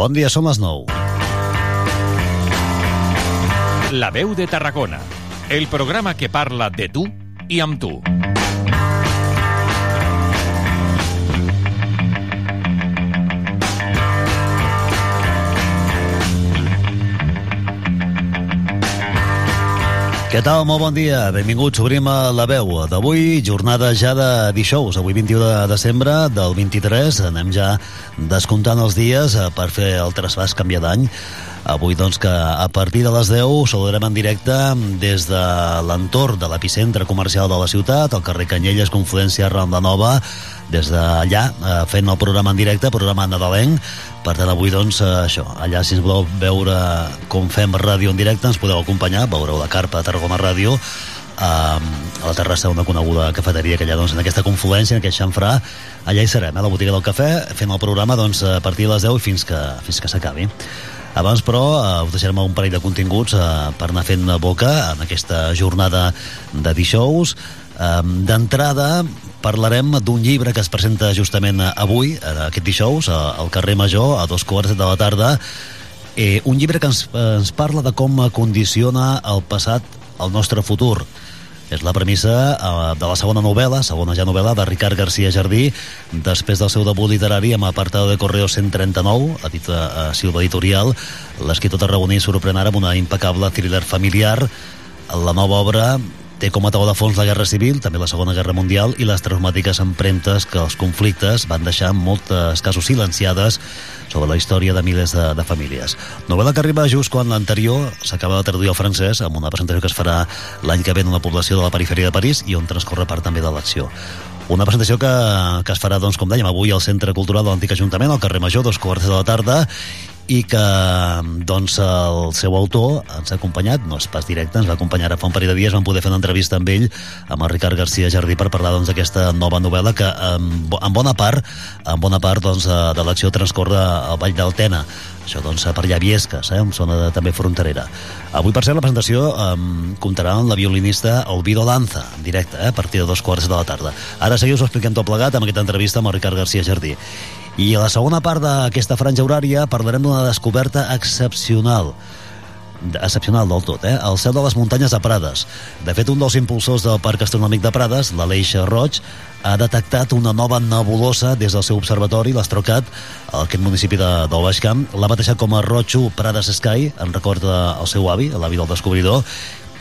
Bon dia, som les 9. La veu de Tarragona, el programa que parla de tu i amb tu. Què tal? Molt bon dia. Benvinguts. Obrim a la veu d'avui, jornada ja de dijous, avui 21 de desembre del 23. Anem ja descomptant els dies eh, per fer el trasbàs canviar d'any. Avui, doncs, que a partir de les 10 saludarem en directe des de l'entorn de l'epicentre comercial de la ciutat, al carrer Canyelles, Confluència, Ronda Nova, des d'allà, eh, fent el programa en directe, programa nadalenc. Per tant, avui, doncs, eh, això, allà, si ens voleu veure com fem ràdio en directe, ens podeu acompanyar, veureu la carpa de Tarragona Ràdio, a la terrassa d'una coneguda cafeteria que allà doncs, en aquesta confluència, en aquest xamfrà. Allà hi serem, eh, a la botiga del cafè fent el programa doncs, a partir de les 10 fins que, fins que s'acabi. Abans però eh, us deixarem un parell de continguts eh, per anar fent boca en aquesta jornada de dijous. Eh, d'entrada parlarem d'un llibre que es presenta justament avui, eh, aquest dijous, al carrer Major, a dos quarts de la tarda. Eh, un llibre que ens, eh, ens parla de com condiciona el passat el nostre futur. És la premissa eh, de la segona novel·la, segona ja novel·la, de Ricard García Jardí, després del seu debut literari amb Apartado de Correo 139, a dit a Silva Editorial, l'escriptor tarragoní sorprèn ara amb una impecable thriller familiar. La nova obra té com a taula de fons la Guerra Civil, també la Segona Guerra Mundial i les traumàtiques empremtes que els conflictes van deixar moltes casos silenciades sobre la història de milers de, de famílies. Novel·la que arriba just quan l'anterior s'acaba de traduir al francès amb una presentació que es farà l'any que ve en una població de la perifèria de París i on transcorre part també de l'acció. Una presentació que, que es farà, doncs, com dèiem, avui al Centre Cultural de l'Antic Ajuntament, al carrer Major, dos quarts de la tarda, i que doncs, el seu autor ens ha acompanyat, no és pas directe, ens va acompanyar ara fa un parell de dies, vam poder fer una entrevista amb ell, amb el Ricard García Jardí, per parlar doncs, d'aquesta doncs, nova novel·la que en, en bona part, en bona part doncs, de l'acció transcorre al Vall d'Altena, això doncs per allà Viesques, eh, zona de, també fronterera. Avui, per cert, la presentació eh, comptarà amb la violinista Olvido Lanza, en directe, eh, a partir de dos quarts de la tarda. Ara seguiu us ho expliquem tot plegat amb aquesta entrevista amb el Ricard García Jardí. I a la segona part d'aquesta franja horària parlarem d'una descoberta excepcional excepcional del tot, eh? el cel de les muntanyes de Prades. De fet, un dels impulsors del Parc Astronòmic de Prades, l'Aleix Roig, ha detectat una nova nebulosa des del seu observatori, l'Astrocat, aquest municipi de, del Baix Camp. L'ha batejat com a Roig Prades Sky, en record del seu avi, l'avi del descobridor,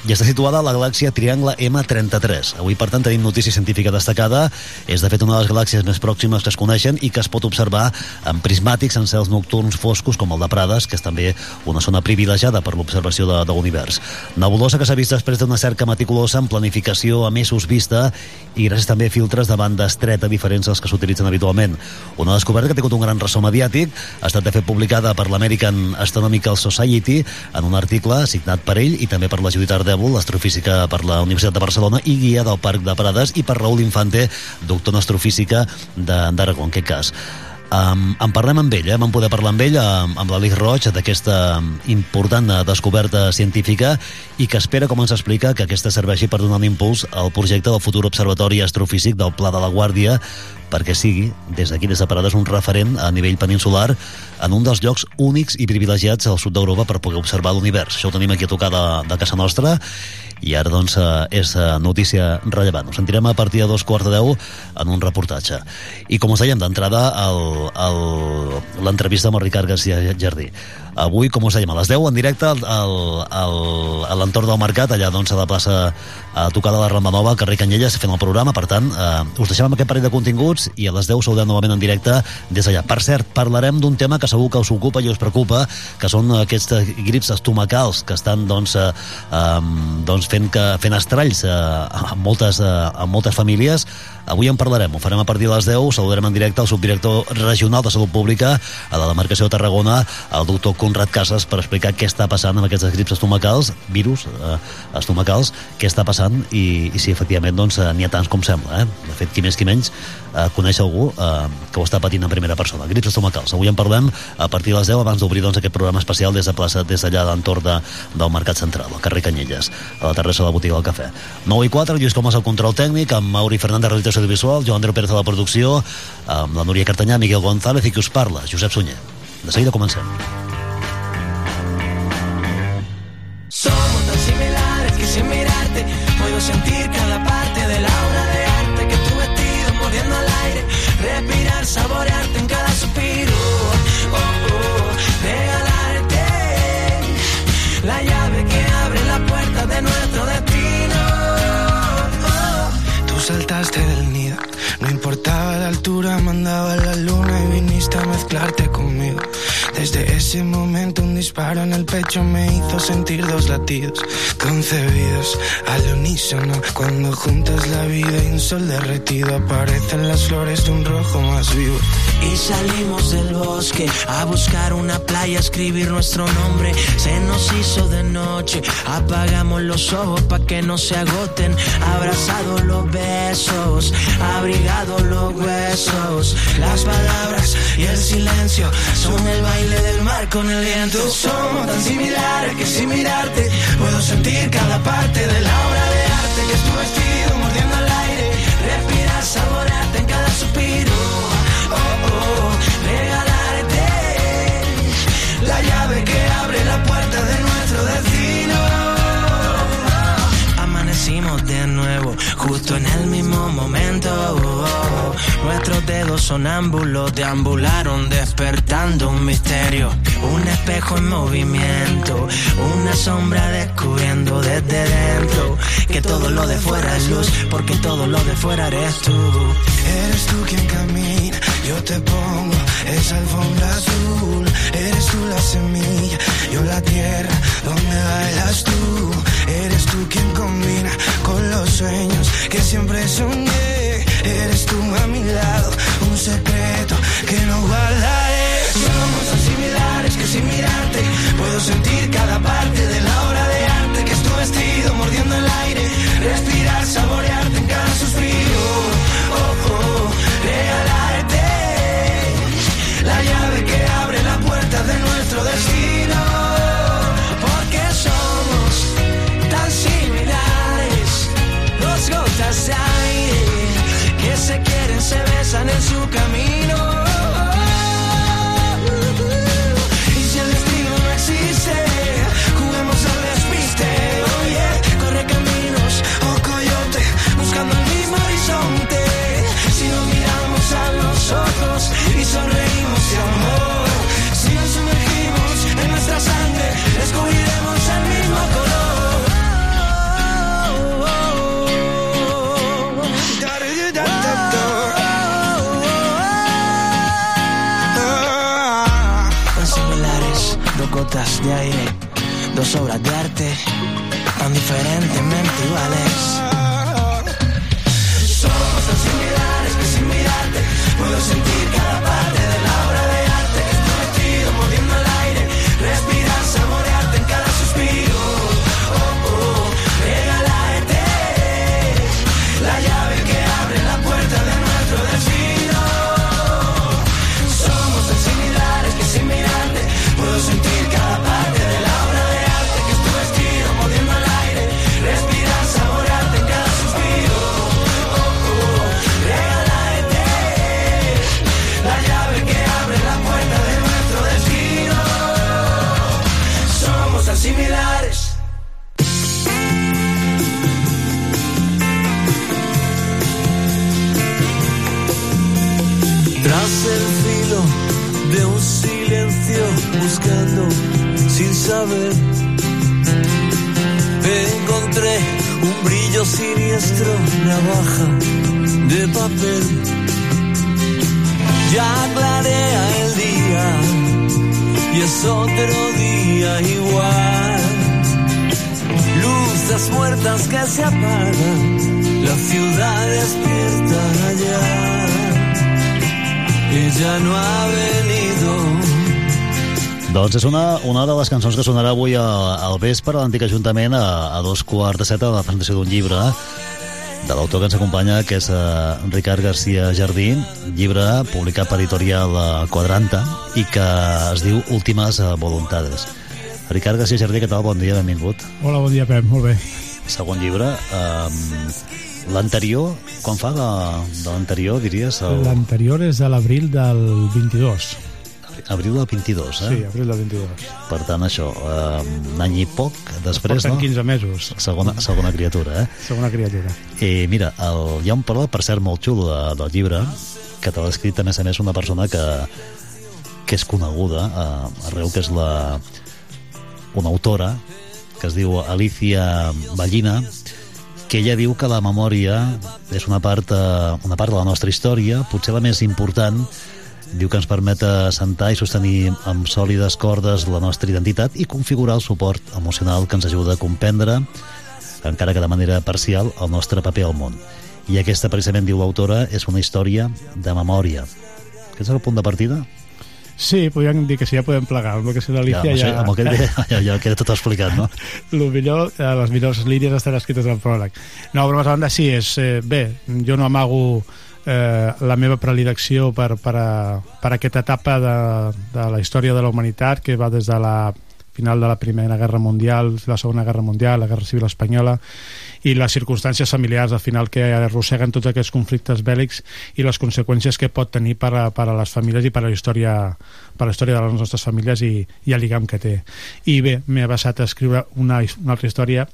i està situada a la galàxia Triangle M33. Avui, per tant, tenim notícia científica destacada. És, de fet, una de les galàxies més pròximes que es coneixen i que es pot observar en prismàtics en cels nocturns foscos com el de Prades, que és també una zona privilegiada per l'observació de, de l'univers. Nebulosa que s'ha vist després d'una cerca meticulosa en planificació a mesos vista i gràcies també a filtres de banda estreta diferents als que s'utilitzen habitualment. Una descoberta que ha tingut un gran ressò mediàtic, ha estat de fet publicada per l'American Astronomical Society en un article signat per ell i també per la Judith Ardèvol, astrofísica per la Universitat de Barcelona i guia del Parc de Prades, i per Raúl Infante, doctor en astrofísica d'Aragó, en aquest cas. Um, en parlem amb ell, eh? vam poder parlar amb ell, amb, amb l'Alix Roig, d'aquesta important descoberta científica i que espera, com ens explica, que aquesta serveixi per donar un impuls al projecte del futur observatori astrofísic del Pla de la Guàrdia perquè sigui, des d'aquí, des de Parades, un referent a nivell peninsular en un dels llocs únics i privilegiats al sud d'Europa per poder observar l'univers. Això ho tenim aquí a tocar de, de casa nostra i ara doncs eh, és eh, notícia rellevant. Ho sentirem a partir de dos quarts de deu en un reportatge. I com us dèiem d'entrada l'entrevista amb el Ricard García Jardí. Avui, com us dèiem, a les 10 en directe al, al, a l'entorn del mercat, allà doncs a la plaça a tocar de la Rambla Nova, al carrer Canyelles, fent el programa, per tant, eh, us deixem amb aquest parell de continguts i a les 10 saludem novament en directe des d'allà. Per cert, parlarem d'un tema que segur que us ocupa i us preocupa, que són aquests grips estomacals que estan doncs, eh, doncs fent, que, fent estralls eh, en, moltes, eh, en moltes famílies. Avui en parlarem, ho farem a partir de les 10, saludarem en directe el subdirector regional de Salut Pública a la demarcació de Tarragona, el doctor Conrad Casas, per explicar què està passant amb aquests grips estomacals, virus eh, estomacals, què està passant i, i si efectivament doncs, n'hi ha tants com sembla. Eh? De fet, qui més qui menys eh, coneix algú eh, que ho està patint en primera persona. Grips estomacals. Avui en parlem a partir de les 10 abans d'obrir doncs, aquest programa especial des de plaça, des d'allà d'entorn de, del Mercat Central, al carrer Canyelles, a la terrassa de la botiga del cafè. 9 i 4, Lluís Comas al control tècnic, amb Mauri Fernández, realització audiovisual, Joan Andreu Pérez a la producció, amb la Núria Cartanyà, Miguel González i qui us parla, Josep Sunyer. De seguida comencem. Somos tan similares que sin mirarte puedo sentir cada parte de la respirar, saborearte en cada suspiro, oh, oh, regalarte la llave que abre la puerta de nuestro destino. Tú saltaste del nido, no importaba la altura, mandaba la luna y viniste a mezclarte conmigo. Desde ese momento un disparo en el pecho me hizo sentir dos latidos concebidos al unísono. Cuando juntas la vida y un sol derretido aparecen las flores de un rojo más vivo. Y salimos del bosque a buscar una playa, escribir nuestro nombre. Se nos hizo de noche, apagamos los ojos para que no se agoten. Abrazados los besos, abrigados los huesos. Las palabras y el silencio son el baile del mar con el viento. Somos tan similares que sin mirarte puedo sentir cada parte de la obra de arte que es tu vestido mordiendo justo en el mismo momento. Nuestros dedos sonámbulos deambularon despertando un misterio. Un espejo en movimiento, una sombra descubriendo desde dentro que todo lo de fuera es luz, porque todo lo de fuera eres tú. Eres tú quien camina, yo te pongo esa alfombra azul. Eres tú la semilla, yo la tierra donde bailas tú. Eres tú quien combina con los sueños que siempre soñé. Eres tú a mi lado, un secreto que no guardaré. Somos tan similares que sin mirarte puedo sentir cada parte de la obra de arte que es tu vestido mordiendo el aire, respirar, saborearte en cada vespre a l'antic Ajuntament a, a dos quarts de set a la presentació d'un llibre de l'autor que ens acompanya, que és uh, Ricard García Jardí, llibre publicat per editorial uh, Quadranta i que es diu Últimes uh, Voluntades. Ricard García Jardí, què tal? Bon dia, benvingut. Hola, bon dia, Pep, molt bé. Segon llibre. Um, l'anterior, quan fa de, de l'anterior, diries? El... L'anterior és de l'abril del 22. abril del 22, eh? Sí, abril del 22. Per tant, això, eh, un any i poc després, Porten no? 15 mesos. Segona, segona criatura, eh? Segona criatura. I mira, el, hi ha un parla, per cert, molt xulo de, del llibre, que te l'ha escrit, a més a més, una persona que, que és coneguda eh, arreu, que és la, una autora, que es diu Alicia Ballina, que ella diu que la memòria és una part, eh, una part de la nostra història, potser la més important, diu que ens permet assentar i sostenir amb sòlides cordes la nostra identitat i configurar el suport emocional que ens ajuda a comprendre, encara que de manera parcial, el nostre paper al món. I aquesta, precisament, diu l'autora, és una història de memòria. Aquest és el punt de partida? Sí, podríem dir que sí, ja podem plegar. Amb el que d'Alicia amb, ja... amb aquest ja, ja, ja queda tot explicat, no? lo millor, eh, les millors línies estan escrites al pròleg. No, però a banda sí, és, eh, bé, jo no amago eh, la meva predilecció per, per, a, per aquesta etapa de, de la història de la humanitat que va des de la final de la Primera Guerra Mundial, la Segona Guerra Mundial, la Guerra Civil Espanyola i les circumstàncies familiars al final que arrosseguen tots aquests conflictes bèl·lics i les conseqüències que pot tenir per a, per a les famílies i per a la història per a la història de les nostres famílies i, i el lligam que té. I bé, m'he basat a escriure una, una altra història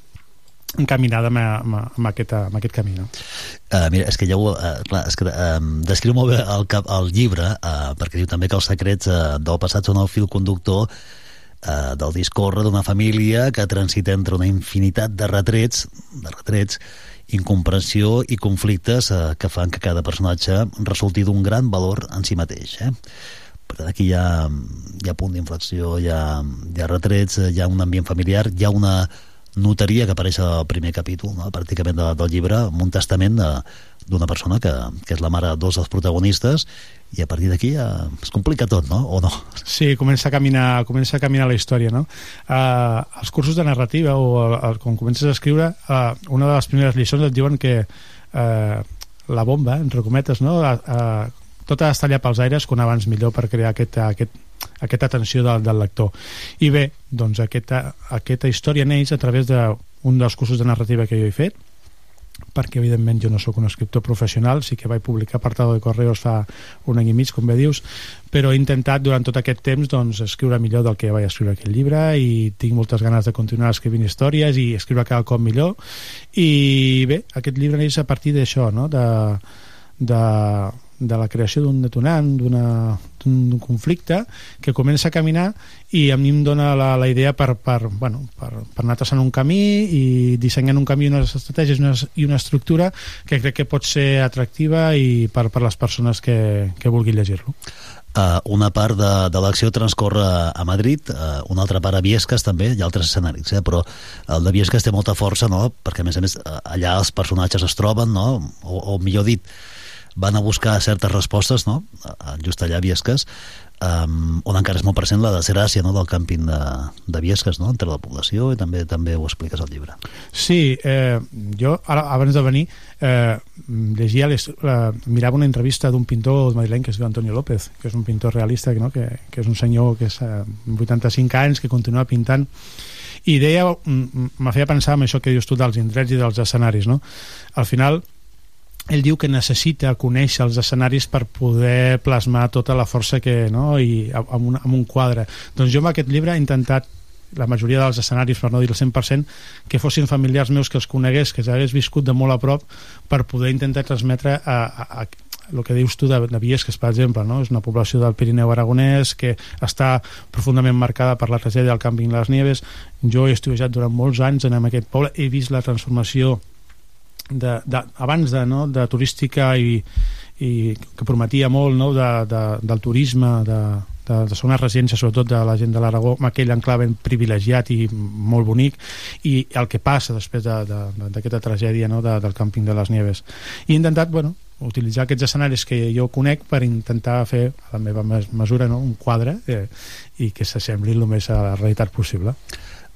encaminada amb, amb, amb, aquest, amb aquest camí. No? Uh, mira, és que ja ho... Uh, clar, és que uh, descriu molt bé el, cap, el llibre, uh, perquè diu també que els secrets uh, del passat són el fil conductor uh, del discorre d'una família que transita entre una infinitat de retrets, de retrets, incomprensió i conflictes uh, que fan que cada personatge resulti d'un gran valor en si mateix. Eh? Per tant, aquí hi ha, hi ha punt d'inflexió, hi, hi ha retrets, hi ha un ambient familiar, hi ha una notaria que apareix al primer capítol, no? pràcticament de, del llibre, amb un testament d'una persona que, que és la mare de dos dels protagonistes i a partir d'aquí ja es complica tot, no? O no? Sí, comença a caminar, comença a caminar la història, no? Uh, els cursos de narrativa o el, el, quan comences a escriure, uh, una de les primeres lliçons et diuen que uh, la bomba, entre cometes, no? Uh, uh, tot ha d'estar allà pels aires quan abans millor per crear aquest, aquest, aquesta atenció del, del lector. I bé, doncs aquesta, aquesta història neix a través d'un dels cursos de narrativa que jo he fet, perquè evidentment jo no sóc un escriptor professional, sí que vaig publicar Apartado de Correos fa un any i mig, com bé dius, però he intentat durant tot aquest temps doncs, escriure millor del que vaig escriure aquell llibre i tinc moltes ganes de continuar escrivint històries i escriure cada cop millor i bé, aquest llibre neix a partir d'això, no? de, de, de la creació d'un detonant, d'un conflicte que comença a caminar i a mi em dona la, la idea per, per, bueno, per, per anar traçant un camí i dissenyant un camí, unes estratègies una, i una estructura que crec que pot ser atractiva i per, per les persones que, que vulguin llegir-lo. Uh, una part de, de l'acció transcorre a Madrid, uh, una altra part a Viesques també, hi ha altres escenaris, eh? però el de Viesques té molta força, no? perquè a més a més allà els personatges es troben, no? o, o millor dit, van a buscar certes respostes, no? just allà a Viesques, um, on encara és molt present la desgràcia no? del càmping de, de Viesques no? entre la població i també també ho expliques al llibre. Sí, eh, jo ara, abans de venir eh, llegia les, eh, mirava una entrevista d'un pintor madrileny que es diu Antonio López, que és un pintor realista no? que, que és un senyor que és eh, 85 anys, que continua pintant i deia, me feia pensar en això que dius tu dels indrets i dels escenaris no? al final ell diu que necessita conèixer els escenaris per poder plasmar tota la força que, no? i amb un, amb un quadre doncs jo amb aquest llibre he intentat la majoria dels escenaris, per no dir el 100%, que fossin familiars meus que els conegués, que s'hagués viscut de molt a prop, per poder intentar transmetre a, a, a el que dius tu de, de Viesques, per exemple, no? és una població del Pirineu aragonès que està profundament marcada per la tragèdia del Camping Les Nieves. Jo he estudiat durant molts anys en aquest poble, he vist la transformació de, de, abans de, no, de turística i, i que prometia molt no, de, de, del turisme de, de, de ser una residència sobretot de la gent de l'Aragó amb aquell enclave privilegiat i molt bonic i el que passa després d'aquesta de, de, tragèdia no, de, del càmping de les Nieves. I he intentat bueno, utilitzar aquests escenaris que jo conec per intentar fer a la meva mesura no, un quadre eh, i que s'assembli el més a la realitat possible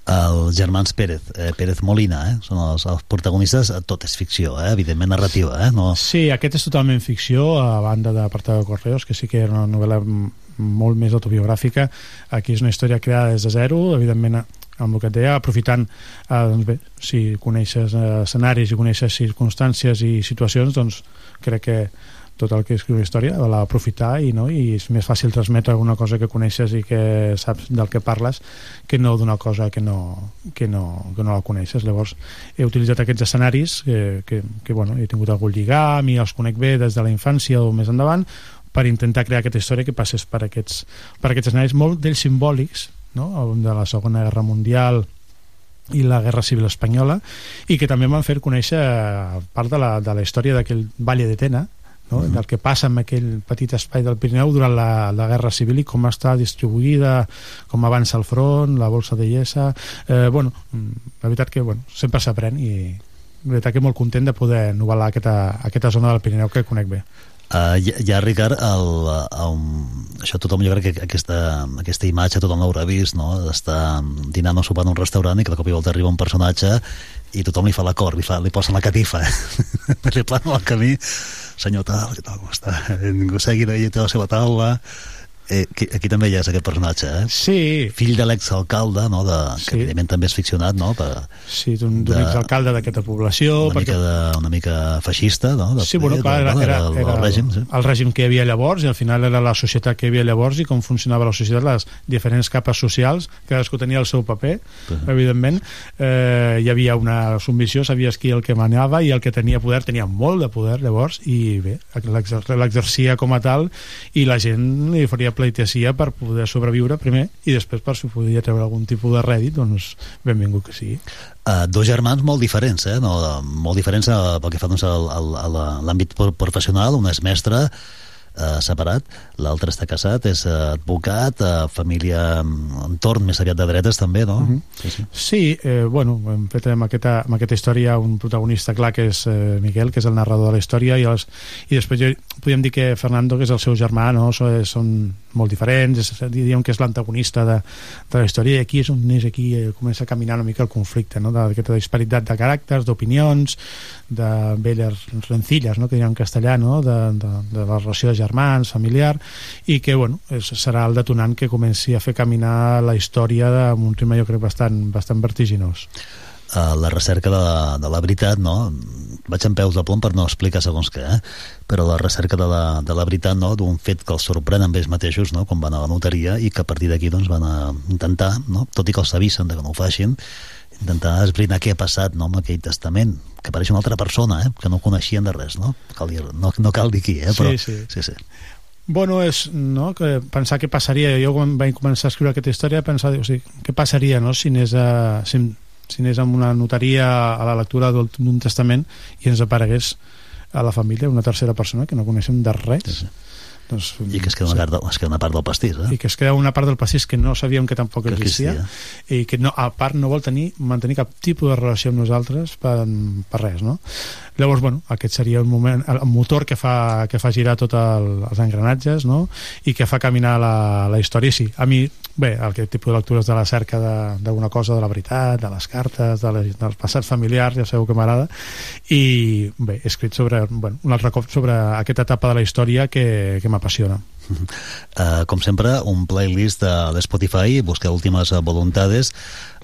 els germans Pérez, eh, Pérez Molina, eh? són els, els protagonistes, tot és ficció, eh? evidentment narrativa. Eh? No... Sí, aquest és totalment ficció, a banda d'Apartado de Correos, que sí que era una novel·la molt més autobiogràfica. Aquí és una història creada des de zero, evidentment amb el que et deia, aprofitant eh, doncs bé, si coneixes eh, escenaris i coneixes circumstàncies i situacions, doncs crec que tot el que escriu la història, l'aprofitar i, no? i és més fàcil transmetre alguna cosa que coneixes i que saps del que parles que no d'una cosa que no, que, no, que no la coneixes. Llavors he utilitzat aquests escenaris que, que, que bueno, he tingut algun lligam i els conec bé des de la infància o més endavant per intentar crear aquesta història que passés per aquests, per aquests escenaris molt d'ells simbòlics no? de la Segona Guerra Mundial i la Guerra Civil Espanyola i que també m'han fet conèixer part de la, de la història d'aquell Valle de Tena no? Uh -huh. del que passa en aquell petit espai del Pirineu durant la, la Guerra Civil i com està distribuïda, com avança el front, la bolsa de llesa... Eh, bueno, la veritat que bueno, sempre s'aprèn i la veritat que molt content de poder novel·lar aquesta, aquesta zona del Pirineu que conec bé. Uh, ja, ja, Ricard, el, el, això tothom, jo crec que aquesta, aquesta imatge tothom l'haurà vist, no? d'estar dinant o sopant un restaurant i que de cop i volta arriba un personatge i tothom li fa l'acord, li, fa, li posa la catifa, li plana el camí, senyor tal, què tal, com està? Ningú segui de té la seva taula, eh, aquí, aquí també hi ha aquest personatge, eh? Sí. Fill de l'exalcalde, no? De, sí. que evidentment també és ficcionat, no? Per, sí, d'un exalcalde d'aquesta població. Una, perquè... mica de, una mica feixista, no? De, sí, bueno, clar, era, era, era, era el, règim, sí. el règim que hi havia llavors i al final era la societat que hi havia llavors i com funcionava la societat, les diferents capes socials, cadascú tenia el seu paper, uh -huh. evidentment. Eh, hi havia una submissió, sabies qui el que manava i el que tenia poder, tenia molt de poder llavors i bé, l'exercia com a tal i la gent li faria pleitesia per poder sobreviure primer i després per si podia treure algun tipus de rèdit doncs benvingut que sigui uh, dos germans molt diferents eh? no, molt diferents uh, pel que fa doncs, a l'àmbit professional un és mestre eh, separat, l'altre està casat, és eh, advocat, eh, família, mm, entorn més aviat de dretes també, no? Uh mhm. -huh. Sí, sí. sí eh, bueno, hem fet amb aquesta, amb aquesta història un protagonista clar que és eh, Miguel, que és el narrador de la història, i, els, i després jo, podríem dir que Fernando, que és el seu germà, no? són, són molt diferents, és, diríem que és l'antagonista de, de la història, i aquí és on és aquí, eh, comença a caminar una mica el conflicte, no? d'aquesta disparitat de caràcters, d'opinions, de velles rencilles, no? que diuen en castellà, no? de, de, de la relació de germans, familiar, i que bueno, és, serà el detonant que comenci a fer caminar la història amb un ritme jo crec bastant, bastant vertiginós. Uh, la recerca de, de la veritat, no? Vaig en peus de plom per no explicar segons què, eh? però la recerca de la, de la veritat, no? d'un fet que els sorprèn amb ells mateixos, no? quan van a la notaria, i que a partir d'aquí doncs, van a intentar, no? tot i que els avisen de que no ho facin, intentar esbrinar què ha passat no, amb aquell testament, que apareix una altra persona, eh? que no coneixien de res, no? Cal dir, no, no cal dir qui, eh? però... Sí, sí. sí, sí. Bueno, és no, que pensar què passaria. Jo quan vaig començar a escriure aquesta història pensar, o sigui, què passaria no, si anés, a, si, si anés amb una notaria a la lectura d'un testament i ens aparegués a la família una tercera persona que no coneixem de res. Sí, sí doncs, I que es queda, una part, es queda una part del pastís eh? i que es queda una part del pastís que no sabíem que tampoc que existia, existia i que no, a part no vol tenir mantenir cap tipus de relació amb nosaltres per, per res no? llavors bueno, aquest seria un moment, el motor que fa, que fa girar tots el, els engranatges no? i que fa caminar la, la història sí, a mi bé, aquest tipus de lectures de la cerca d'alguna cosa de la veritat, de les cartes de les, dels passats familiars, ja sabeu que m'agrada i bé, he escrit sobre bueno, un altre cop sobre aquesta etapa de la història que, que m'apassiona Uh, com sempre, un playlist de, de Spotify, busqueu últimes voluntades,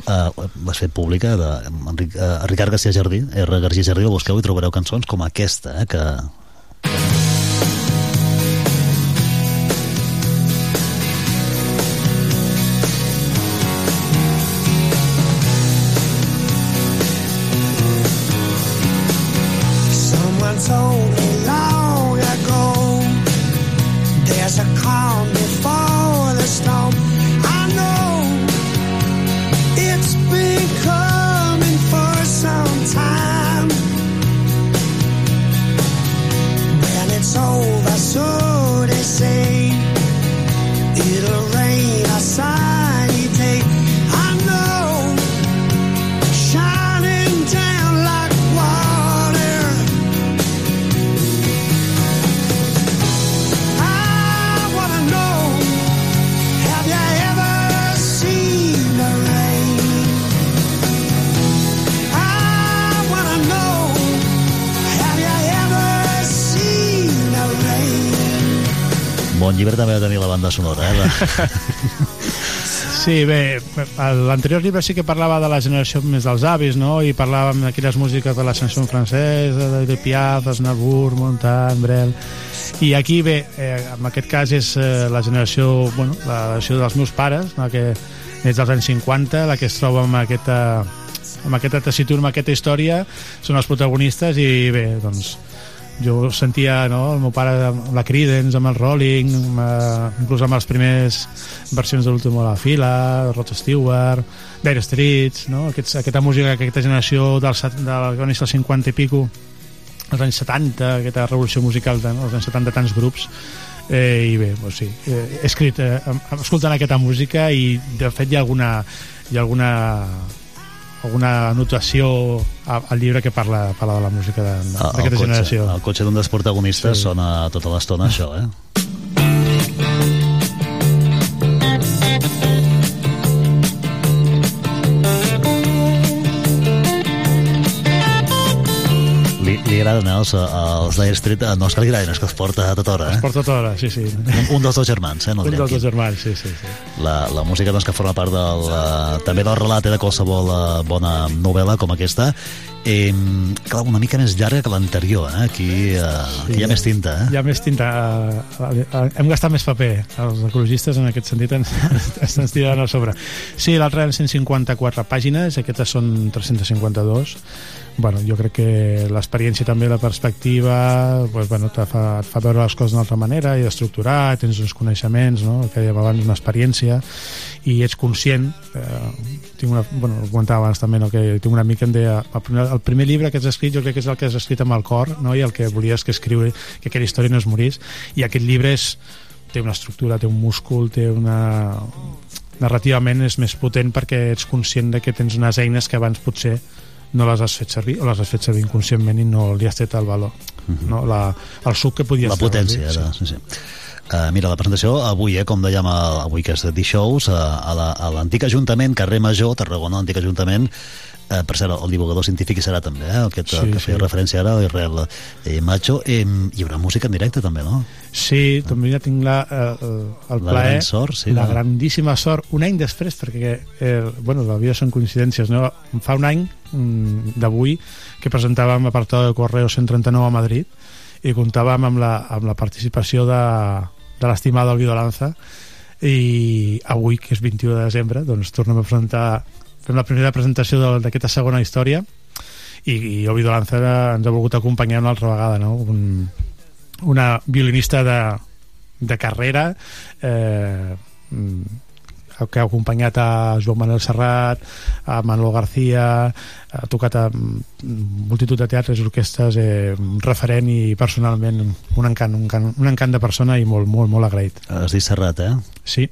uh, l'has fet pública, de Enric, uh, Ricard García Jardí, R. García Jardí, el busqueu i trobareu cançons com aquesta, eh, que... banda sonora, eh? Sí, bé, l'anterior llibre sí que parlava de la generació més dels avis, no? I parlàvem d'aquelles músiques de la chanson francesa, de, de Piaf, Aznavour, Montand, Brel... I aquí, bé, eh, en aquest cas és eh, la generació, bueno, la generació dels meus pares, no? que des dels anys 50, la que es troba amb aquesta, amb aquesta tessitura, amb aquesta història, són els protagonistes i bé, doncs jo sentia no, el meu pare amb la Creedence, amb el Rolling, amb, eh, inclús amb les primeres versions de l'últim a la fila, Rod Stewart, Dire Streets, no? Aquests, aquesta música, aquesta generació del, del, del 50 i pico, als anys 70, aquesta revolució musical dels no? anys 70 tants grups, eh, i bé, doncs sí, eh, he escrit eh, escoltant aquesta música i de fet hi ha alguna, hi ha alguna alguna anotació al llibre que parla, parla de la música d'aquesta generació. El cotxe d'un dels protagonistes sí. sona tota l'estona això, eh? Li agraden els, els Dire Street, eh, no és que li agradin, és que els porta a tota hora. Eh? Els porta a tota hora, sí, sí. Un, un dels dos germans, eh? No un dels dos germans, sí, sí. sí. La, la música doncs, que forma part del, uh, també del relat de qualsevol uh, bona novel·la com aquesta Eh, clar, una mica més llarga que l'anterior, eh? Aquí, sí, aquí hi ha més tinta, eh? Hi ha més tinta. Hem gastat més paper. Els ecologistes, en aquest sentit, ens, ens tiren a sobre. Sí, l'altre eren 154 pàgines, aquestes són 352 bueno, jo crec que l'experiència també, la perspectiva pues, bueno, te fa, et fa veure les coses d'una altra manera i estructurar, tens uns coneixements no? el que dèiem abans, una experiència i ets conscient eh, tinc una, bueno, ho comentava abans també no? que tinc una mica em deia el primer, el primer llibre que has escrit jo crec que és el que has escrit amb el cor no? i el que volies que escriure que aquella història no es morís i aquest llibre és, té una estructura, té un múscul té una narrativament és més potent perquè ets conscient de que tens unes eines que abans potser no les has fet servir o les has fet servir inconscientment i no li has tret el valor uh mhm. -huh. no? la, el suc que podies la potència era, sí. sí, sí. Uh, mira, la presentació avui, eh, com dèiem avui que és de dijous, uh, a l'antic la, Ajuntament, carrer Major, Tarragona, l'antic Ajuntament, eh, per cert, el divulgador científic serà també, eh, aquest sí, que feia sí. referència ara, Israel eh, Macho, eh, hi haurà música en directe també, no? Sí, també ja tinc la, eh, el la plaer, gran sort, sí, la no? grandíssima sort, un any després, perquè, eh, bueno, la vida són coincidències, no? Fa un any d'avui que presentàvem apartado de Correo 139 a Madrid i comptàvem amb la, amb la participació de, de l'estimada Olvido Lanza i avui, que és 21 de desembre, doncs tornem a presentar fem la primera presentació d'aquesta segona història i, i Ovido Lanza ens ha volgut acompanyar una altra vegada no? Un, una violinista de, de carrera eh, que ha acompanyat a Joan Manuel Serrat, a Manuel García, ha tocat a multitud de teatres i orquestes, eh, referent i personalment un encant, un encant, un encant de persona i molt, molt, molt agraït. Has dit Serrat, eh? Sí.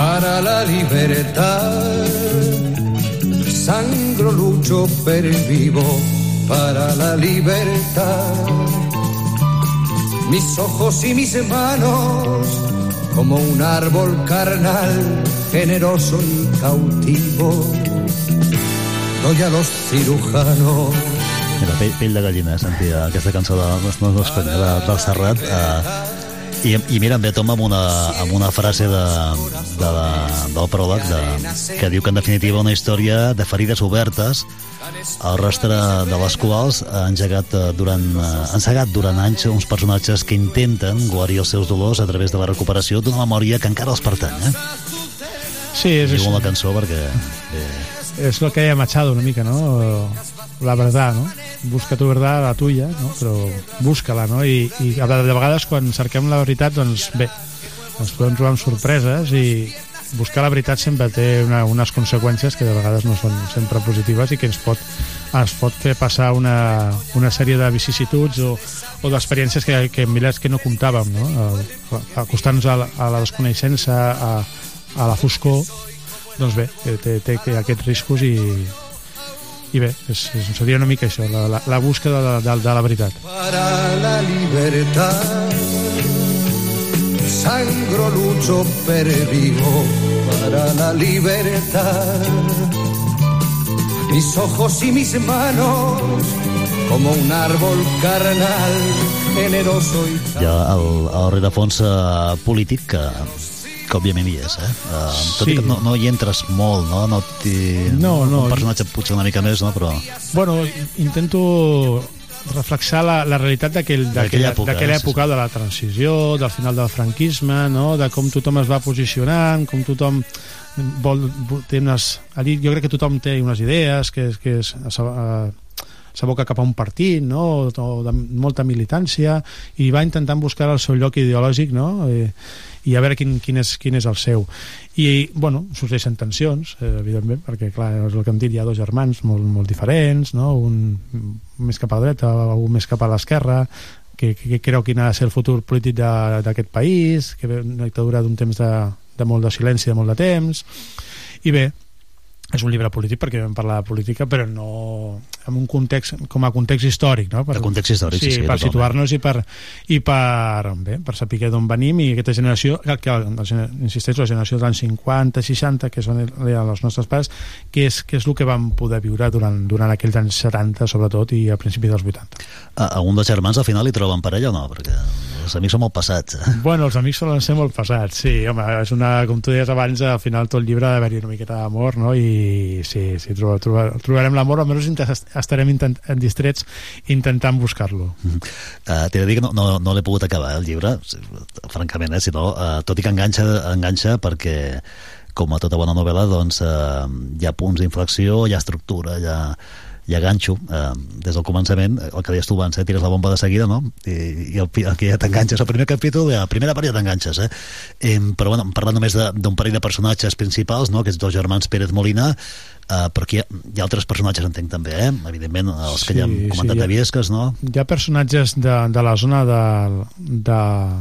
Para la libertad. Sangro lucho per el vivo para la libertad. Mis ojos y mis manos como un árbol carnal, generoso y cautivo. Doy a los cirujanos Mira, pell, pell de gallina, sentia aquesta cançó de, de, de, de, del Serrat. Eh, i, i mira, em ve Tom amb una, amb una frase de, de, de, del pròleg de, que diu que en definitiva una història de ferides obertes el rastre de les quals ha engegat eh, durant, eh, ha encegat durant anys uns personatges que intenten guarir els seus dolors a través de la recuperació d'una memòria que encara els pertany eh? Sí, és Diu la cançó perquè eh, és el que deia Machado una mica, no? La verdad, no? Busca tu verdad, la tuya, no? Però busca-la, no? I, i de vegades quan cerquem la veritat, doncs bé, ens podem trobar amb sorpreses i buscar la veritat sempre té una, unes conseqüències que de vegades no són sempre positives i que ens pot, ens pot fer passar una, una sèrie de vicissituds o, o d'experiències que, que milers que no comptàvem, no? Acostar-nos a, a la desconeixença, a, a la foscor, doncs bé, té, té aquests riscos i, i bé, és, és, seria una mica això, la, la, la búsqueda de, de, de la veritat. Para la libertad Sangro lucho per vivo para la libertad Mis ojos y mis manos como un árbol carnal generoso y Hi ha el, el rerefons uh, polític que, que òbviament hi és, eh? Uh, tot Sí. i que no, no hi entres molt, no? no, No, no. Un personatge potser una mica més, no? Però Bueno, intento reflexar la, la realitat d'aquell- D'aquella d'aquella època, sí. època de la transició, del final del franquisme, no? de com tothom es va posicionant, com tothom vol, té unes... allí Jo crec que tothom té unes idees, que, que és, eh, s'aboca cap a un partit, no? o de molta militància, i va intentant buscar el seu lloc ideològic, no? Eh, i a veure quin, quin, és, quin és el seu. I, bueno, sorgeixen tensions, eh, evidentment, perquè, clar, és el que hem dit, hi ha dos germans molt, molt diferents, no? un més cap a la dreta, un més cap a l'esquerra, que, que, que creu quin ha de ser el futur polític d'aquest país, que ve una dictadura d'un temps de, de molt de silenci, de molt de temps, i bé, és un llibre polític perquè vam parlar de política però no en un context com a context històric no? De context històric, sí, sí, per totalment. situar-nos i per, i per, bé, per saber d'on venim i aquesta generació que, que insisteixo, la generació dels anys 50, 60 que són el- els nostres pares que és, que és el que vam poder viure durant, durant aquells anys 70 sobretot i a principi dels 80 a, a un dels germans al final hi troben parella o no? Perquè els amics són molt passats. Eh? Bueno, els amics solen ser molt passats, sí, home, és una, com tu deies abans, al final tot el llibre ha d'haver-hi una miqueta d'amor, no? I sí, sí, trobar, trobar, trobarem l'amor, almenys estarem intent, distrets intentant buscar-lo. Uh, T'he de dir que no, no, no l'he pogut acabar, eh, el llibre, francament, eh, si no, uh, tot i que enganxa, enganxa perquè com a tota bona novel·la doncs, uh, hi ha punts d'inflexió, hi ha estructura, hi ha, hi ha ganxo eh, des del començament, el que deies tu abans eh, tires la bomba de seguida, no? I, i el, el que ja t'enganxes al primer capítol, la primera part ja t'enganxes eh? eh? però bueno, parlant només d'un parell de personatges principals, no? aquests dos germans Pérez Molina eh, però aquí hi ha, hi ha altres personatges entenc també, eh? evidentment els que ja hem Sí, comentat sí, de Viesques, no? Hi ha personatges de, de la zona del, de,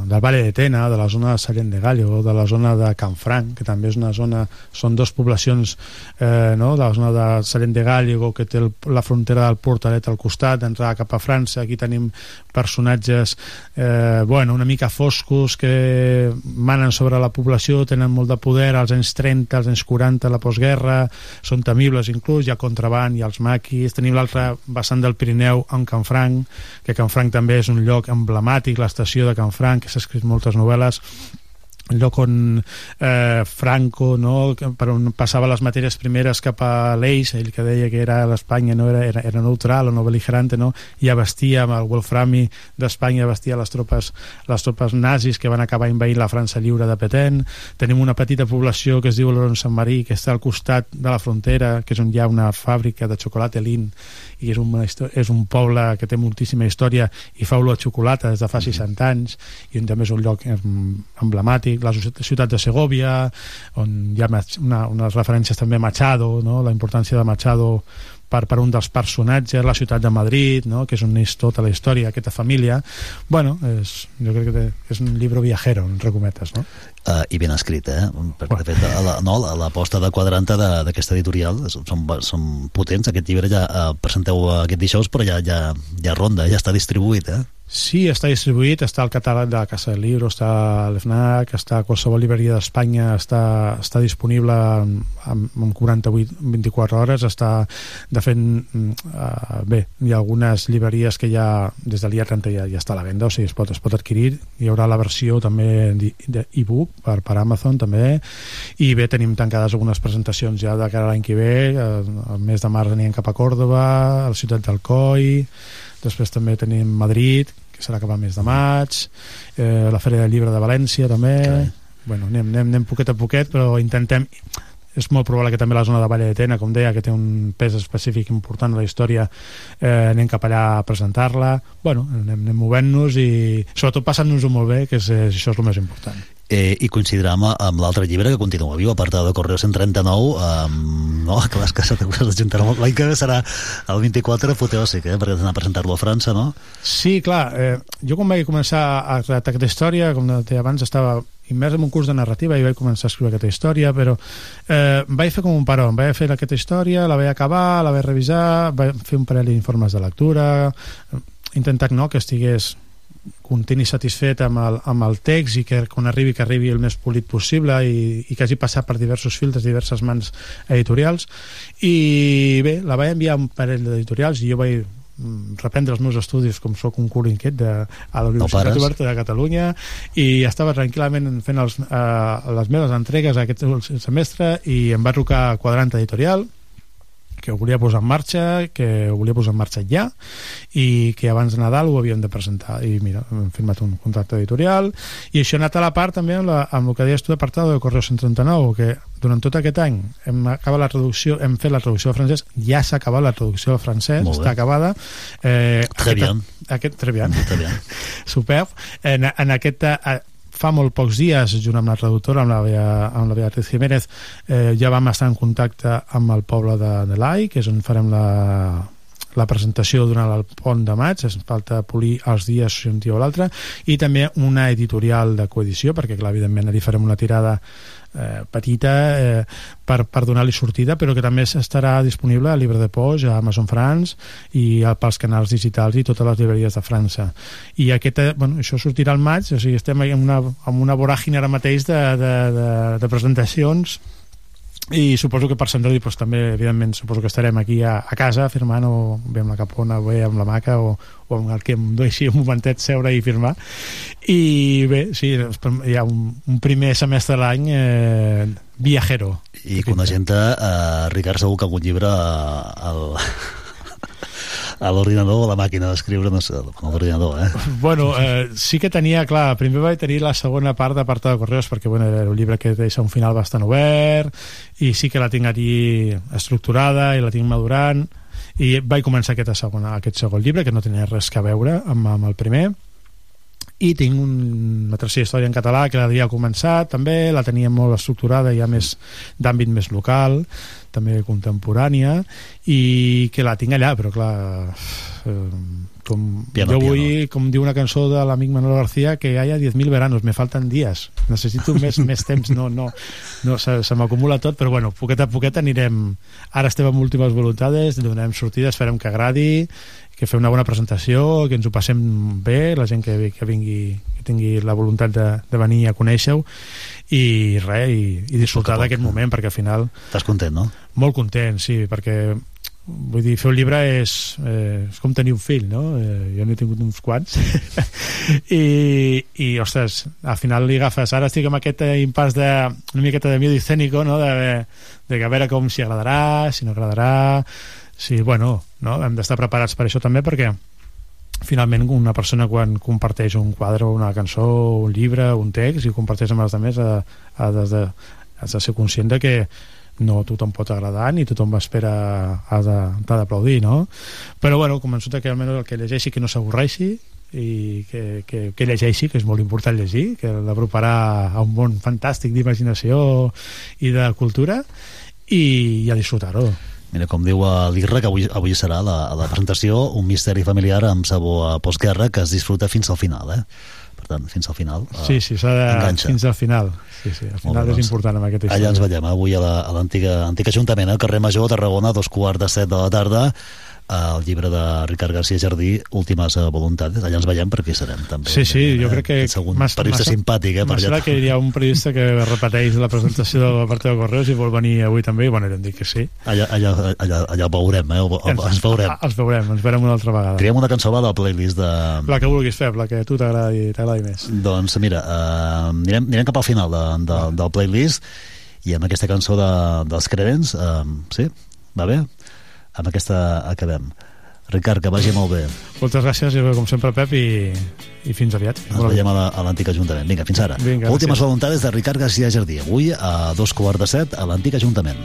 del Valle de Tena, de la zona de Sallent de Gallo, de la zona de Canfranc, que també és una zona, són dos poblacions eh, no? de la zona de Sallent de Gallo, que té el, la frontera del Portalet al costat, d'entrar cap a França, aquí tenim personatges eh, bueno, una mica foscos que manen sobre la població, tenen molt de poder als anys 30, als anys 40, la postguerra, són temibles inclús, hi ha contraband, hi ha els maquis, tenim l'altre vessant del Pirineu en Canfranc, que Canfranc també és un lloc emblemàtic, l'estació de Canfranc, que s'ha escrit moltes novel·les, lloc on eh, Franco no, per on passava les matèries primeres cap a l'Eix, ell que deia que era l'Espanya no? Era, era, era neutral o no? Beligerante no? ja vestia amb el Wolframi d'Espanya vestia les tropes, les tropes nazis que van acabar invadint la França lliure de Petén. Tenim una petita població que es diu Loron Sant Marí que està al costat de la frontera que és on hi ha una fàbrica de xocolata Lin i és, una, histo- és un poble que té moltíssima història i fa olor a xocolata des de fa 60 anys i on també és un lloc em, emblemàtic la ciutat- de Segovia on hi ha una, unes referències també a Machado no? la importància de Machado per, per un dels personatges, la ciutat de Madrid, no? que és on és tota la història, aquesta família. Bueno, és, jo crec que és un llibre viajero, entre cometes, no? Uh, i ben escrit, eh? Perquè, de fet, a la, no, l'aposta de quadranta de- d'aquesta editorial són, són potents. Aquest llibre ja uh, presenteu aquest dijous, però ja, ja, ja ronda, ja està distribuït, eh? Sí, està distribuït, està al catàleg de Casa del Libro, està a l'FNAC, està a qualsevol llibreria d'Espanya, està, està disponible en, en, en 48, 24 hores, està, de fet, mm, uh, bé, hi ha algunes llibreries que ja, des del dia 30 ja, ja està a la venda, o sigui, es pot, es pot adquirir, hi haurà la versió també d'e-book per, per Amazon també, i bé, tenim tancades algunes presentacions ja de cara a l'any que ve, eh, el mes de març anirem cap a Còrdoba, a la ciutat d'Alcoi, després també tenim Madrid que serà cap al mes de maig eh, la Fèria del Llibre de València també Carai. bueno, anem, anem, anem poquet a poquet però intentem és molt probable que també la zona de Valle de Tena, com deia, que té un pes específic important a la història, eh, anem cap allà a presentar-la. Bueno, anem, anem movent-nos i sobretot passant-nos-ho molt bé, que és, és, això és el més important. Eh, I coincidirà amb, l'altre llibre que continua viu, apartat de Correu 139, amb, no, clar, és que s'ha d'ajuntar l'any que ve serà el 24 apoteòsic, eh, perquè has d'anar a presentar-lo a França, no? Sí, clar, eh, jo quan vaig començar a redactar aquesta història, com deia abans, estava immers en un curs de narrativa i vaig començar a escriure aquesta història, però eh, vaig fer com un paró, vaig fer aquesta història, la vaig acabar, la vaig revisar, vaig fer un parell d'informes de lectura, intentar no, que estigués content i satisfet amb el, amb el text i que quan arribi que arribi el més polit possible i, i que hagi passat per diversos filtres, diverses mans editorials i bé, la vaig enviar a un parell d'editorials i jo vaig mm, reprendre els meus estudis com sóc un cul inquiet de, a la Universitat pares. Oberta de Catalunya i estava tranquil·lament fent els, eh, les meves entregues aquest semestre i em va trucar Quadrant Editorial que ho volia posar en marxa, que ho volia posar en marxa ja i que abans de Nadal ho havíem de presentar i mira, hem firmat un contracte editorial i això ha anat a la part també amb, la, amb el que deies tu d'apartado de Correo 139 que durant tot aquest any hem acabat la traducció, hem fet la traducció al francès ja s'ha acabat la traducció al francès està acabada eh, Très aquesta- bien. aquest, très bien. Très bien. superb en, en aquest fa molt pocs dies, junt amb la traductora, amb la, Bea- amb la Beatriz Jiménez, eh, ja vam estar en contacte amb el poble de, de l'AI, que és on farem la, la presentació durant el pont de maig, ens falta polir els dies un dia o l'altre, i també una editorial de coedició, perquè clar, evidentment li farem una tirada eh, petita eh, per, per donar-li sortida, però que també estarà disponible a Libre de Poix, a Amazon France i a, pels canals digitals i totes les llibreries de França. I aquest, eh, bueno, això sortirà al maig, o sigui, estem en una, en una voràgine ara mateix de, de, de, de presentacions i suposo que per Sant Jordi doncs, també, evidentment, suposo que estarem aquí a, a casa firmant o bé amb la capona o bé amb la maca o, o amb el que em deixi un momentet seure i firmar. I bé, sí, hi ha un, un primer semestre de l'any eh, viajero. I coneixent-te, eh, Ricard, segur que algun llibre eh, al, a l'ordinador o a la màquina d'escriure, no sé, a l'ordinador, eh? Bueno, eh, sí que tenia, clar, primer vaig tenir la segona part d'apartat de correus perquè bueno, era un llibre que deixa un final bastant obert i sí que la tinc allí estructurada i la tinc madurant i vaig començar aquesta segona, aquest segon llibre que no tenia res que veure amb, amb el primer i tinc un, una tercera història en català que l'havia començat també, la tenia molt estructurada ja més d'àmbit més local també contemporània i que la tinc allà però clar eh, com Piano, jo piano. vull, com diu una cançó de l'amic Manuel García que hi haya 10.000 veranos, me falten dies necessito més, més temps no, no, no se, se m'acumula tot, però bueno poquet a poquet anirem, ara estem amb últimes voluntats donarem sortides, farem que agradi que fem una bona presentació, que ens ho passem bé, la gent que, que vingui que tingui la voluntat de, de venir a conèixer-ho i res, i, i disfrutar d'aquest moment perquè al final Estàs content, no? molt content, sí, perquè vull dir, fer un llibre és, eh, és com tenir un fill, no? Eh, jo n'he tingut uns quants i, i, ostres, al final li agafes ara estic amb aquest eh, impàs de una miqueta de miedo escénico, no? De, de que a veure com si agradarà, si no agradarà si, bueno, no? hem d'estar preparats per això també perquè finalment una persona quan comparteix un quadre una cançó, un llibre, un text i comparteix amb els altres ha, ha, de, has de ser conscient de que no tothom pot agradar ni tothom espera t'ha d'aplaudir no? però bueno, convençut que almenys el que llegeixi que no s'avorreixi i que, que, que llegeixi, que és molt important llegir que l'aproparà a un món fantàstic d'imaginació i de cultura i, i a disfrutar-ho Mira, com diu l'Irra, que avui, avui serà la, la presentació, un misteri familiar amb sabor a postguerra que es disfruta fins al final, eh? Tant, fins al final. eh, Sí, sí, s'ha de... enganxa. Fins al final. Sí, sí, al final bé, és doncs. important amb aquesta Allà ens història. veiem, eh? avui a la- a l'antic antic Ajuntament, al carrer Major, Tarragona, a dos quarts de set de la tarda, el llibre de Ricard García Jardí, Últimes eh, voluntats. Allà ens veiem perquè hi serem, també. Sí, sí, jo Eh, crec que... Algun m'has- periodista m'has- simpàtic, eh? M'ha semblat que hi ha un periodista que repeteix la presentació del Partit de Correus i vol venir avui també, i bueno, hem dit que sí. Allà, allà, allà, allà el veurem, eh? O, o, ens veurem. Els veurem, ens veurem una altra vegada. Triem una cançó de la playlist de... La que vulguis fer, la que a tu t'agradi t'agradi més. Doncs mira, uh, anirem, anirem cap al final de, de, del playlist i amb aquesta cançó de, dels Credents, uh, sí? Va bé? Amb aquesta acabem. Ricard, que vagi molt bé. Moltes gràcies, i com sempre, Pep, i, i fins aviat. Ens veiem a la- a l'antic Ajuntament. Vinga, fins ara. Vinga, Últimes voluntats de Ricard García Jardí. Avui a dos quarts de set a l'antic Ajuntament.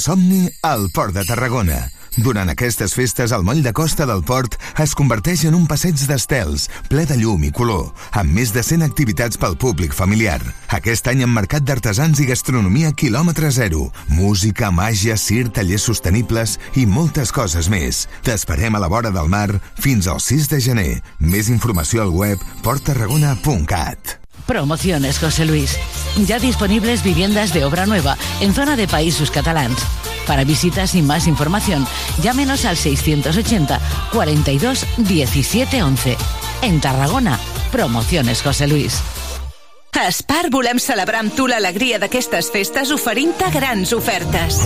Somni al Port de Tarragona. Durant aquestes festes, el moll de costa del port es converteix en un passeig d'estels, ple de llum i color, amb més de 100 activitats pel públic familiar. Aquest any amb mercat d'artesans i gastronomia quilòmetre zero, música, màgia, cir, tallers sostenibles i moltes coses més. T'esperem a la vora del mar fins al 6 de gener. Més informació al web porttarragona.cat. Promociones José Luis. Ya disponibles viviendas de obra nueva en zona de Países Catalans. Para visitas y más información, llámenos al 680 42 17 11. En Tarragona, Promociones José Luis. A Spar volem celebrar amb tu l'alegria d'aquestes festes oferint-te grans ofertes.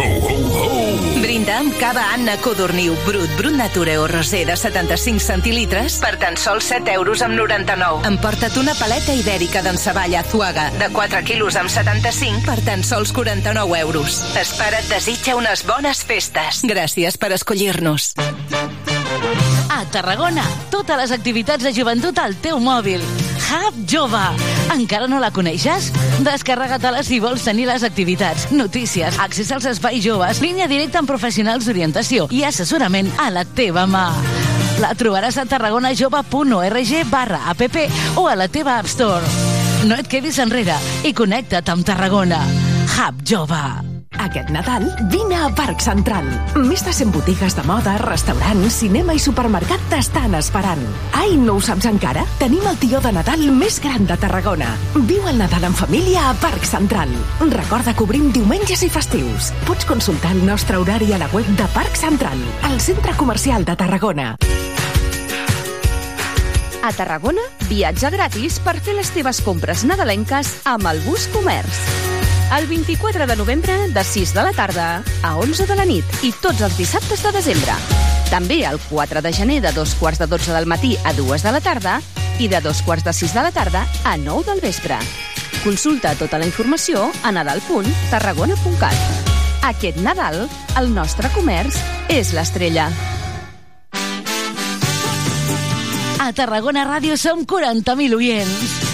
Brinda amb cava Anna Codorniu Brut, Brut Nature o Rosé de 75 centilitres per tan sols 7 euros amb 99. Emporta't una paleta ibèrica d'enceballa Azuaga de 4 quilos amb 75 per tan sols 49 euros. Spar et desitja unes bones festes. Gràcies per escollir-nos. A Tarragona, totes les activitats de joventut al teu mòbil. Hub Jove. Encara no la coneixes? Descarrega-te-la si vols tenir les activitats, notícies, accés als espais joves, línia directa amb professionals d'orientació i assessorament a la teva mà. La trobaràs a tarragonajove.org barra app o a la teva App Store. No et quedis enrere i connecta't amb Tarragona. Hub Jove. Aquest Nadal vine a Parc Central. Més de 100 botigues de moda, restaurants, cinema i supermercat t'estan esperant. Ai, no ho saps encara? Tenim el tió de Nadal més gran de Tarragona. Viu el Nadal en família a Parc Central. Recorda que obrim diumenges i festius. Pots consultar el nostre horari a la web de Parc Central, al centre comercial de Tarragona. A Tarragona, viatge gratis per fer les teves compres nadalenques amb el Bus Comerç. El 24 de novembre, de 6 de la tarda a 11 de la nit i tots els dissabtes de desembre. També el 4 de gener de dos quarts de 12 del matí a 2 de la tarda i de dos quarts de 6 de la tarda a 9 del vespre. Consulta tota la informació a nadal.tarragona.cat. Aquest Nadal, el nostre comerç és l'estrella. A Tarragona Ràdio som 40.000 oients.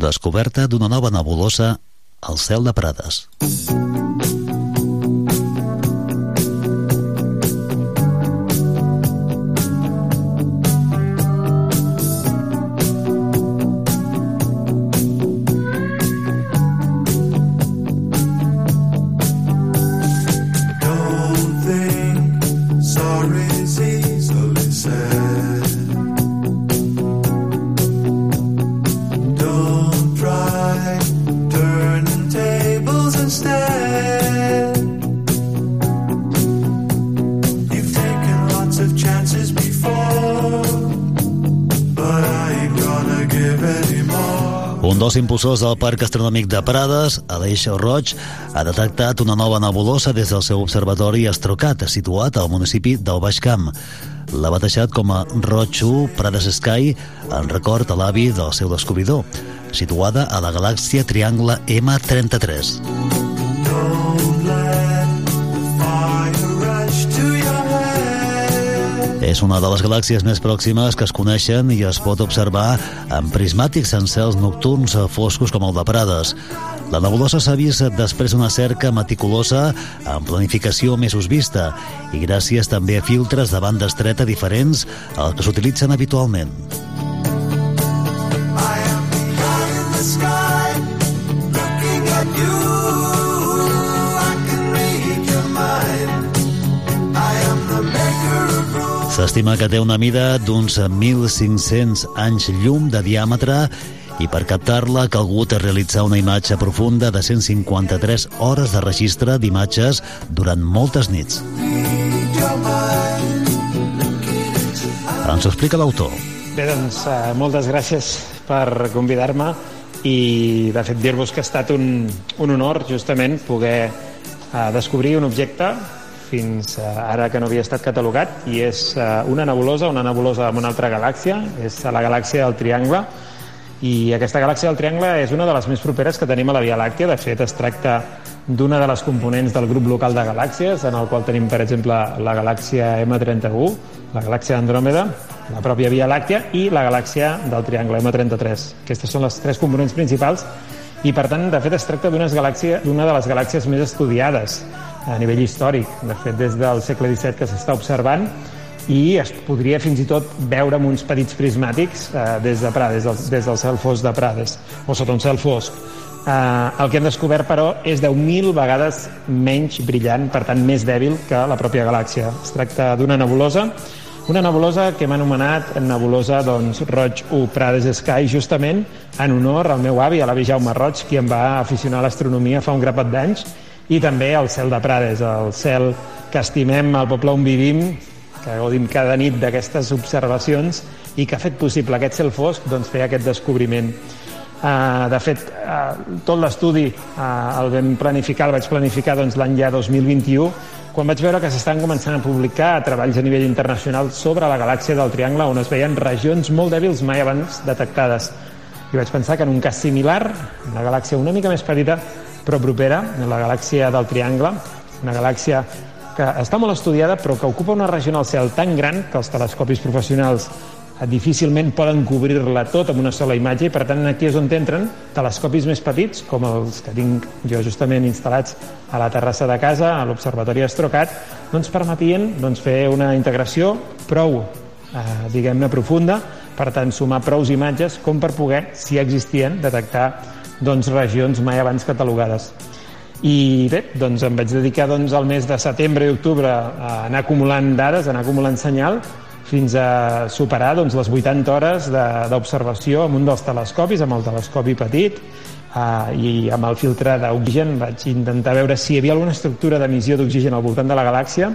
Descoberta d'una nova nebulosa al cel de Prades. Dels impulsors del Parc Astronòmic de Prades, Aleix Roig, ha detectat una nova nebulosa des del seu observatori Astrocat, situat al municipi del Baix Camp. L'ha batejat com a Roig 1 Prades Sky en record a l'avi del seu descobridor, situada a la galàxia Triangle M33. És una de les galàxies més pròximes que es coneixen i es pot observar amb prismàtics en cels nocturns foscos com el de Prades. La nebulosa s'ha vist després d'una cerca meticulosa amb planificació mesos vista i gràcies també a filtres de banda estreta diferents als que s'utilitzen habitualment. S'estima que té una mida d'uns 1.500 anys llum de diàmetre i per captar-la ha calgut realitzar una imatge profunda de 153 hores de registre d'imatges durant moltes nits. Ens ho explica l'autor. Bé, doncs, uh, moltes gràcies per convidar-me i, de fet, dir-vos que ha estat un, un honor, justament, poder a descobrir un objecte fins eh, ara que no havia estat catalogat i és eh, una nebulosa, una nebulosa amb una altra galàxia, és la galàxia del Triangle i aquesta galàxia del Triangle és una de les més properes que tenim a la Via Làctea, de fet es tracta d'una de les components del grup local de galàxies, en el qual tenim, per exemple, la galàxia M31, la galàxia d'Andròmeda, la pròpia Via Làctea i la galàxia del Triangle M33. Aquestes són les tres components principals i, per tant, de fet, es tracta d'una galàxia, de les galàxies més estudiades a nivell històric. De fet, des del segle XVII que s'està observant i es podria fins i tot veure amb uns petits prismàtics eh, des de Prades, des del, des del cel fosc de Prades, o sota un cel fosc. Eh, el que hem descobert, però, és 10.000 vegades menys brillant, per tant, més dèbil que la pròpia galàxia. Es tracta d'una nebulosa, una nebulosa que hem anomenat nebulosa doncs, Roig U Prades Sky, justament en honor al meu avi, a l'avi Jaume Roig, qui em va aficionar a l'astronomia fa un grapat d'anys, i també al cel de Prades, el cel que estimem al poble on vivim, que gaudim cada nit d'aquestes observacions i que ha fet possible aquest cel fosc doncs, fer aquest descobriment. Uh, de fet, uh, tot l'estudi uh, el vam planificar, el vaig planificar doncs, l'any ja 2021, quan vaig veure que s'estan començant a publicar treballs a nivell internacional sobre la galàxia del Triangle, on es veien regions molt dèbils mai abans detectades. I vaig pensar que en un cas similar, una galàxia una mica més petita, però propera, la galàxia del Triangle, una galàxia que està molt estudiada però que ocupa una regió al cel tan gran que els telescopis professionals difícilment poden cobrir-la tot amb una sola imatge i per tant aquí és on entren telescopis més petits com els que tinc jo justament instal·lats a la terrassa de casa, a l'Observatori Astrocat, doncs permetien doncs, fer una integració prou, eh, diguem-ne, profunda, per tant sumar prous imatges com per poder, si existien, detectar doncs, regions mai abans catalogades. I bé, doncs em vaig dedicar doncs, al mes de setembre i octubre a anar acumulant dades, a anar acumulant senyal, fins a superar doncs, les 80 hores d'observació amb un dels telescopis, amb el telescopi petit, eh, i amb el filtre d'oxigen vaig intentar veure si hi havia alguna estructura d'emissió d'oxigen al voltant de la galàxia.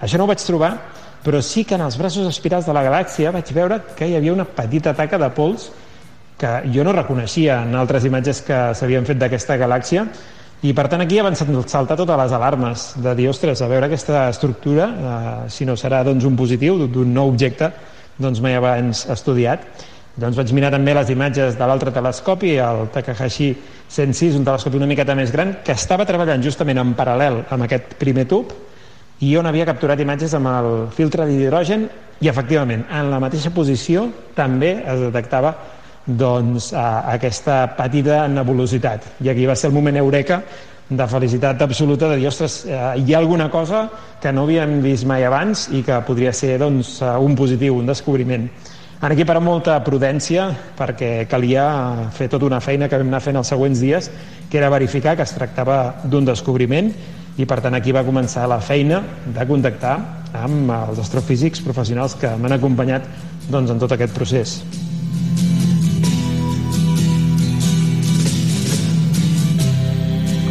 Això no ho vaig trobar, però sí que en els braços espirals de la galàxia vaig veure que hi havia una petita taca de pols que jo no reconeixia en altres imatges que s'havien fet d'aquesta galàxia i per tant aquí ja van saltar totes les alarmes de dir, ostres, a veure aquesta estructura, eh, si no serà doncs, un positiu d'un nou objecte doncs mai abans estudiat. Doncs vaig mirar també les imatges de l'altre telescopi, el Takahashi 106, un telescopi una miqueta més gran, que estava treballant justament en paral·lel amb aquest primer tub i on havia capturat imatges amb el filtre d'hidrogen i efectivament en la mateixa posició també es detectava doncs, a aquesta petita nebulositat. I aquí va ser el moment eureka de felicitat absoluta de dir, ostres, eh, hi ha alguna cosa que no havíem vist mai abans i que podria ser doncs, eh, un positiu, un descobriment. Aquí, per molta prudència, perquè calia fer tota una feina que vam anar fent els següents dies, que era verificar que es tractava d'un descobriment i per tant aquí va començar la feina de contactar amb els astrofísics professionals que m'han acompanyat doncs, en tot aquest procés.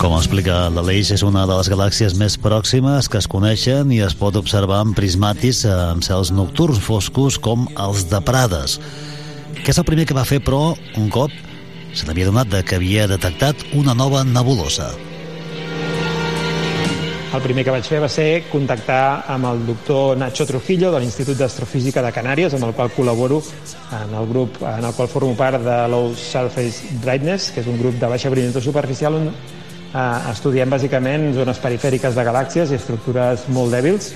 Com explica l'Aleix, és una de les galàxies més pròximes que es coneixen i es pot observar amb prismatis amb cels nocturns foscos com els de Prades. Què és el primer que va fer, però, un cop se n'havia donat que havia detectat una nova nebulosa. El primer que vaig fer va ser contactar amb el doctor Nacho Trujillo de l'Institut d'Astrofísica de Canàries, amb el qual col·laboro en el grup en el qual formo part de Low Surface Brightness, que és un grup de baixa brillantor superficial on eh, estudiem bàsicament zones perifèriques de galàxies i estructures molt dèbils.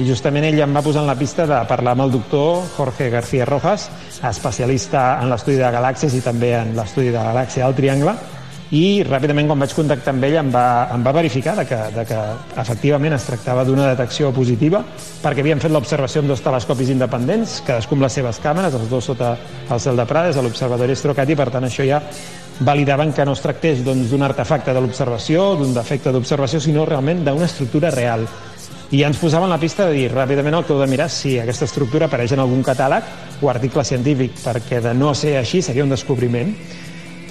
I justament ell em va posar en la pista de parlar amb el doctor Jorge García Rojas, especialista en l'estudi de galàxies i també en l'estudi de la galàxia del Triangle, i ràpidament quan vaig contactar amb ell em va, em va verificar de que, de que efectivament es tractava d'una detecció positiva perquè havien fet l'observació amb dos telescopis independents, cadascú amb les seves càmeres, els dos sota el cel de Prades, a l'Observatori Strocati, per tant això ja validaven que no es tractés doncs, d'un artefacte de l'observació, d'un defecte d'observació, sinó realment d'una estructura real. I ja ens posaven la pista de dir ràpidament el que heu de mirar si aquesta estructura apareix en algun catàleg o article científic, perquè de no ser així seria un descobriment.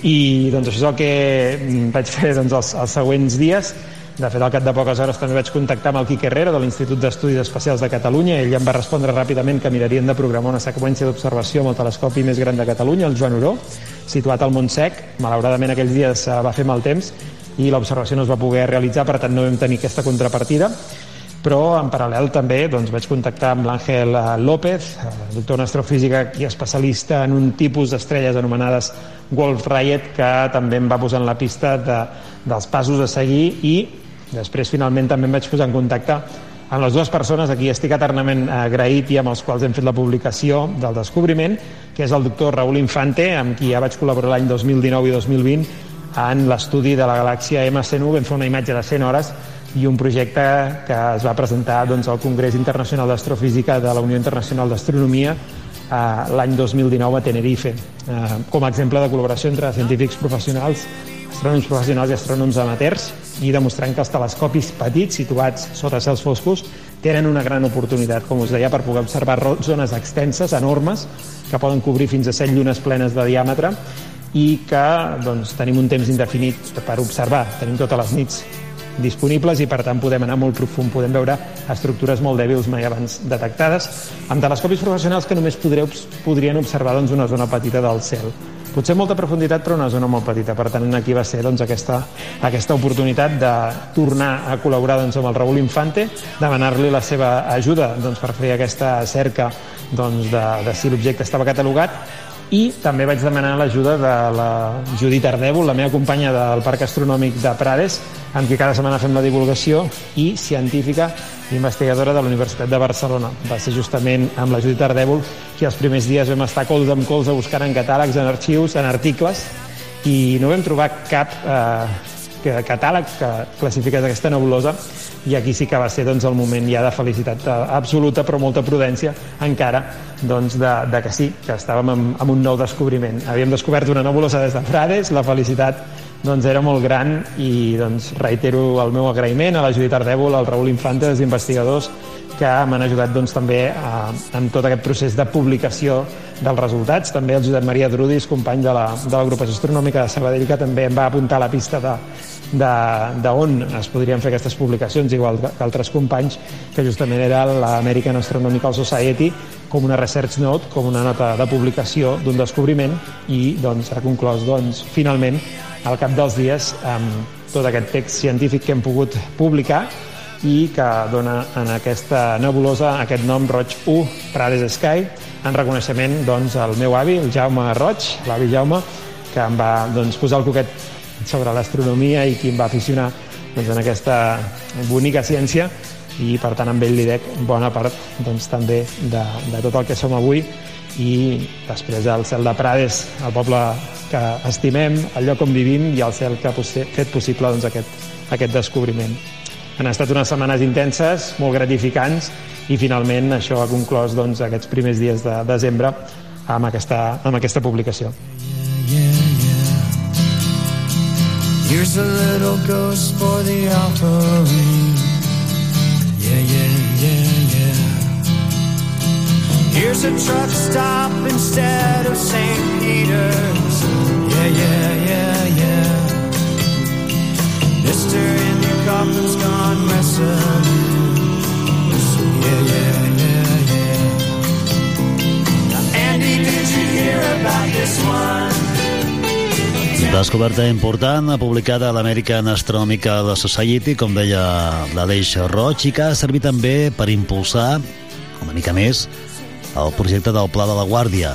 I doncs això és el que mm, vaig fer doncs, els, els següents dies. De fet, al cap de poques hores també vaig contactar amb el Quique Herrera de l'Institut d'Estudis Espacials de Catalunya. Ell em va respondre ràpidament que mirarien de programar una seqüència d'observació amb el telescopi més gran de Catalunya, el Joan Oró, situat al Montsec. Malauradament aquells dies eh, va fer mal temps i l'observació no es va poder realitzar, per tant no vam tenir aquesta contrapartida però en paral·lel també doncs, vaig contactar amb l'Àngel eh, López, eh, doctor en astrofísica i especialista en un tipus d'estrelles anomenades Wolf Rayet, que també em va posar en la pista de, dels passos a seguir i després finalment també em vaig posar en contacte amb les dues persones a qui estic eternament agraït i amb els quals hem fet la publicació del descobriment, que és el doctor Raúl Infante, amb qui ja vaig col·laborar l'any 2019 i 2020 en l'estudi de la galàxia MC9. Vam fer una imatge de 100 hores i un projecte que es va presentar doncs, al Congrés Internacional d'Astrofísica de la Unió Internacional d'Astronomia eh, l'any 2019 a Tenerife, eh, com a exemple de col·laboració entre científics professionals, astrònoms professionals i astrònoms amateurs, i demostrant que els telescopis petits, situats sota cels foscos, tenen una gran oportunitat, com us deia, per poder observar zones extenses, enormes, que poden cobrir fins a 7 llunes plenes de diàmetre, i que doncs, tenim un temps indefinit per observar. Tenim totes les nits disponibles i per tant podem anar molt profund, podem veure estructures molt dèbils mai abans detectades. Amb telescopis professionals que només podreu, podrien observar doncs, una zona petita del cel. Potser molta profunditat però una zona molt petita. Per tant aquí va ser doncs, aquesta, aquesta oportunitat de tornar a col·laborar doncs, amb el Raúl Infante demanar-li la seva ajuda doncs, per fer aquesta cerca doncs, de, de si l'objecte estava catalogat i també vaig demanar l'ajuda de la Judit Ardèvol, la meva companya del Parc Astronòmic de Prades, amb qui cada setmana fem la divulgació, i científica i investigadora de la Universitat de Barcelona. Va ser justament amb la Judit Ardèvol que els primers dies vam estar colze amb colze buscant en catàlegs, en arxius, en articles, i no vam trobar cap eh, catàleg que classifiqués aquesta nebulosa i aquí sí que va ser doncs, el moment ja de felicitat absoluta però molta prudència encara doncs, de, de que sí, que estàvem amb, amb un nou descobriment. Havíem descobert una nebulosa des de Frades, la felicitat doncs, era molt gran i doncs, reitero el meu agraïment a la Judit Ardèvol, al Raül als investigadors que m'han ajudat doncs, també a, en tot aquest procés de publicació dels resultats. També el Josep Maria Drudis, company de la, de l'agrupació astronòmica de Sabadell, que també em va apuntar a la pista de, de, de on es podrien fer aquestes publicacions, igual que altres companys, que justament era l'American Astronomical Society, com una research note, com una nota de publicació d'un descobriment i doncs, ha conclòs doncs, finalment al cap dels dies amb tot aquest text científic que hem pogut publicar i que dona en aquesta nebulosa aquest nom Roig 1 Prades Sky en reconeixement doncs, al meu avi, el Jaume Roig, l'avi Jaume, que em va doncs, posar el coquet sobre l'astronomia i qui em va aficionar doncs, en aquesta bonica ciència i per tant amb ell li dec bona part doncs, també de, de tot el que som avui i després el cel de Prades, el poble que estimem, el lloc on vivim i el cel que ha fet possible doncs, aquest, aquest descobriment. Han estat unes setmanes intenses, molt gratificants, i finalment això ha conclòs doncs, aquests primers dies de desembre amb aquesta, amb aquesta publicació. Here's a little ghost for the offering. Yeah, yeah, yeah, yeah. Here's a truck stop instead of St. Peter's. Yeah, yeah, yeah, yeah. Mister in your coffin's gone wrestling. Yeah, yeah, yeah, yeah. Now, Andy, did you hear about this one? Descoberta important, publicada a l'American Astronomical Society, com deia l'Aleix Roig, i que ha servit també per impulsar, una mica més, el projecte del Pla de la Guàrdia,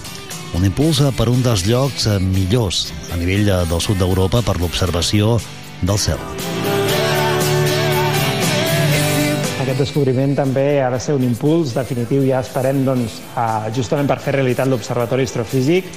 un impuls per un dels llocs millors a nivell del sud d'Europa per l'observació del cel. Aquest descobriment també ha de ser un impuls definitiu, ja esperem doncs, justament per fer realitat l'Observatori Astrofísic,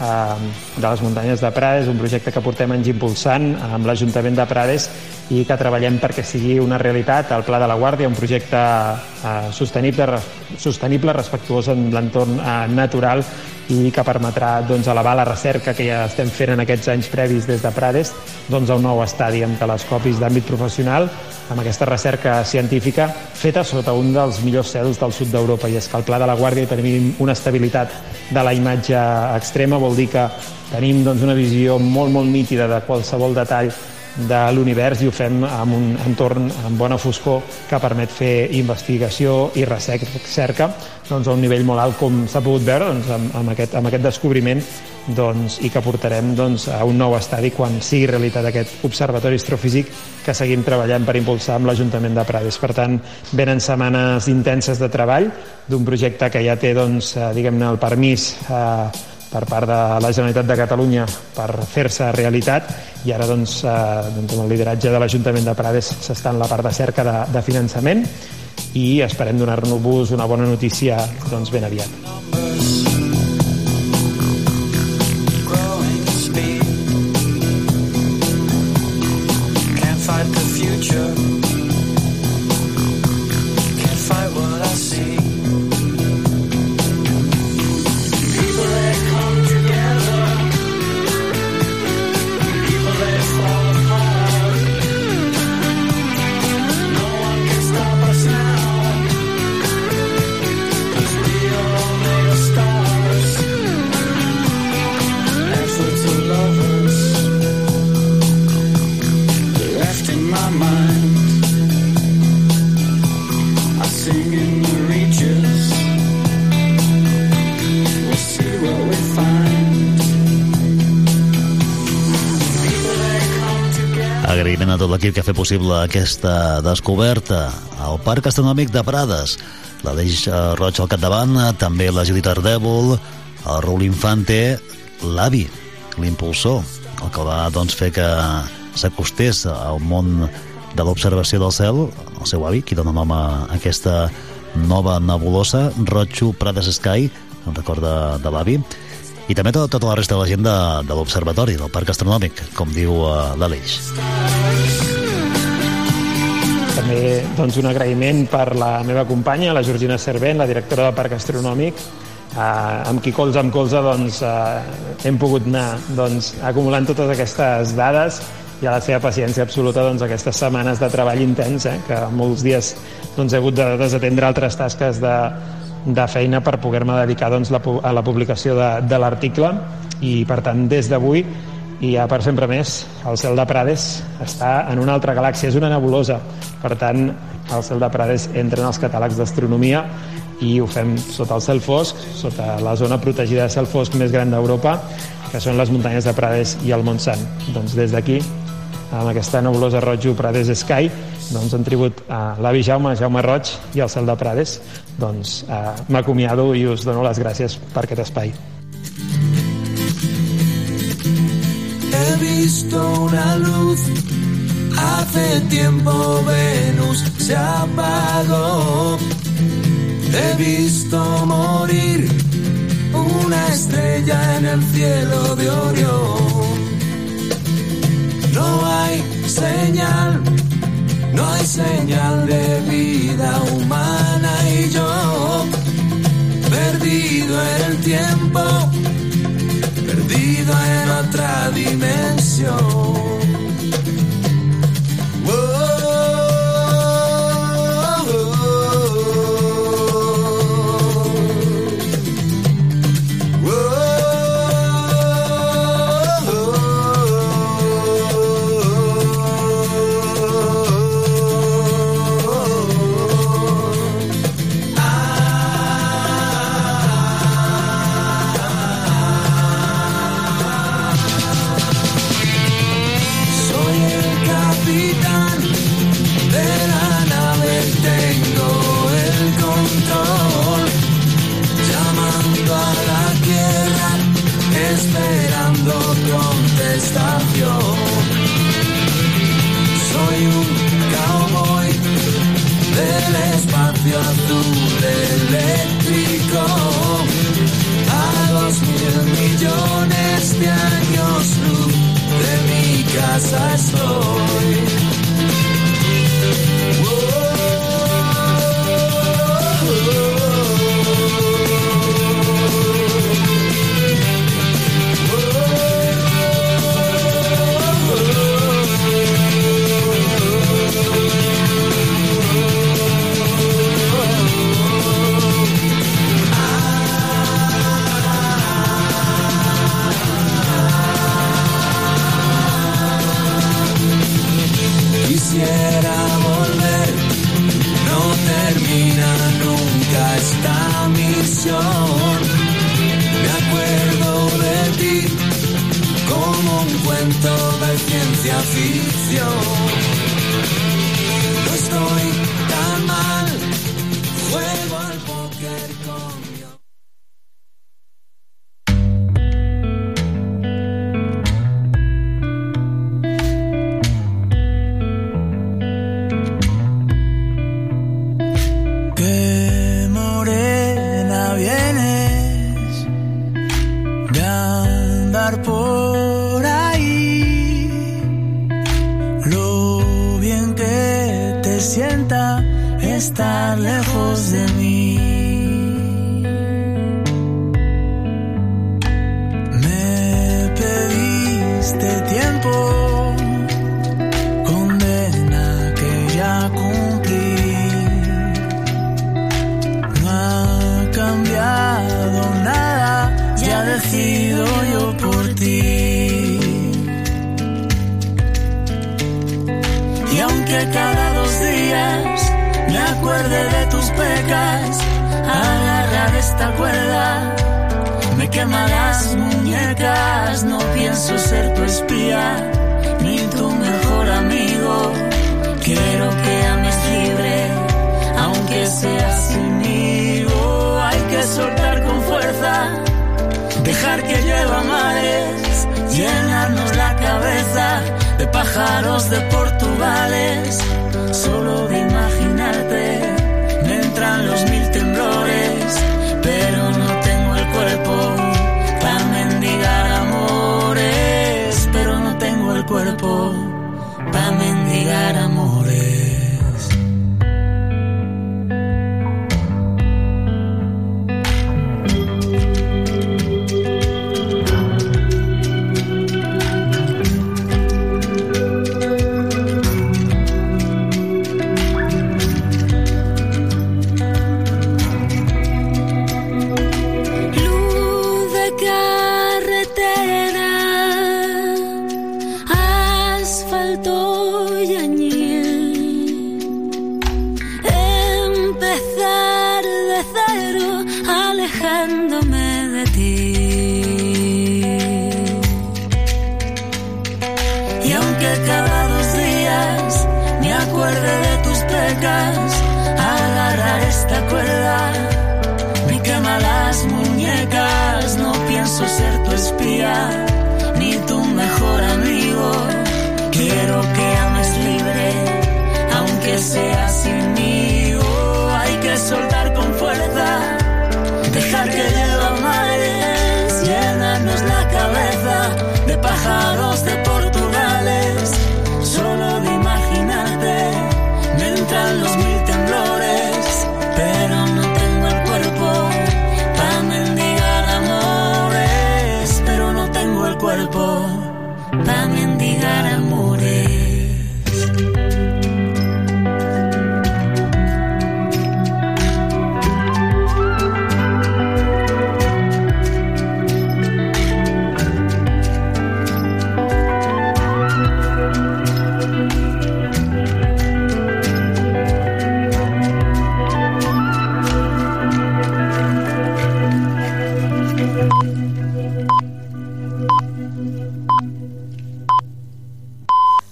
de les muntanyes de Prades, un projecte que portem anys impulsant amb l'Ajuntament de Prades i que treballem perquè sigui una realitat. El Pla de la Guàrdia, un projecte eh, sostenible, sostenible respectuós amb l'entorn eh, natural i que permetrà doncs, elevar la recerca que ja estem fent en aquests anys previs des de Prades doncs, a un nou estadi amb telescopis d'àmbit professional amb aquesta recerca científica feta sota un dels millors cels del sud d'Europa. I és que al Pla de la Guàrdia tenim una estabilitat de la imatge extrema, vol dir que tenim doncs, una visió molt, molt nítida de qualsevol detall de l'univers i ho fem amb un entorn amb bona foscor que permet fer investigació i recerca doncs, a un nivell molt alt com s'ha pogut veure doncs, amb, amb, aquest, amb aquest descobriment doncs, i que portarem doncs, a un nou estadi quan sigui realitat aquest observatori astrofísic que seguim treballant per impulsar amb l'Ajuntament de Prades. Per tant, venen setmanes intenses de treball d'un projecte que ja té doncs, eh, diguem-ne el permís eh, per part de la Generalitat de Catalunya per fer-se realitat i ara doncs, eh, doncs amb el lideratge de l'Ajuntament de Prades s'està en la part de cerca de, de finançament i esperem donar-nos una bona notícia doncs, ben aviat. Agraïment a tot l'equip que ha fet possible aquesta descoberta al Parc Astronòmic de Prades. L'Aleix eh, Roig al capdavant, eh, també la Judit Ardèvol, el Raül Infante, l'avi, l'impulsor, el que va doncs, fer que s'acostés al món de l'observació del cel, el seu avi, qui dona nom a aquesta nova nebulosa, Roig Prades Sky, en record de, de l'avi, i també tota, tota la resta de la gent de, de l'observatori, del Parc Astronòmic, com diu uh, l'Aleix. També doncs, un agraïment per la meva companya, la Georgina Servent, la directora del Parc Astronòmic, eh, amb qui colze amb colze doncs, eh, hem pogut anar doncs, acumulant totes aquestes dades i a la seva paciència absoluta doncs, aquestes setmanes de treball intens, eh, que molts dies doncs, he hagut de desatendre altres tasques de, de feina per poder-me dedicar doncs, la, a la publicació de, de l'article. I per tant des d'avui i ja per sempre més. El cel de Prades està en una altra galàxia, és una nebulosa. Per tant el cel de Prades entra en els catàlegs d'astronomia i ho fem sota el cel fosc, sota la zona protegida de cel fosc més gran d'Europa que són les muntanyes de Prades i el Montsant doncs des d'aquí amb aquesta nebulosa rojo Prades Sky doncs en tribut a l'avi Jaume, Jaume Roig i al cel de Prades. Doncs eh, m'acomiado i us dono les gràcies per aquest espai He visto una luz, hace tiempo Venus se apagó. He visto morir una estrella en el cielo de Orión. No hay señal, no hay señal de vida humana y yo, perdido en el tiempo, perdido en otra dimensión. Soy un cowboy del espacio azul eléctrico. A dos mil millones de años luz de mi casa estoy. Me acuerdo de ti como un cuento de ciencia ficción. Estoy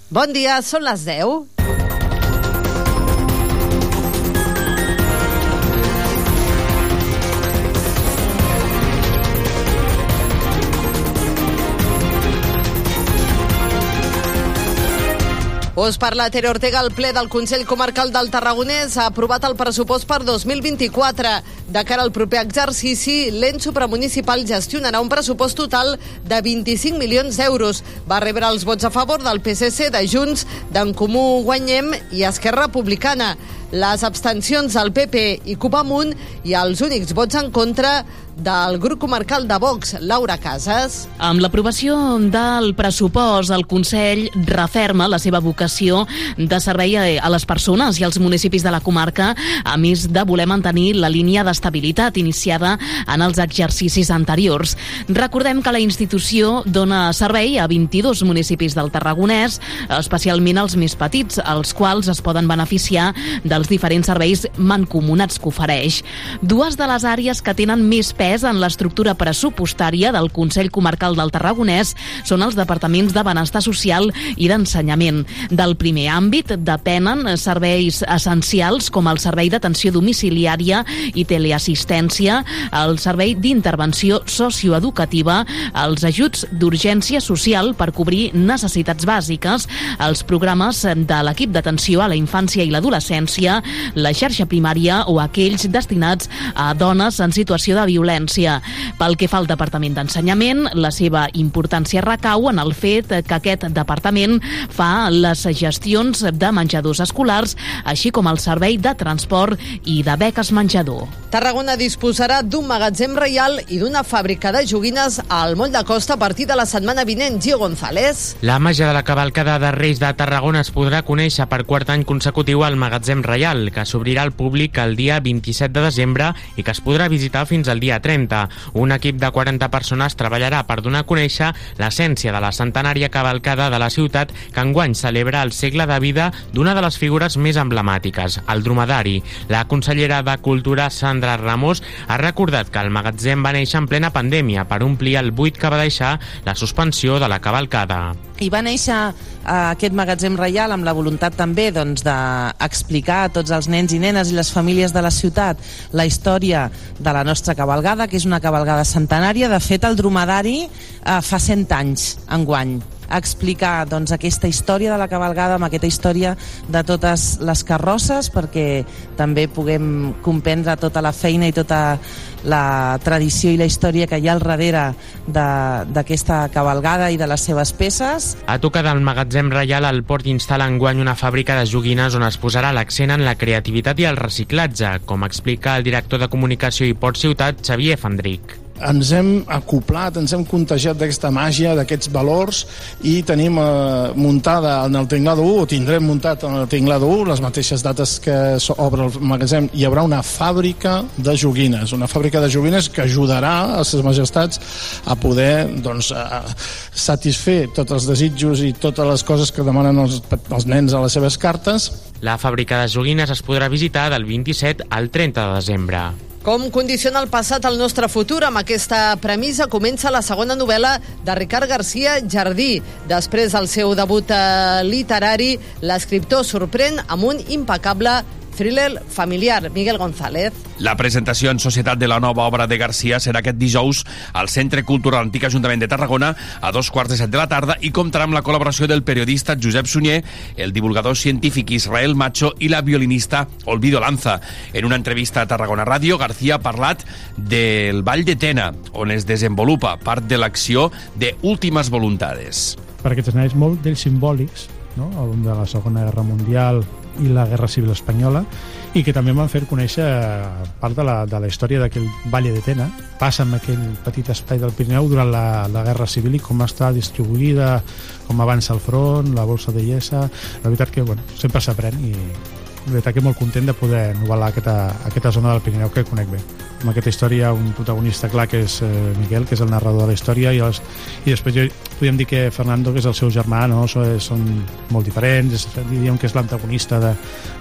Bon dia, són les 10. Us parla Tere Ortega, el ple del Consell Comarcal del Tarragonès ha aprovat el pressupost per 2024. De cara al proper exercici, l'ens supramunicipal gestionarà un pressupost total de 25 milions d'euros. Va rebre els vots a favor del PSC, de Junts, d'en Comú Guanyem i Esquerra Republicana. Les abstencions del PP i Copamunt i els únics vots en contra del grup comarcal de Vox, Laura Casas. Amb l'aprovació del pressupost, el Consell referma la seva vocació de servei a les persones i als municipis de la comarca, a més de voler mantenir la línia d'estabilitat iniciada en els exercicis anteriors. Recordem que la institució dona servei a 22 municipis del Tarragonès, especialment als més petits, els quals es poden beneficiar de dels diferents serveis mancomunats que ofereix. Dues de les àrees que tenen més pes en l'estructura pressupostària del Consell Comarcal del Tarragonès són els departaments de benestar social i d'ensenyament. Del primer àmbit depenen serveis essencials com el servei d'atenció domiciliària i teleassistència, el servei d'intervenció socioeducativa, els ajuts d'urgència social per cobrir necessitats bàsiques, els programes de l'equip d'atenció a la infància i l'adolescència, la xarxa primària o aquells destinats a dones en situació de violència. Pel que fa al Departament d'Ensenyament, la seva importància recau en el fet que aquest departament fa les gestions de menjadors escolars, així com el servei de transport i de beques menjador. Tarragona disposarà d'un magatzem reial i d'una fàbrica de joguines al Moll de Costa a partir de la setmana vinent. Gio González. La màgia de la cavalcada de Reis de Tarragona es podrà conèixer per quart any consecutiu al Magatzem Reial, que s'obrirà al públic el dia 27 de desembre i que es podrà visitar fins al dia 30. Un equip de 40 persones treballarà per donar a conèixer l'essència de la centenària cavalcada de la ciutat que enguany celebra el segle de vida d'una de les figures més emblemàtiques, el dromedari. La consellera de Cultura, Sandra Ramos, ha recordat que el magatzem va néixer en plena pandèmia per omplir el buit que va deixar la suspensió de la cavalcada. I va néixer eh, aquest magatzem reial amb la voluntat també doncs, d'explicar a tots els nens i nenes i les famílies de la ciutat la història de la nostra cavalgada, que és una cavalgada centenària. De fet, el dromedari eh, fa 100 anys enguany a explicar doncs, aquesta història de la cavalgada amb aquesta història de totes les carrosses perquè també puguem comprendre tota la feina i tota la tradició i la història que hi ha al darrere d'aquesta cavalgada i de les seves peces. A tocar del magatzem reial, el port instal·la enguany una fàbrica de joguines on es posarà l'accent en la creativitat i el reciclatge, com explica el director de comunicació i Port Ciutat, Xavier Fandric. Ens hem acoplat, ens hem contagiat d'aquesta màgia, d'aquests valors i tenim eh, muntada en el Tinglado 1, o tindrem muntat en el Tinglado 1, les mateixes dates que s'obre el magatzem, hi haurà una fàbrica de joguines, una fàbrica de joguines que ajudarà a les majestats a poder doncs, a satisfer tots els desitjos i totes les coses que demanen els, els nens a les seves cartes La fàbrica de joguines es podrà visitar del 27 al 30 de desembre. Com condiciona el passat el nostre futur? Amb aquesta premissa comença la segona novel·la de Ricard García Jardí. Després del seu debut eh, literari, l'escriptor sorprèn amb un impecable thriller familiar. Miguel González. La presentació en societat de la nova obra de Garcia serà aquest dijous al Centre Cultural Antic Ajuntament de Tarragona a dos quarts de set de la tarda i comptarà amb la col·laboració del periodista Josep Sunyer, el divulgador científic Israel Macho i la violinista Olvido Lanza. En una entrevista a Tarragona Ràdio, García ha parlat del Vall de Tena, on es desenvolupa part de l'acció de Últimes Voluntades. perquè t'escenaris molt dels simbòlics, no? de la Segona Guerra Mundial i la Guerra Civil Espanyola, i que també m'han fet conèixer part de la, de la història d'aquell Valle de Tena. Passa en aquell petit espai del Pirineu durant la, la Guerra Civil i com està distribuïda, com avança el front, la bolsa de Iessa... La veritat que bueno, sempre s'aprèn i la veritat que molt content de poder novel·lar aquesta, aquesta zona del Pirineu que conec bé. Amb aquesta història, un protagonista clar que és eh, Miquel, que és el narrador de la història, i, els, i després jo, podríem dir que Fernando, que és el seu germà, no? són, són molt diferents, és, diríem que és l'antagonista de,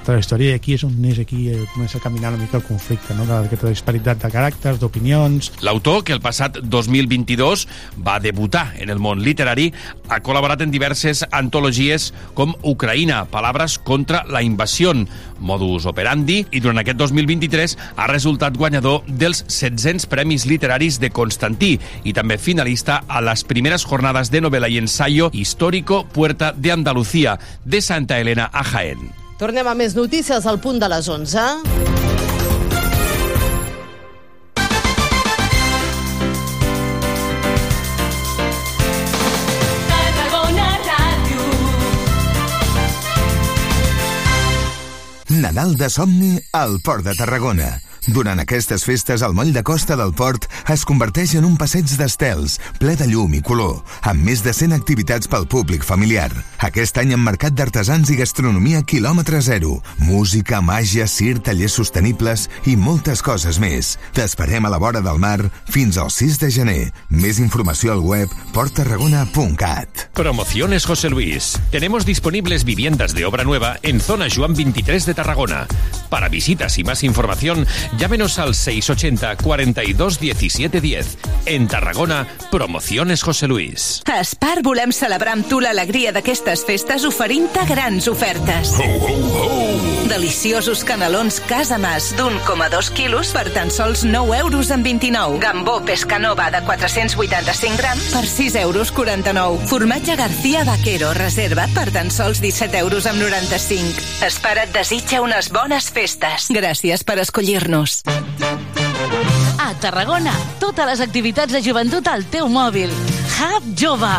de la història, i aquí és on és, aquí eh, comença a caminar una mica el conflicte, no? d'aquesta disparitat de caràcters, d'opinions... L'autor, que el passat 2022 va debutar en el món literari, ha col·laborat en diverses antologies com Ucraïna, Palabras contra la invasió, Modus operandi, i durant aquest 2023 ha resultat guanyador dels 700 Premis Literaris de Constantí i també finalista a les primeres jornades de novel·la i ensayo Histórico Puerta de Andalucía de Santa Elena a Jaén. Tornem a més notícies al punt de les 11. Nadal de somni al Port de Tarragona. Durant aquestes festes, el moll de costa del port es converteix en un passeig d'estels, ple de llum i color, amb més de 100 activitats pel públic familiar. Aquest any amb mercat d'artesans i gastronomia quilòmetre zero, música, màgia, cir, tallers sostenibles i moltes coses més. T'esperem a la vora del mar fins al 6 de gener. Més informació al web porttarragona.cat. Promociones José Luis. Tenemos disponibles viviendas de obra nueva en zona Juan 23 de Tarragona. Tarragona. Para visitas y más información, llámenos al 680 42 17 10. En Tarragona, Promociones José Luis. A Espar volem celebrar amb tu l'alegria d'aquestes festes oferint-te grans ofertes. Deliciosos canelons Casa Mas d'un 1,2 quilos per tan sols 9 euros amb 29. Gambó Pescanova de 485 grams per 6 euros 49. Formatge García Vaquero reserva per tan sols 17 euros amb 95. Espar et desitja unes bones festes. Gràcies per escollir-nos. A Tarragona, totes les activitats de joventut al teu mòbil. Hub Jove.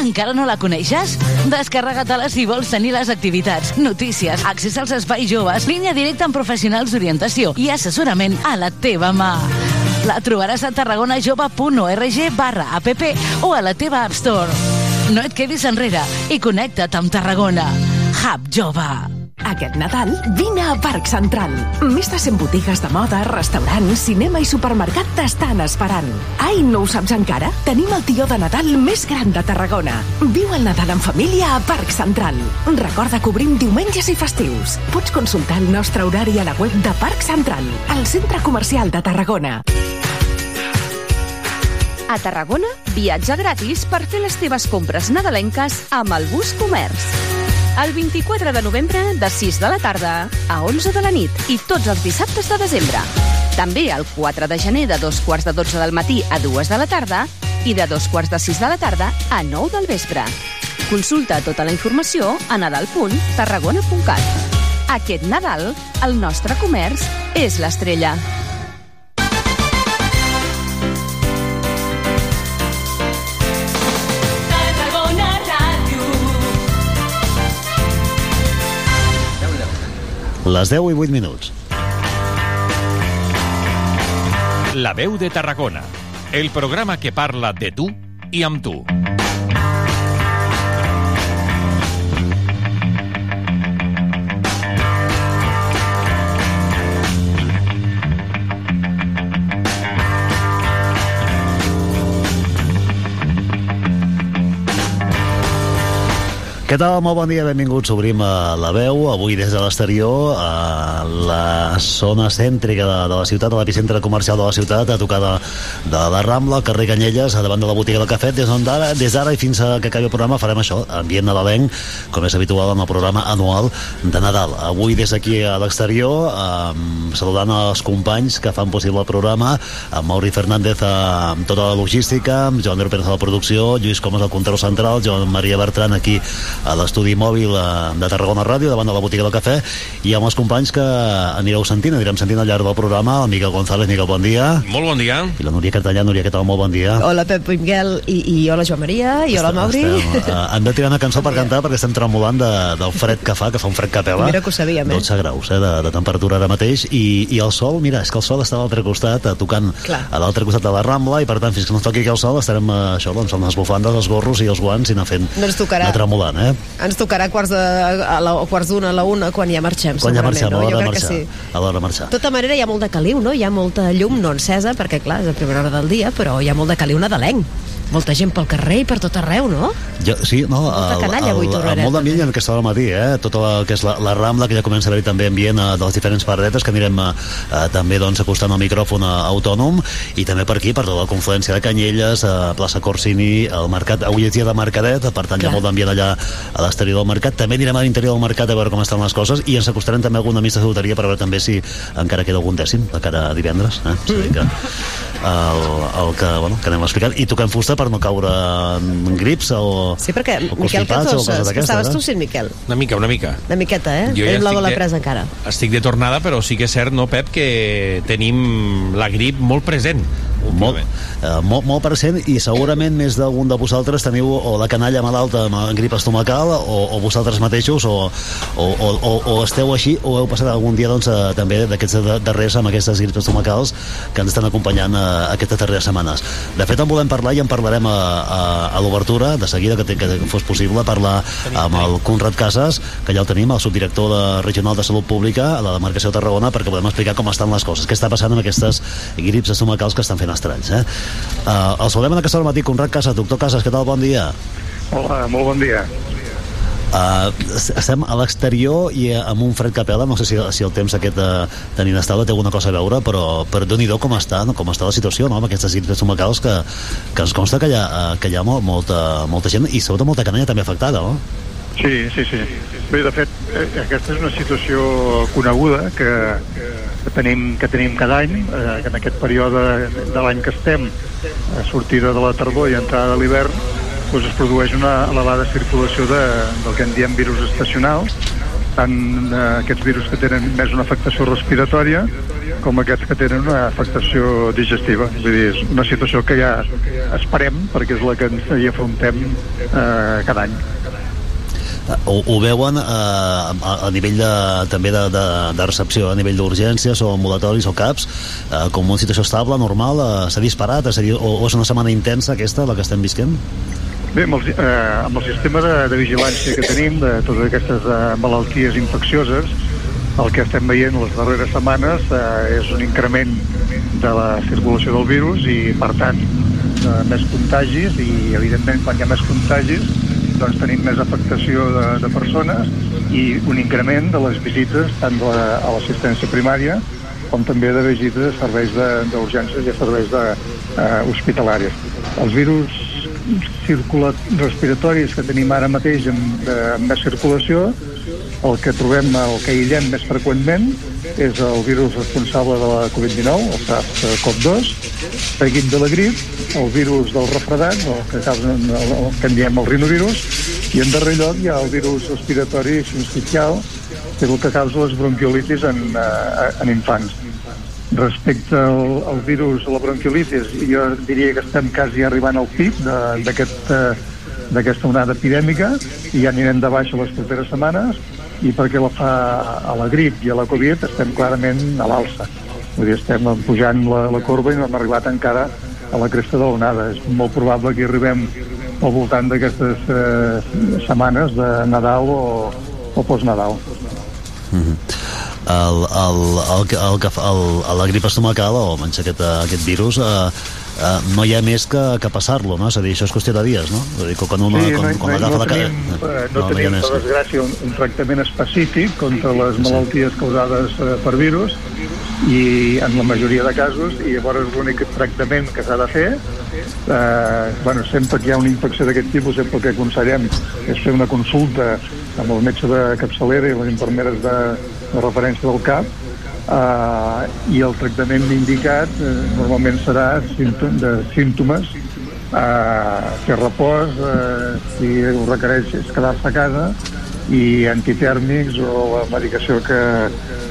Encara no la coneixes? Descarrega-te-la si vols tenir les activitats, notícies, accés als espais joves, línia directa amb professionals d'orientació i assessorament a la teva mà. La trobaràs a tarragonajove.org barra app o a la teva App Store. No et quedis enrere i connecta't amb Tarragona. Hub Jove. Aquest Nadal vine a Parc Central. Més de 100 botigues de moda, restaurants, cinema i supermercat t'estan esperant. Ai, no ho saps encara? Tenim el tió de Nadal més gran de Tarragona. Viu el Nadal en família a Parc Central. Recorda que obrim diumenges i festius. Pots consultar el nostre horari a la web de Parc Central, al centre comercial de Tarragona. A Tarragona, viatge gratis per fer les teves compres nadalenques amb el bus comerç. El 24 de novembre, de 6 de la tarda a 11 de la nit i tots els dissabtes de desembre. També el 4 de gener de dos quarts de 12 del matí a 2 de la tarda i de dos quarts de 6 de la tarda a 9 del vespre. Consulta tota la informació a nadal.tarragona.cat. Aquest Nadal, el nostre comerç és l'estrella. Les 10 i 8 minuts. La veu de Tarragona. El programa que parla de tu i amb tu. Què tal? Molt bon dia, benvinguts. Obrim a la veu, avui des de l'exterior, a la zona cèntrica de, de la ciutat, a l'epicentre comercial de la ciutat, a tocar de, de la Rambla, al carrer Canyelles, a davant de la botiga del cafè, des d'ara des d'ara i fins a que acabi el programa farem això, ambient nadalenc, com és habitual en el programa anual de Nadal. Avui des d'aquí a l'exterior, eh, saludant els companys que fan possible el programa, amb Mauri Fernández eh, amb tota la logística, amb Joan Pérez a la producció, Lluís Comas al control central, Joan Maria Bertran aquí a l'estudi mòbil eh, de Tarragona Ràdio, davant de la botiga del cafè, i amb els companys que anireu sentint, anirem sentint al llarg del programa, el Miquel González, Miquel, bon dia. Molt bon dia. I la Núria Cartellà, Núria, què tal? Molt bon dia. Hola Pep i Miguel i, i hola Joan Maria i hola Mauri. Estem, uh, hem de tirar una cançó per cantar perquè estem tremolant de, del fred que fa, que fa un fred que pela. Mira que ho sabíem, eh? 12 graus eh, de, de temperatura ara mateix i, i el sol, mira, és que el sol està a l'altre costat, eh, tocant Clar. a l'altre costat de la Rambla i per tant fins que no toqui aquí el sol estarem eh, això, doncs, amb les bufandes, els gorros i els guants i anar fent, No ens tocarà. anar tremolant, eh? Ens tocarà quarts de, a la, a quarts d'una, a la una, quan ja marxem, Quan ja marxem, a no? l'hora Jo de marxar. sí. A l'hora de marxar. De tota manera, hi ha molt de caliu, no? Hi ha molta llum no encesa, perquè, clar, és a primera hora del dia, però hi ha molt de caliu nadalenc. Molta gent pel carrer i per tot arreu, no? Jo, sí, no, Molta canalla avui molt d'ambient en aquesta hora al matí, eh? Tota la, que és la, la Rambla, que ja comença a haver també ambient eh, de les diferents paradetes, que anirem eh, eh, també doncs, acostant el micròfon eh, autònom, i també per aquí, per tota la confluència de Canyelles, eh, plaça Corsini, el mercat, avui és dia de Mercadet, per tant hi ha Clar. molt d'ambient allà a l'exterior del mercat. També anirem a l'interior del mercat a veure com estan les coses, i ens acostarem també a alguna missa de loteria per veure també si encara queda algun dècim de cara a divendres. Eh? Sigui que, el, el que, bueno, que anem explicant. I toquem fusta per no caure en grips o, Sí, perquè, o Miquel, coses Que d'aquestes. estaves eh? tossint, Miquel? Una mica, una mica. Una miqueta, eh? Jo ja Tenim la de- presa encara. Estic de tornada, però sí que és cert, no, Pep, que tenim la grip molt present. Molt, eh, molt, molt present i segurament més d'algun de vosaltres teniu o la canalla malalta amb grip estomacal o, o vosaltres mateixos o, o, o, o, o esteu així o heu passat algun dia doncs, eh, també d'aquests darrers amb aquestes grips estomacals que ens estan acompanyant eh, aquestes darreres setmanes. De fet en volem parlar i en parlarem a, a, a l'obertura de seguida que, que fos possible parlar amb el Conrad Casas que ja el tenim, el subdirector de Regional de Salut Pública a la demarcació de Tarragona perquè podem explicar com estan les coses, què està passant amb aquestes grips estomacals que estan fent estralls eh? Uh, el saludem en aquesta hora matí Conrad Casas, doctor Casas, què tal? Bon dia Hola, molt bon dia. Uh, estem a l'exterior i amb un fred pela, no sé si, si el temps aquest de, de inestable té alguna cosa a veure, però, però déu nhi com està, no? com està la situació no? amb aquestes cites estomacals que, que ens consta que hi ha, eh, que hi ha molt, molta, molta gent i sobretot molta canalla també afectada, no? Sí, sí, sí. Bé, de fet, eh, aquesta és una situació coneguda que, que, tenim, que tenim cada any, eh, en aquest període de l'any que estem, a sortida de la tardor i entrada de l'hivern, doncs es produeix una elevada circulació de, del que en diem virus estacionals, tant eh, aquests virus que tenen més una afectació respiratòria com aquests que tenen una afectació digestiva. Vull dir, és una situació que ja esperem perquè és la que ens hi afrontem eh, cada any. Ho, ho veuen eh, a, a nivell de, també de, de, de recepció, a nivell d'urgències o ambulatoris o CAPs, eh, com una situació estable, normal, eh, s'ha disparat, és a dir, o, o és una setmana intensa aquesta, la que estem visquent? Bé, amb el, eh, amb el sistema de, de vigilància que tenim de totes aquestes eh, malalties infeccioses, el que estem veient les darreres setmanes eh, és un increment de la circulació del virus i, per tant, eh, més contagis i, evidentment, quan hi ha més contagis, doncs tenim més afectació de, de persones i un increment de les visites tant de la, a l'assistència primària com també de visites a serveis d'urgències i a serveis de, eh, hospitalàries. Els virus circula respiratoris que tenim ara mateix amb, amb més circulació, el que trobem, el que aïllem més freqüentment és el virus responsable de la Covid-19, el SARS-CoV-2, seguit de la grip, el virus del refredat, el que, causa, el, el que en diem el rinovirus, i en darrer lloc hi ha el virus respiratori sincicial, que és el que causa les bronquiolitis en, eh, en infants. Respecte al, al virus, la bronquiolitis, jo diria que estem quasi arribant al pic d'aquesta aquest, onada epidèmica i ja anirem de baix a les properes setmanes i perquè la fa a la grip i a la Covid estem clarament a l'alça. Vull dir, estem pujant la, la corba i no hem arribat encara a la cresta de l'onada. És molt probable que arribem al voltant d'aquestes eh, setmanes de Nadal o, o post-Nadal. Mm -hmm el, el, el, el, el, el, la grip estomacal o menys aquest, aquest virus eh, eh, no hi ha més que, que passar-lo, no? És a dir, això és qüestió de dies, no? És a dir, quan, una, sí, quan, no, quan no, l'agafa no la cara... Tenim, no, no, no tenim, per desgràcia, un, un tractament específic contra les malalties causades eh, per virus i en la majoria de casos, i llavors l'únic tractament que s'ha de fer eh, bueno, sempre que hi ha una infecció d'aquest tipus, sempre que aconsellem és fer una consulta amb el metge de capçalera i les infermeres de, de referència del CAP eh, i el tractament indicat eh, normalment serà símptom, de símptomes eh, fer repòs eh, si ho requereix és quedar-se a casa i antitèrmics o la medicació que,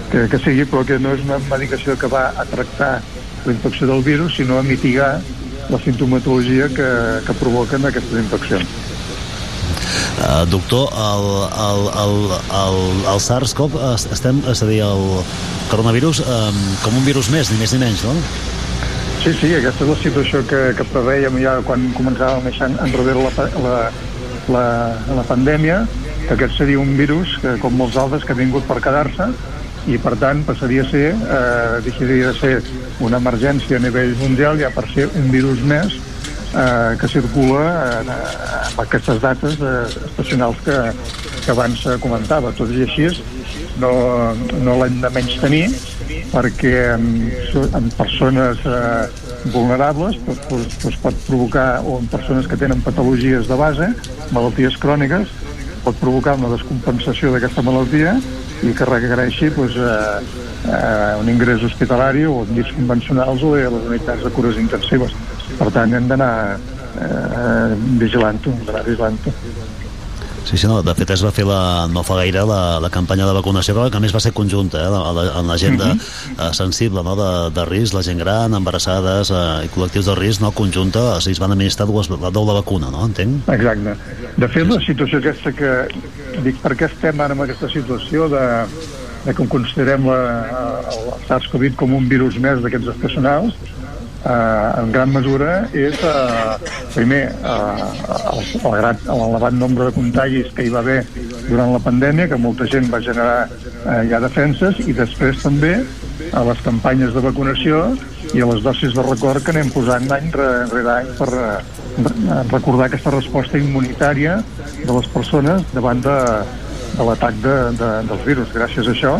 que, que sigui, però que no és una medicació que va a tractar la infecció del virus, sinó a mitigar la sintomatologia que, que provoquen aquestes infeccions. Uh, doctor, el, el, el, el, el SARS-CoV estem, és a dir, el coronavirus um, com un virus més, ni més ni menys, no? Sí, sí, aquesta és la situació que, que preveiem ja quan començàvem a enrere la, la, la, la pandèmia, que aquest seria un virus que, com molts altres, que ha vingut per quedar-se i per tant passaria a ser, eh, deixaria de ser una emergència a nivell mundial ja per ser un virus més eh, que circula eh, amb aquestes dates eh, estacionals que, que abans comentava. Tot i així, no, no l'hem de menys tenir perquè en, en persones eh, vulnerables doncs, doncs, doncs pot provocar, o en persones que tenen patologies de base, malalties cròniques, pot provocar una descompensació d'aquesta malaltia i que requereixi doncs, eh, eh, un ingrés hospitalari o en llits convencionals o a les unitats de cures intensives. Per tant, hem d'anar eh, vigilant-ho, d'anar vigilant-ho. Sí, sí, no, de fet es va fer la, no fa gaire la, la campanya de vacunació que a més va ser conjunta eh, la, la, en la gent de, uh -huh. sensible no, de, de risc, la gent gran, embarassades eh, i col·lectius de risc no, conjunta, o sigui, es van administrar dues, la doble vacuna, no? Entenc? Exacte. De fet, la situació aquesta que... Dic, per què estem ara en aquesta situació de, de que considerem la, el SARS-CoV com un virus més d'aquests estacionals, eh, en gran mesura és, eh, primer, eh, l'elevat nombre de contagis que hi va haver durant la pandèmia, que molta gent va generar eh, ja defenses, i després també a les campanyes de vacunació i a les dosis de record que anem posant any rere any per, eh, recordar aquesta resposta immunitària de les persones davant de, de l'atac de, de, dels virus. Gràcies a això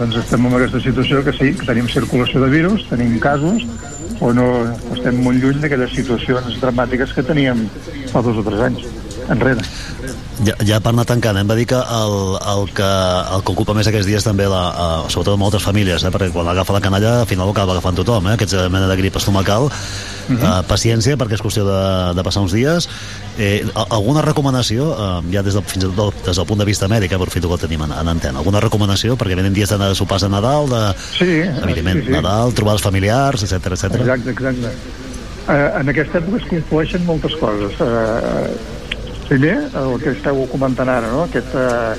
doncs estem en aquesta situació que sí, que tenim circulació de virus, tenim casos, o no estem molt lluny d'aquelles situacions dramàtiques que teníem fa dos o tres anys enrere. Ja, ja per anar tancant, hem de dir que el, el, que el que ocupa més aquests dies també, la, uh, sobretot moltes famílies, eh, perquè quan agafa la canalla al final acaba agafant tothom, eh, aquesta mena de grip estomacal, uh -huh. uh, paciència perquè és qüestió de, de passar uns dies. Eh, alguna recomanació, uh, ja des del, fins i tot des del punt de vista mèdic, eh, aprofito que el tenim en, en antena, alguna recomanació, perquè venen dies de sopars de Nadal, de, sí, evidentment, sí, sí. Nadal, trobades familiars, etc etc. Exacte, exacte. Uh, en aquesta època es conflueixen moltes coses. Uh, primer, el que esteu comentant ara, no? aquest, uh,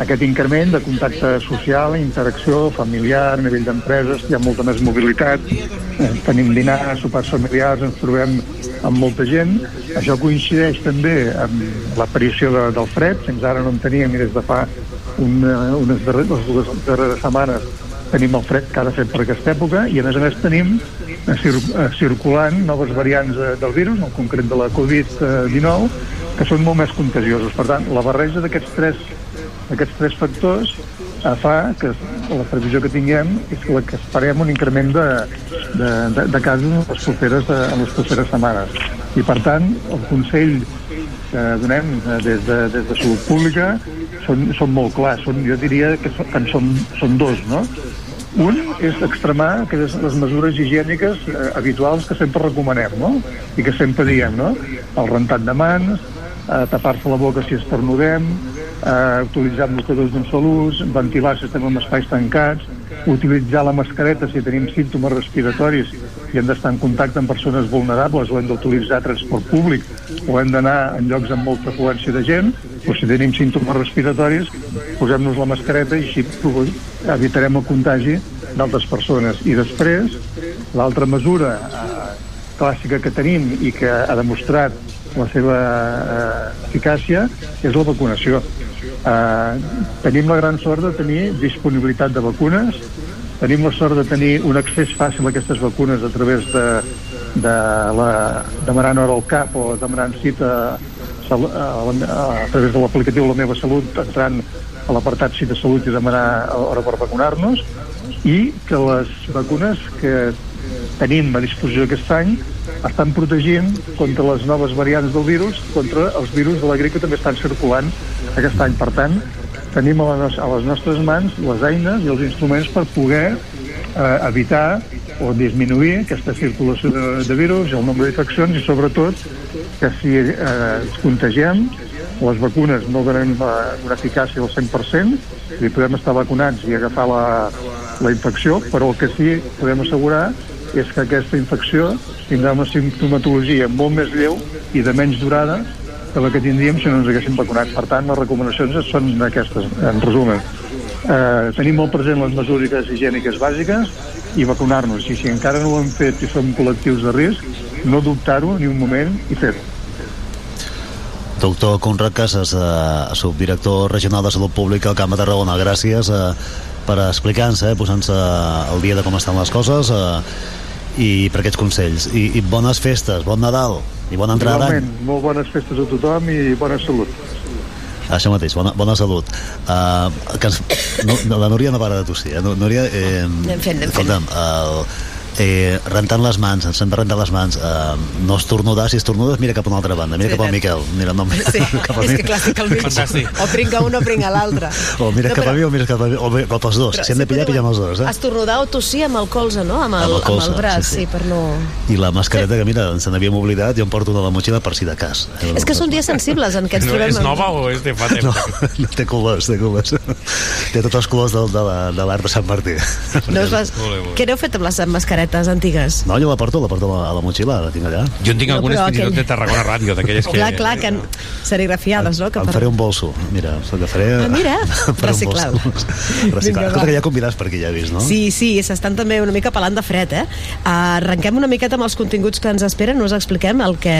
aquest increment de contacte social, interacció familiar, a nivell d'empreses, hi ha molta més mobilitat, eh, tenim dinars, sopars familiars, ens trobem amb molta gent. Això coincideix també amb l'aparició de, del fred, fins ara no en teníem i des de fa una, unes darreres, les dues darreres setmanes tenim el fred que ha de fer per aquesta època i a més a més tenim eh, cir eh, circulant noves variants eh, del virus, en concret de la Covid-19, que són molt més contagiosos. Per tant, la barreja d'aquests tres, aquests tres factors eh, fa que la previsió que tinguem és que, que esperem un increment de, de, de, de casos en les, properes, en les properes setmanes. I per tant, el Consell que donem eh, des de, des de Salut Pública són, són molt clars. Són, jo diria que, són, que en són, són dos, no? Un és extremar aquelles, les mesures higièniques eh, habituals que sempre recomanem, no? I que sempre diem, no? El rentat de mans, eh, tapar-se la boca si estornudem, eh, utilitzar mocadors d'un sol ús, ventilar si estem en espais tancats, utilitzar la mascareta si tenim símptomes respiratoris i hem d'estar en contacte amb persones vulnerables o hem d'utilitzar transport públic o hem d'anar en llocs amb molta afluència de gent o si tenim símptomes respiratoris posem-nos la mascareta i així evitarem el contagi d'altres persones. I després l'altra mesura eh, clàssica que tenim i que ha demostrat la seva eh, eficàcia és la vacunació eh, tenim la gran sort de tenir disponibilitat de vacunes. Tenim la sort de tenir un accés fàcil a aquestes vacunes a través de, de la, demanant hora al CAP o demanant cita a, a, a través de l'aplicatiu La meva salut entrant a l'apartat cita salut i demanar hora per vacunar-nos. I que les vacunes que tenim a disposició aquest any estan protegint contra les noves variants del virus, contra els virus de la grip que també estan circulant aquest any. Per tant, tenim a, les, a les nostres mans les eines i els instruments per poder eh, evitar o disminuir aquesta circulació de, de virus el nombre d'infeccions i sobretot que si eh, ens contagiem les vacunes no donen eh, una eficàcia al 100% i podem estar vacunats i agafar la, la infecció, però el que sí podem assegurar és que aquesta infecció tindrà una simptomatologia molt més lleu i de menys durada que la que tindríem si no ens haguéssim vacunat. Per tant, les recomanacions són aquestes, en resum. Eh, tenim molt present les mesures higièniques bàsiques i vacunar-nos. I si encara no ho hem fet i som col·lectius de risc, no dubtar-ho ni un moment i fer-ho. Doctor Conrad Casas, eh, subdirector regional de Salut Pública al Camp de Tarragona, gràcies eh, per explicar-nos, eh, posant-se al dia de com estan les coses eh, i per aquests consells. I, I bones festes, bon Nadal i bona entrada d'any. Molt bones festes a tothom i bona salut. Això mateix, bona, bona salut. Uh, que ens, no, la Núria no para de tossir. Eh? Núria, eh, Anem fent, anem fent. escolta'm, el, eh, rentant les mans, ens hem de rentar les mans eh, no estornudar, si estornudes mira cap a una altra banda mira Sí, cap al. Miquel mira, no, Sí, cap a és mi. que clàssic. Fantàstic. O pringa un o pringa l'altre. o mira No, cap a però- mi o mira cap a mi o cap als dos, Però si hem de sí pillar, podeu pillem els dos eh? Estornudar o tossir amb el colze, no? Amb el, Amb el amb colze, el braç, sí, sí, sí. per no... i la mascareta que mira, ens n'havíem oblidat jo em porto una a la motxilla per si de cas eh? És que són dies sensibles en què ens trobem... amb- o és de fa temps? No, no té colors, té colors. té tots els colors de, de, la- de l'art de Sant Martí. No us vas... Què n'heu fet amb les mascaretes antigues? No, jo la porto, la porto a la, a la motxilla, la tinc allà. Jo en tinc No, algunes fins i tot aquell- de Tarragona Ràdio, d'aquelles que... Clar, clar, que serigrafiades, no? Que Em faré un bolso, mira, el que faré... Ah, mira, Reciclat. va. Escolta, que ja convidats per aquí, ja he vist, no? Sí, sí, s'estan també una mica pelant de fred, eh? Arrenquem una miqueta amb els continguts que ens esperen, us expliquem el que...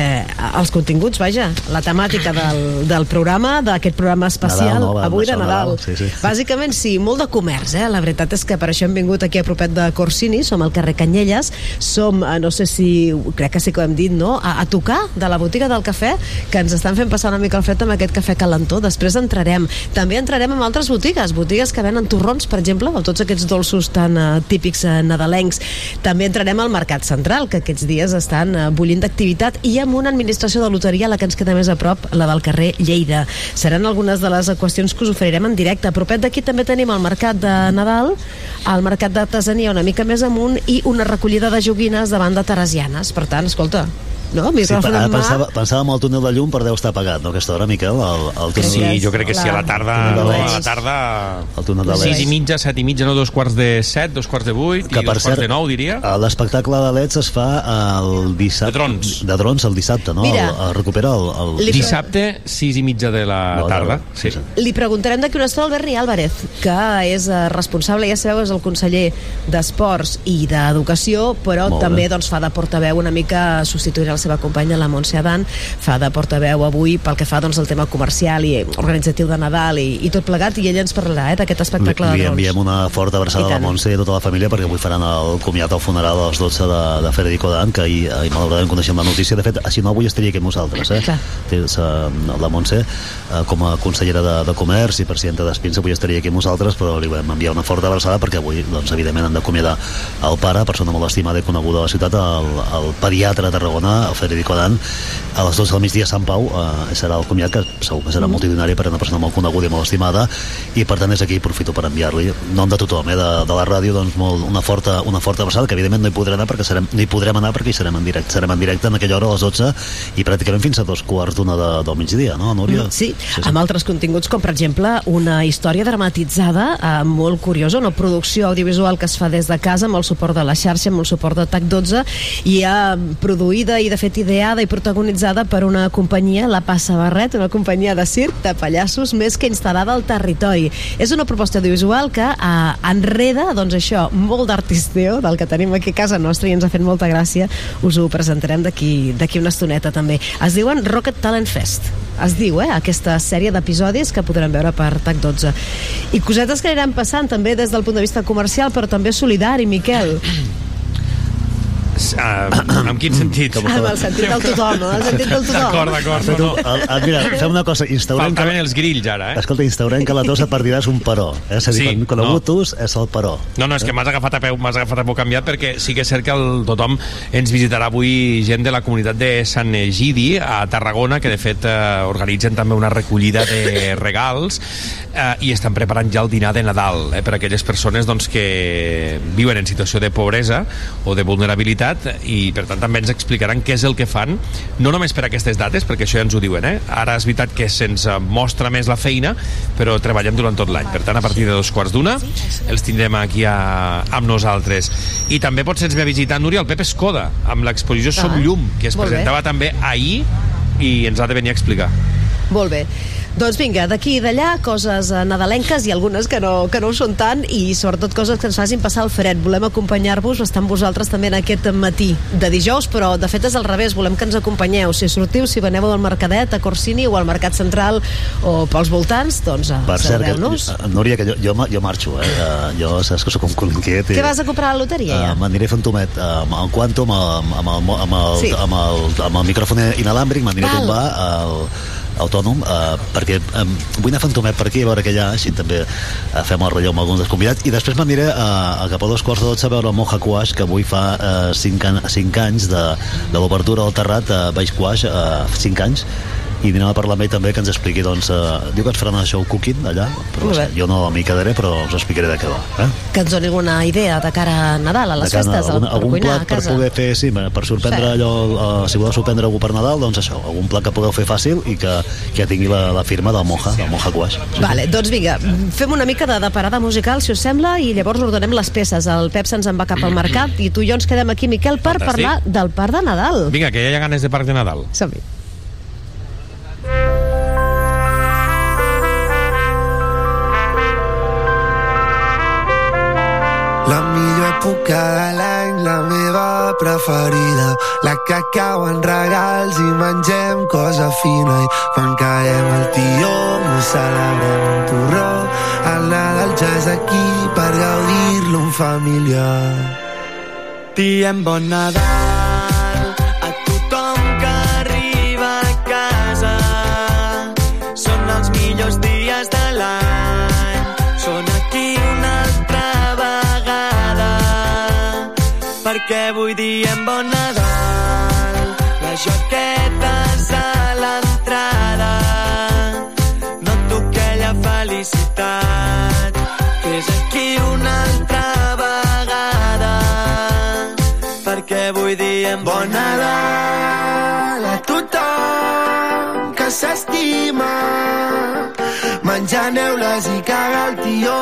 els continguts, vaja, la temàtica del, del programa, d'aquest programa especial, Nadal, no? Va, avui de Nadal. Nadal, sí, sí. Bàsicament, sí, molt de comerç, eh? La veritat és que per això hem vingut aquí a propet de Corsini, som al carrer Canyet Canyelles. Som, eh, no sé si, crec que sí que ho hem dit, no? A, a tocar de la botiga del cafè, que ens estan fent passar una mica el fred amb aquest cafè calentó. Després entrarem. També entrarem en altres botigues, botigues que venen torrons, per exemple, o tots aquests dolços tan uh, típics uh, nadalencs. També entrarem al Mercat Central, que aquests dies estan uh, bullint d'activitat, i amb una administració de loteria, la que ens queda més a prop, la del carrer Lleida. Seran algunes de les qüestions que us oferirem en directe. A propet d'aquí també tenim el Mercat de Nadal, el Mercat d'Artesania una mica més amunt i una recollida de joguines davant de Teresianes. Per tant, escolta, no? Sí, pa- en mà. pensava, pensàvem el túnel de llum per deu estar apagat, no, a aquesta hora, Miquel? El, el túnel Sí, jo crec que sí, a la tarda, no, a la tarda... El túnel de Sis Leds. i mitja, set i mitja, no, dos quarts de set, dos quarts de vuit i dos quarts de nou, diria. eh, l'espectacle de LEDs es fa el dissabte... De drons. De drons el dissabte, no? Mira. el, el recupera el... el... Li- Dissabte, sis i mitja de la tarda. Sí. Li preguntarem d'aquí una estona al Berni Álvarez, que és eh, responsable, ja sabeu, és el conseller d'Esports i d'Educació, però Molt també doncs, fa de portaveu una mica substituint la seva companya, la Montse Adan, fa de portaveu avui pel que fa doncs, al tema comercial i organitzatiu de Nadal i, i tot plegat, i ella ens parlarà eh, d'aquest Li, espectacle li de drons. enviem una forta abraçada a la. Montse i a tota la família perquè avui faran el comiat al funeral a les 12 de, de Federico Dan que ahir, ahir malauradament coneixem la notícia de fet, si no avui estaria aquí amb nosaltres eh? Té, sa- la Montse eh, com a consellera de, de Comerç i presidenta d'Espins avui estaria aquí amb nosaltres però li vam enviar una forta abraçada perquè avui doncs, evidentment han d'acomiadar el pare persona molt estimada i coneguda a la ciutat el, el pediatre de Tarragona el Federico Dan a les 12 del migdia a Sant Pau eh, serà el comiat que segur que serà Mm. multitudinari és una persona molt coneguda i molt estimada i per tant és aquí aprofito per enviar-li en nom de tothom, eh, de, de la ràdio doncs molt, una, forta, una forta abraçada que evidentment no hi podrem anar perquè serem, no hi podrem anar perquè hi serem en directe serem en directe en aquella hora a les 12 i pràcticament fins a dos quarts d'una de, del migdia no Núria? Mm, Sí, amb altres continguts com per exemple una història dramatitzada eh, molt curiosa, una producció audiovisual que es fa des de casa amb el suport de la xarxa, amb el suport de TAC12 i eh, produïda i de fet ideada i protagonitzada per una companyia, la Passa Barret, una companyia de circ de pallassos més que instal·lada al territori. És una proposta audiovisual que eh, enreda, doncs això, molt d'artisteo del que tenim aquí a casa nostra i ens ha fet molta gràcia. Us ho presentarem d'aquí una estoneta també. Es diuen Rocket Talent Fest. Es diu, eh, aquesta sèrie d'episodis que podrem veure per TAC12. I cosetes que aniran passant també des del punt de vista comercial, però també solidari, Miquel. Uh, en quin sentit? Ah, amb el sentit del tothom, no? El sentit del tothom. D'acord, d'acord. No, no. El, el, mira, fem una cosa, instaurem Faltaven els grills ara, eh? Escolta, instaurem que la tos a partir d'ara és un paró. Eh? És a dir, Sí, quan, quan no. algú és el paró. No, no, és que m'has agafat a peu, m'has agafat a peu canviat perquè sí que és cert que el, tothom ens visitarà avui gent de la comunitat de Sant Egidi a Tarragona, que de fet eh, organitzen també una recollida de regals eh, i estan preparant ja el dinar de Nadal eh, per a aquelles persones doncs, que viuen en situació de pobresa o de vulnerabilitat i per tant també ens explicaran què és el que fan, no només per aquestes dates, perquè això ja ens ho diuen, eh? ara és veritat que se'ns mostra més la feina, però treballem durant tot l'any, per tant a partir de dos quarts d'una els tindrem aquí a, amb nosaltres. I també potser ens ve a visitar Núria el Pep Escoda, amb l'exposició Som Ah, Llum, que es presentava també ahir i ens ha de venir a explicar. Molt bé. Doncs vinga, d'aquí i d'allà, coses eh, nadalenques i algunes que no, que no ho són tant i sobretot coses que ens facin passar el fred. Volem acompanyar-vos, estar amb vosaltres també en aquest matí de dijous, però de fet és al revés, volem que ens acompanyeu. Si sortiu, si veneu del Mercadet, a Corsini o al Mercat Central o pels voltants, doncs eh, saludeu-nos. eh, Núria, que jo, jo, jo marxo, eh? que Jo saps que sóc un cul inquiet. i- Què vas a comprar a la loteria Uh, ja? m'aniré fent tomet uh, amb el Quantum, amb, amb, el, amb, el, Sí. amb, el, amb el micròfon inalàmbric, m'aniré a tombar el, autònom uh, perquè um, vull anar fent tomet per aquí a veure què hi ha així també uh, fem el relleu amb alguns dels convidats i després m'aniré uh, a cap a dos quarts de dotze a veure el Moja Quash que avui fa 5 uh, cinc anys de, de l'obertura del terrat a uh, Baix Quash, 5 anys i anirem a parlar amb ell també que ens expliqui doncs, uh, diu que ens faran el show cooking allà però bé. jo no m'hi quedaré però us explicaré de què va eh? Que ens doni alguna idea de cara a Nadal, a les de cara festes, a al- algun, per algun cuinar plat a per poder fer, sí, per sorprendre Sí. allò, uh, si voleu sorprendre algú per Nadal, doncs això, algun plat que pugueu fer fàcil i que, que tingui la, la firma del Moja, del Moja Quash. Sí, Vale, doncs vinga, fem una mica de, de parada musical, si us sembla, i llavors ordenem les peces. El Pep se'ns en va cap al mercat i tu i jo ens quedem aquí, Miquel, per Fantàstic. parlar del Parc de Nadal. Vinga, que ja hi ha ganes de Parc de Nadal. Som-hi. La millor època de l'any, la meva preferida, la que cau en regals i mengem cosa fina. I quan caiem al tió, no celebrem un torró. El Nadal ja és aquí per gaudir-lo en família. Diem bon Nadal que és aquí una altra vegada. Perquè avui diem bon Nadal a tothom que s'estima. Menjant neules i caga el tió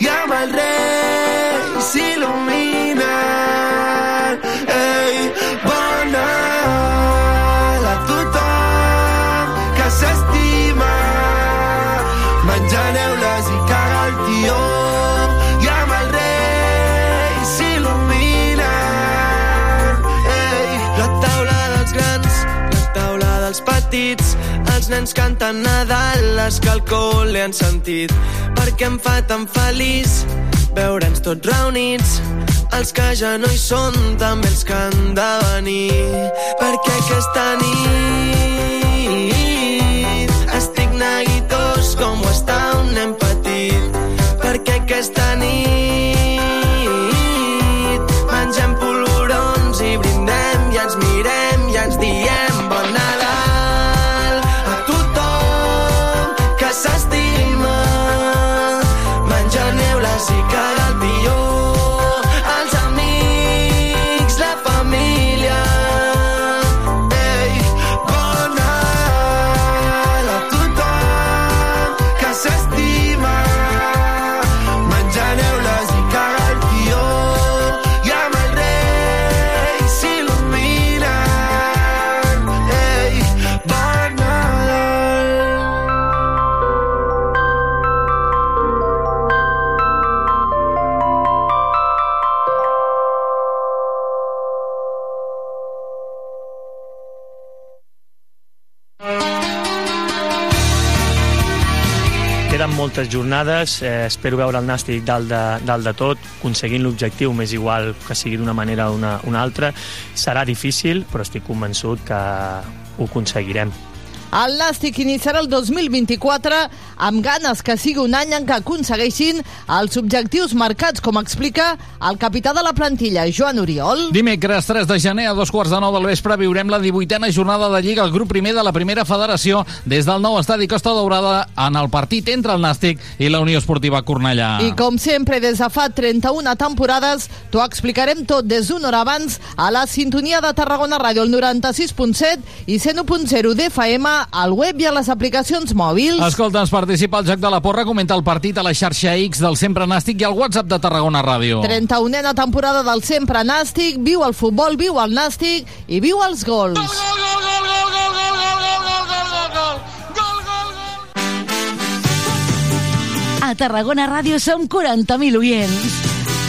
i amb el rei s'il·lumina nens canten Nadal, les que alcohol li han sentit, perquè em fa tan feliç veure'ns tots reunits, els que ja no hi són, també els que han de venir, perquè aquesta nit estic neguitós com ho està un nen petit, perquè aquesta nit Moltes jornades, eh, espero veure el Nàstic dalt de, dalt de tot, aconseguint l'objectiu, més igual que sigui d'una manera o una, una altra. Serà difícil, però estic convençut que ho aconseguirem. El Nàstic iniciarà el 2024 amb ganes que sigui un any en què aconsegueixin els objectius marcats, com explica el capità de la plantilla, Joan Oriol. Dimecres 3 de gener a dos quarts de nou del vespre viurem la 18a jornada de Lliga al grup primer de la primera federació des del nou estadi Costa Daurada en el partit entre el Nàstic i la Unió Esportiva Cornellà. I com sempre, des de fa 31 temporades, t'ho explicarem tot des d'una hora abans a la sintonia de Tarragona Ràdio, el 96.7 i 101.0 d'FM, al web i a les aplicacions mòbils. Escolta'ns, participa al Joc de la Porra, comenta el partit a la xarxa X del Sempre Nàstic i al WhatsApp de Tarragona Ràdio. 31a temporada del Sempre Nàstic, viu el futbol, viu el Nàstic i viu els gols. A Tarragona Ràdio som 40.000 oients.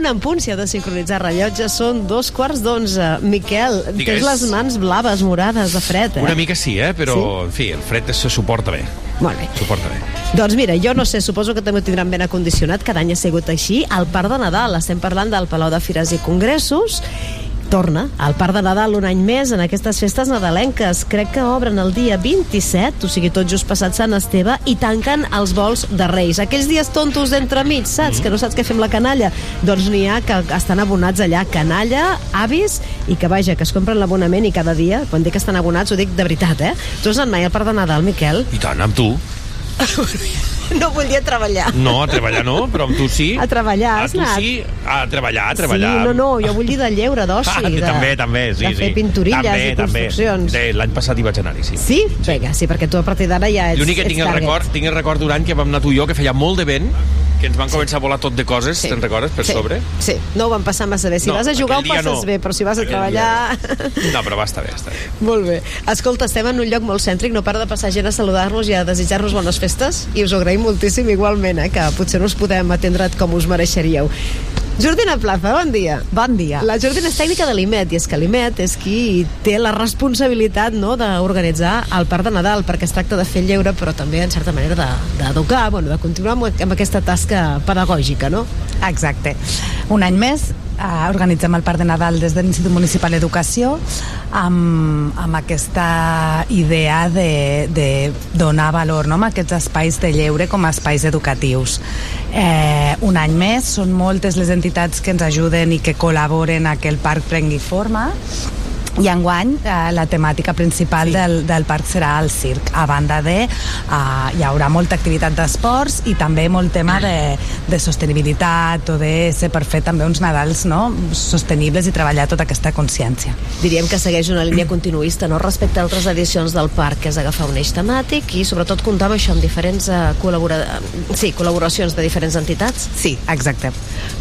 Punt, en punt, si heu de sincronitzar rellotges, són dos quarts d'onze. Miquel, Digues. tens les mans blaves, morades, de fred, eh? Una mica sí, eh? però, Sí? en fi, el fred se suporta bé. Molt bé. Suporta bé. Doncs mira, jo no sé, suposo que també ho tindran ben acondicionat, cada any ha sigut així. Al Parc de Nadal, estem parlant del Palau de Fires i Congressos, torna al Parc de Nadal un any més en aquestes festes nadalenques. Crec que obren el dia 27, o sigui, tot just passat Sant Esteve, i tanquen els vols de Reis. Aquells dies tontos d'entremig, saps? Mm. Que no saps què fer amb la canalla. Doncs n'hi ha que estan abonats allà, canalla, avis, i que vaja, que es compren l'abonament i cada dia, quan dic que estan abonats, ho dic de veritat, eh? Tu has anat mai al Parc de Nadal, Miquel? I tant, amb tu. No volia treballar. No, a treballar no, però amb tu sí. A treballar, A has tu anat? sí, a treballar, a treballar. Sí, no, no, jo vull dir de lleure, d'oci. Ah, de, també, també, sí, de fer sí. pinturilles també, i construccions. També. L'any passat hi vaig anar-hi, sí. Sí? Vinga, sí, perquè tu a partir d'ara ja ets, L'únic que tinc el, record, tinc el record d'un any que vam anar tu i jo, que feia molt de vent, que ens van començar a volar tot de coses, Sí. te'n recordes, per sí. sobre? Sí, no ho vam passar massa bé. Si No, vas a jugar ho dia passes no. bé, però si vas a Aquell treballar... No, però va estar bé, està bé. Molt bé. Escolta, estem en un lloc molt cèntric, no para de passar gent a saludar-nos i a desitjar-nos bones festes, i us ho agraïm moltíssim igualment, eh, que potser no us podem atendre com us mereixeríeu. Jordina Plaza, bon dia. Bon dia. La Jordina és tècnica de l'IMET, i és que l'IMET és qui té la responsabilitat no, d'organitzar el Parc de Nadal, perquè es tracta de fer lleure, però també, en certa manera, de- d'educar, bueno, de continuar amb, amb aquesta tasca pedagògica, no? Exacte. Un any més eh, organitzem el Parc de Nadal des de l'Institut Municipal d'Educació amb, amb aquesta idea de, de donar valor no, a aquests espais de lleure com a espais educatius. Eh, un any més, són moltes les entitats que ens ajuden i que col·laboren a que el parc prengui forma i enguany eh, la temàtica principal sí. del, del parc serà el circ a banda de eh, hi haurà molta activitat d'esports i també molt tema de, de sostenibilitat o de ser per fer també uns Nadals no? sostenibles i treballar tota aquesta consciència Diríem que segueix una línia continuista no? respecte a altres edicions del parc, que és agafar un eix temàtic i sobretot comptar amb això, amb diferents eh, col·labora... sí, col·laboracions de diferents entitats. Sí, exacte.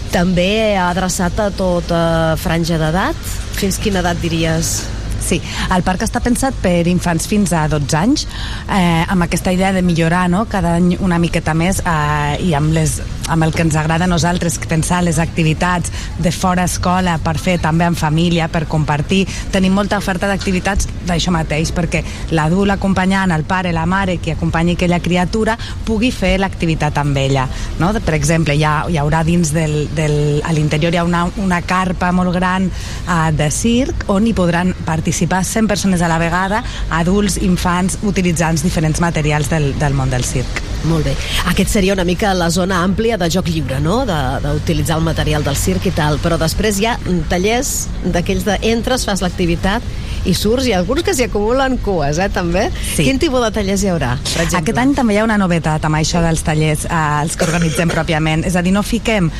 També adreçat a tota franja d'edat. Fins quina edat diries? Sí, el parc està pensat per infants fins a 12 anys, eh, amb aquesta idea de millorar no? cada any una miqueta més eh, i amb, les, amb el que ens agrada a nosaltres, pensar les activitats de fora escola per fer també en família, per compartir. Tenim molta oferta d'activitats d'això mateix, perquè l'adult acompanyant, el pare, la mare, qui acompanyi aquella criatura, pugui fer l'activitat amb ella. No? Per exemple, hi, ha, hi haurà dins del, del, a l'interior hi ha una, una carpa molt gran eh, de circ on hi podran participar 100 persones a la vegada, adults, infants, utilitzant diferents materials del, del món del circ. Molt bé. Aquest seria una mica la zona àmplia de joc lliure, no? De- D'utilitzar el material del circ i tal. Però després hi ha tallers d'aquells de entres, fas l'activitat i surts, i alguns que s'hi acumulen cues, eh, també? Sí. Quin tipus de tallers hi haurà, per exemple? Aquest any també hi ha una novetat amb això dels tallers, eh, els que organitzem pròpiament. És a dir, no fiquem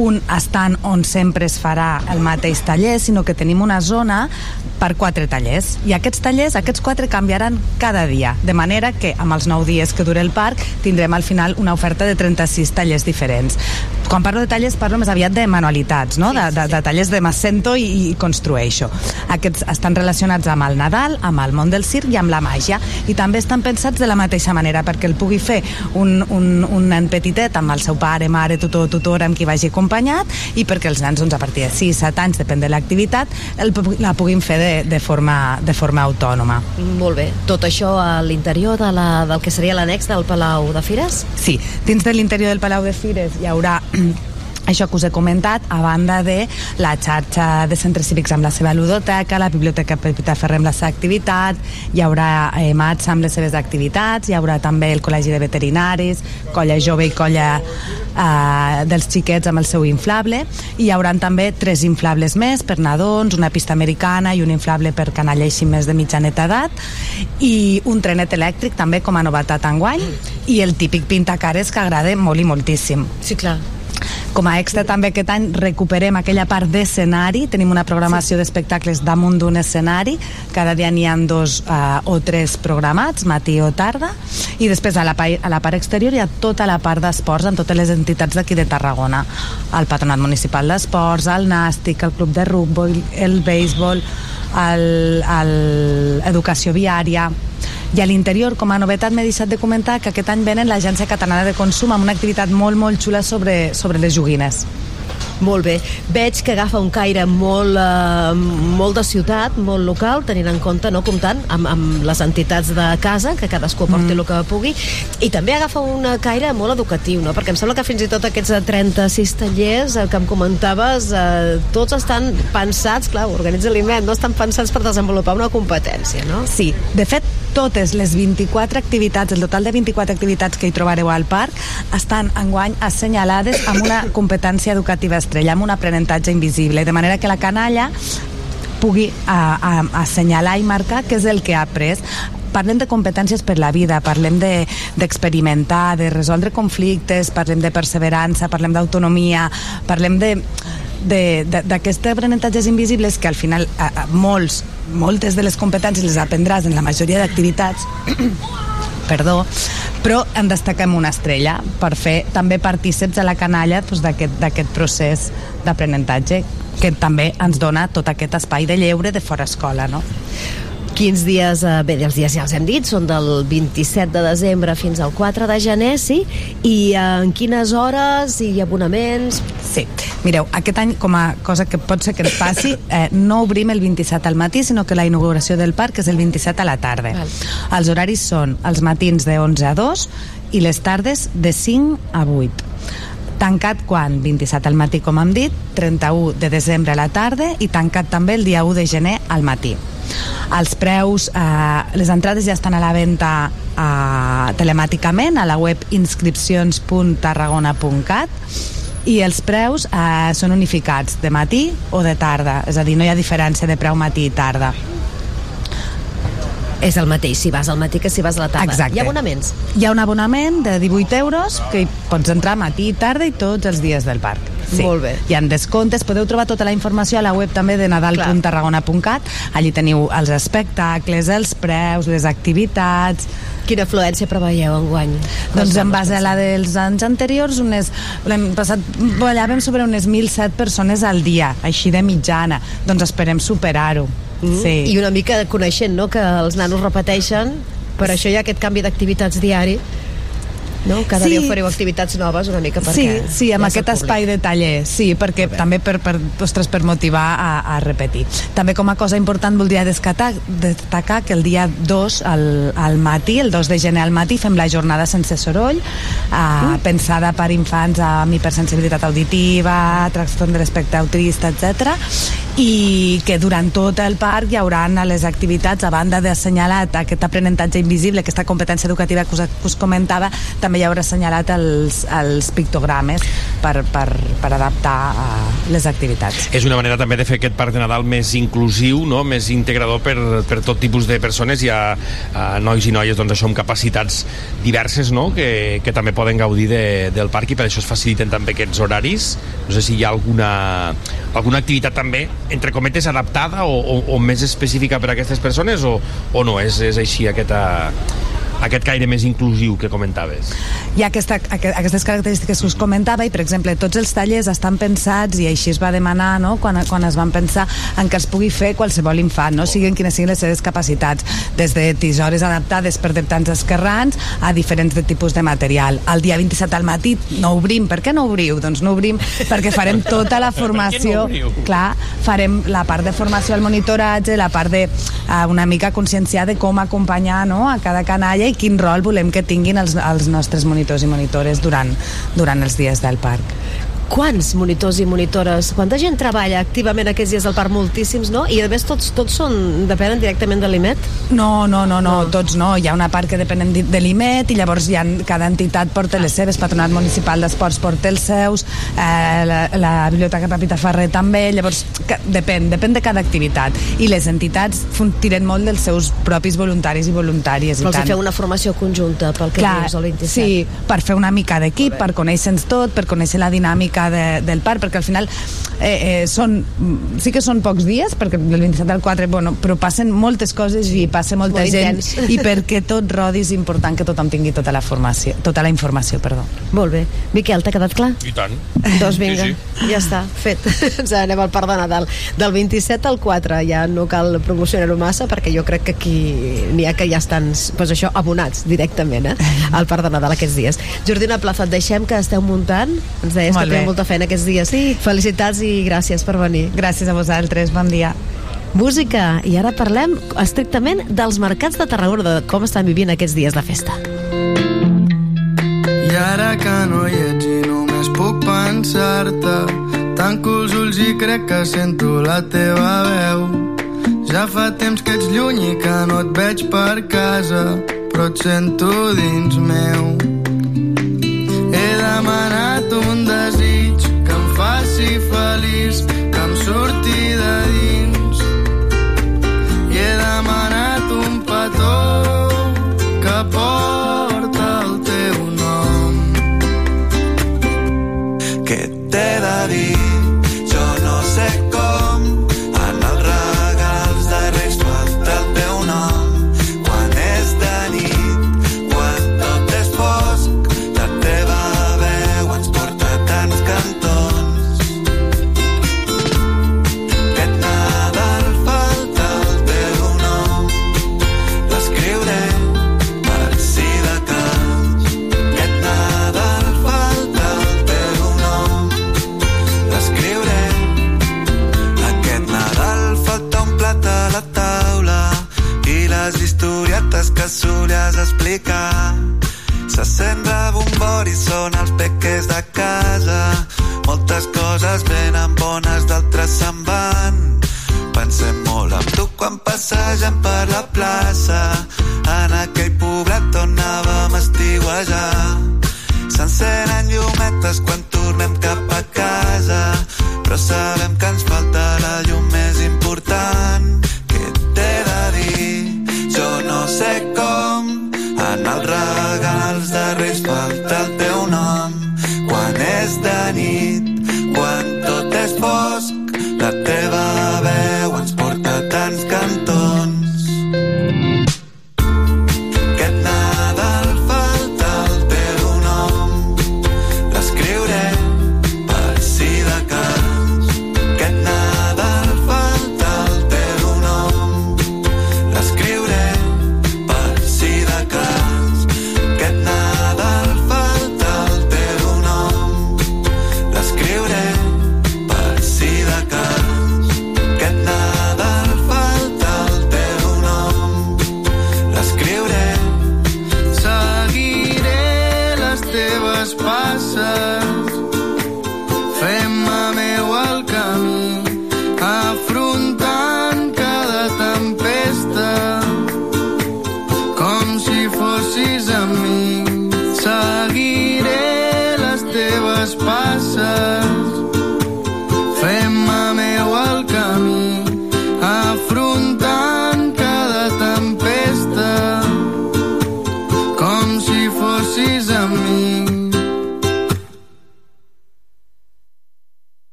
un estant on sempre es farà el mateix taller, sinó que tenim una zona per quatre tallers. I aquests tallers, aquests quatre canviaran cada dia, de manera que amb els nou dies que dura el parc tindrem al final una oferta de 36 tallers diferents. Quan parlo de tallers parlo més aviat de manualitats, no? de, de, de tallers de m'assento i, i construeixo. Aquests estan relacionats amb el Nadal, amb el món del circ i amb la màgia. I també estan pensats de la mateixa manera perquè el pugui fer un, un, un nen petitet amb el seu pare, mare, tutor, tutora amb qui vagi acompanyat i perquè els nens doncs, a partir de 6, 7 anys, depèn de l'activitat, la puguin fer de, de, forma, de forma autònoma. Molt bé. Tot això a l'interior de la, del que seria l'annex del Palau de Fires? Sí, dins de l'interior del Palau de Fires hi haurà això que us he comentat, a banda de la xarxa de centres cívics amb la seva ludoteca, la biblioteca Pepita Ferrer amb la seva activitat, hi haurà eh, MATS amb les seves activitats, hi haurà també el Col·legi de Veterinaris, colla jove i colla eh, dels xiquets amb el seu inflable, i hi haurà també tres inflables més per nadons, una pista americana i un inflable per canalla així més de mitjaneta edat, i un trenet elèctric també com a novetat enguany, i el típic pintacares que agrada molt i moltíssim. Sí, clar. Com a extra també aquest any recuperem aquella part d'escenari, tenim una programació d'espectacles damunt d'un escenari, cada dia n'hi ha dos uh, o tres programats, matí o tarda, i després a la, a la part exterior hi ha tota la part d'esports amb totes les entitats d'aquí de Tarragona, el Patronat Municipal d'Esports, el Nàstic, el Club de Rugby, el Béisbol, el, el Educació Viària, i a l'interior, com a novetat, m'he deixat de comentar que aquest any venen l'Agència Catalana de Consum amb una activitat molt, molt xula sobre, sobre les joguines. Molt bé. Veig que agafa un caire molt, eh, molt de ciutat, molt local, tenint en compte, no comptant amb, amb les entitats de casa, que cadascú aporti mm. el que pugui, i també agafa un caire molt educatiu, no? perquè em sembla que fins i tot aquests 36 tallers eh, que em comentaves, eh, tots estan pensats, clar, organitza l'IMET, no estan pensats per desenvolupar una competència, no? Sí, de fet, totes les 24 activitats, el total de 24 activitats que hi trobareu al parc, estan enguany assenyalades amb una competència educativa estrella, amb un aprenentatge invisible, de manera que la canalla pugui a, a, assenyalar i marcar què és el que ha après. Parlem de competències per la vida, parlem d'experimentar, de, de resoldre conflictes, parlem de perseverança, parlem d'autonomia, parlem de d'aquests aprenentatges invisibles que al final a, a molts, moltes de les competències les aprendràs en la majoria d'activitats. Perdó, però en destaquem una estrella per fer també partíceps a la canalla doncs, d'aquest procés d'aprenentatge que també ens dona tot aquest espai de lleure de fora escola, no? Quins dies, eh, bé, els dies ja els hem dit, són del 27 de desembre fins al 4 de gener, sí? I eh, en quines hores i abonaments? Sí, mireu, aquest any, com a cosa que pot ser que ens passi, eh, no obrim el 27 al matí, sinó que la inauguració del parc és el 27 a la tarda. Val. Els horaris són els matins de 11 a 2 i les tardes de 5 a 8 tancat quan? 27 al matí, com hem dit, 31 de desembre a la tarda i tancat també el dia 1 de gener al matí. Els preus, eh, les entrades ja estan a la venda eh, telemàticament a la web inscripcions.tarragona.cat i els preus eh, són unificats de matí o de tarda, és a dir, no hi ha diferència de preu matí i tarda. És el mateix si vas al matí que si vas a la tarda. Exacte. Hi ha abonaments? Hi ha un abonament de 18 euros que hi pots entrar matí i tarda i tots els dies del parc. Sí. Molt bé. Hi ha descomptes, podeu trobar tota la informació a la web també de nadal.tarragona.cat. Allí teniu els espectacles, els preus, les activitats... Quina afluència preveieu enguany? Doncs en base a la dels anys anteriors, unes, l'any passat ballàvem sobre unes 1.007 persones al dia, així de mitjana. Doncs esperem superar-ho. Mm. Sí. I una mica coneixent no, que els nanos repeteixen, per això hi ha aquest canvi d'activitats diari no? Cada sí. dia ofereu activitats noves una mica perquè... Sí, sí amb aquest espai de taller, sí, perquè també per, per, ostres, per motivar a, a repetir. També com a cosa important voldria destacar, destacar que el dia 2 al, al matí, el 2 de gener al matí, fem la jornada sense soroll, eh, mm. pensada per infants amb hipersensibilitat auditiva, trastorn de l'espectre autista, etc i que durant tot el parc hi haurà les activitats, a banda d'assenyalar aquest aprenentatge invisible, aquesta competència educativa que us, que us comentava, també hi haurà assenyalat els, els pictogrames per, per, per adaptar a les activitats. És una manera també de fer aquest parc de Nadal més inclusiu, no? més integrador per, per tot tipus de persones. Hi ha a nois i noies doncs, això, amb capacitats diverses no? que, que també poden gaudir de, del parc i per això es faciliten també aquests horaris. No sé si hi ha alguna, alguna activitat també entre cometes, adaptada o, o, o més específica per a aquestes persones o, o no? És, és així aquesta, aquest caire més inclusiu que comentaves? Hi ha aquesta, aquestes característiques que us comentava i, per exemple, tots els tallers estan pensats i així es va demanar no? quan, quan es van pensar en que es pugui fer qualsevol infant, no? siguin quines siguin les seves capacitats, des de tisores adaptades per tants esquerrans a diferents de tipus de material. El dia 27 al matí no obrim. Per què no obriu? Doncs no obrim perquè farem tota la formació. no Clar, farem la part de formació al monitoratge, la part de uh, una mica conscienciar de com acompanyar no? a cada canalla i quin rol volem que tinguin els, els nostres monitors i monitores durant, durant els dies del parc quants monitors i monitores, quanta gent treballa activament aquests dies al parc? Moltíssims, no? I a més tots, tots són, depenen directament de l'IMET? No, no, no, no, tots no. Hi ha una part que depenen de l'IMET i llavors hi ha, cada entitat porta les seves, Patronat Municipal d'Esports porta els seus, eh, la, la Biblioteca Papita Ferrer també, llavors que, depèn, depèn de cada activitat. I les entitats tiren molt dels seus propis voluntaris i voluntàries. Però els feu una formació conjunta pel que Clar, dius el 27? Sí, per fer una mica d'equip, per conèixer-nos tot, per conèixer la dinàmica dinàmica de, del parc, perquè al final eh, eh, són, sí que són pocs dies, perquè del 27 al 4, bueno, però passen moltes coses i passa molta Molt gent, intens. i perquè tot rodi és important que tothom tingui tota la formació, tota la informació, perdó. Molt bé. Miquel, t'ha quedat clar? I tant. Doncs vinga, Sí, sí, ja està, fet. Ens anem al Parc de Nadal. Del 27 al 4 ja no cal promocionar-ho massa perquè jo crec que aquí n'hi ha que ja estan pues això, abonats directament eh, al Parc de Nadal aquests dies. Jordina Plaza, et deixem que esteu muntant. Ens deies Molt que bé. Teniu molta feina aquests dies. Sí. Felicitats i gràcies per venir. Gràcies a vosaltres, bon dia. Música, i ara parlem estrictament dels mercats de Tarragona, de com estan vivint aquests dies de festa. I ara que no hi ets i només puc pensar-te Tanco els ulls i crec que sento la teva veu Ja fa temps que ets lluny i que no et veig per casa Però et sento dins meu He demanat un desig feliç Que em surti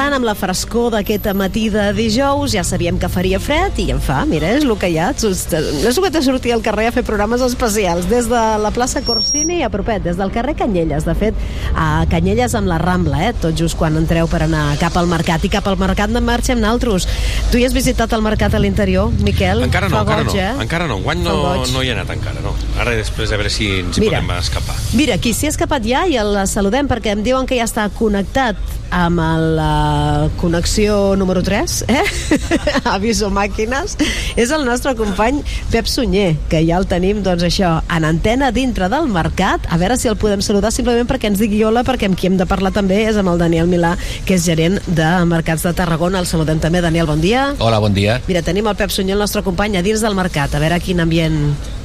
Avançant amb la frescor d'aquest matí de dijous. Ja sabíem que faria fred i en fa, mira, és el que hi ha. No que t'ha sortit al carrer a fer programes especials. Des de la plaça Corsini a propet, des del carrer Canyelles, de fet, a Canyelles amb la Rambla, eh? tot just quan entreu per anar cap al mercat. I cap al mercat en marxem naltros. Tu hi has visitat el mercat a l'interior, Miquel? Encara no, encara goig, no. Eh? Encara no. Enguany no, no hi he anat encara, no. Ara després a veure si ens hi Mira. podem escapar. Mira, qui s'hi ha escapat ja i el saludem perquè em diuen que ja està connectat amb la connexió número 3, eh? Aviso màquines. És el nostre company Pep Sunyer, que ja el tenim, doncs això, en antena dintre del mercat. A veure si el podem saludar simplement perquè ens digui hola, perquè amb qui hem de parlar també és amb el Daniel Milà, que és gerent de Mercats de Tarragona. El saludem també. Daniel, bon dia. Hola, bon dia. Mira, tenim el Pep Sunyer, el nostre company, a dins del mercat. A veure quin ambient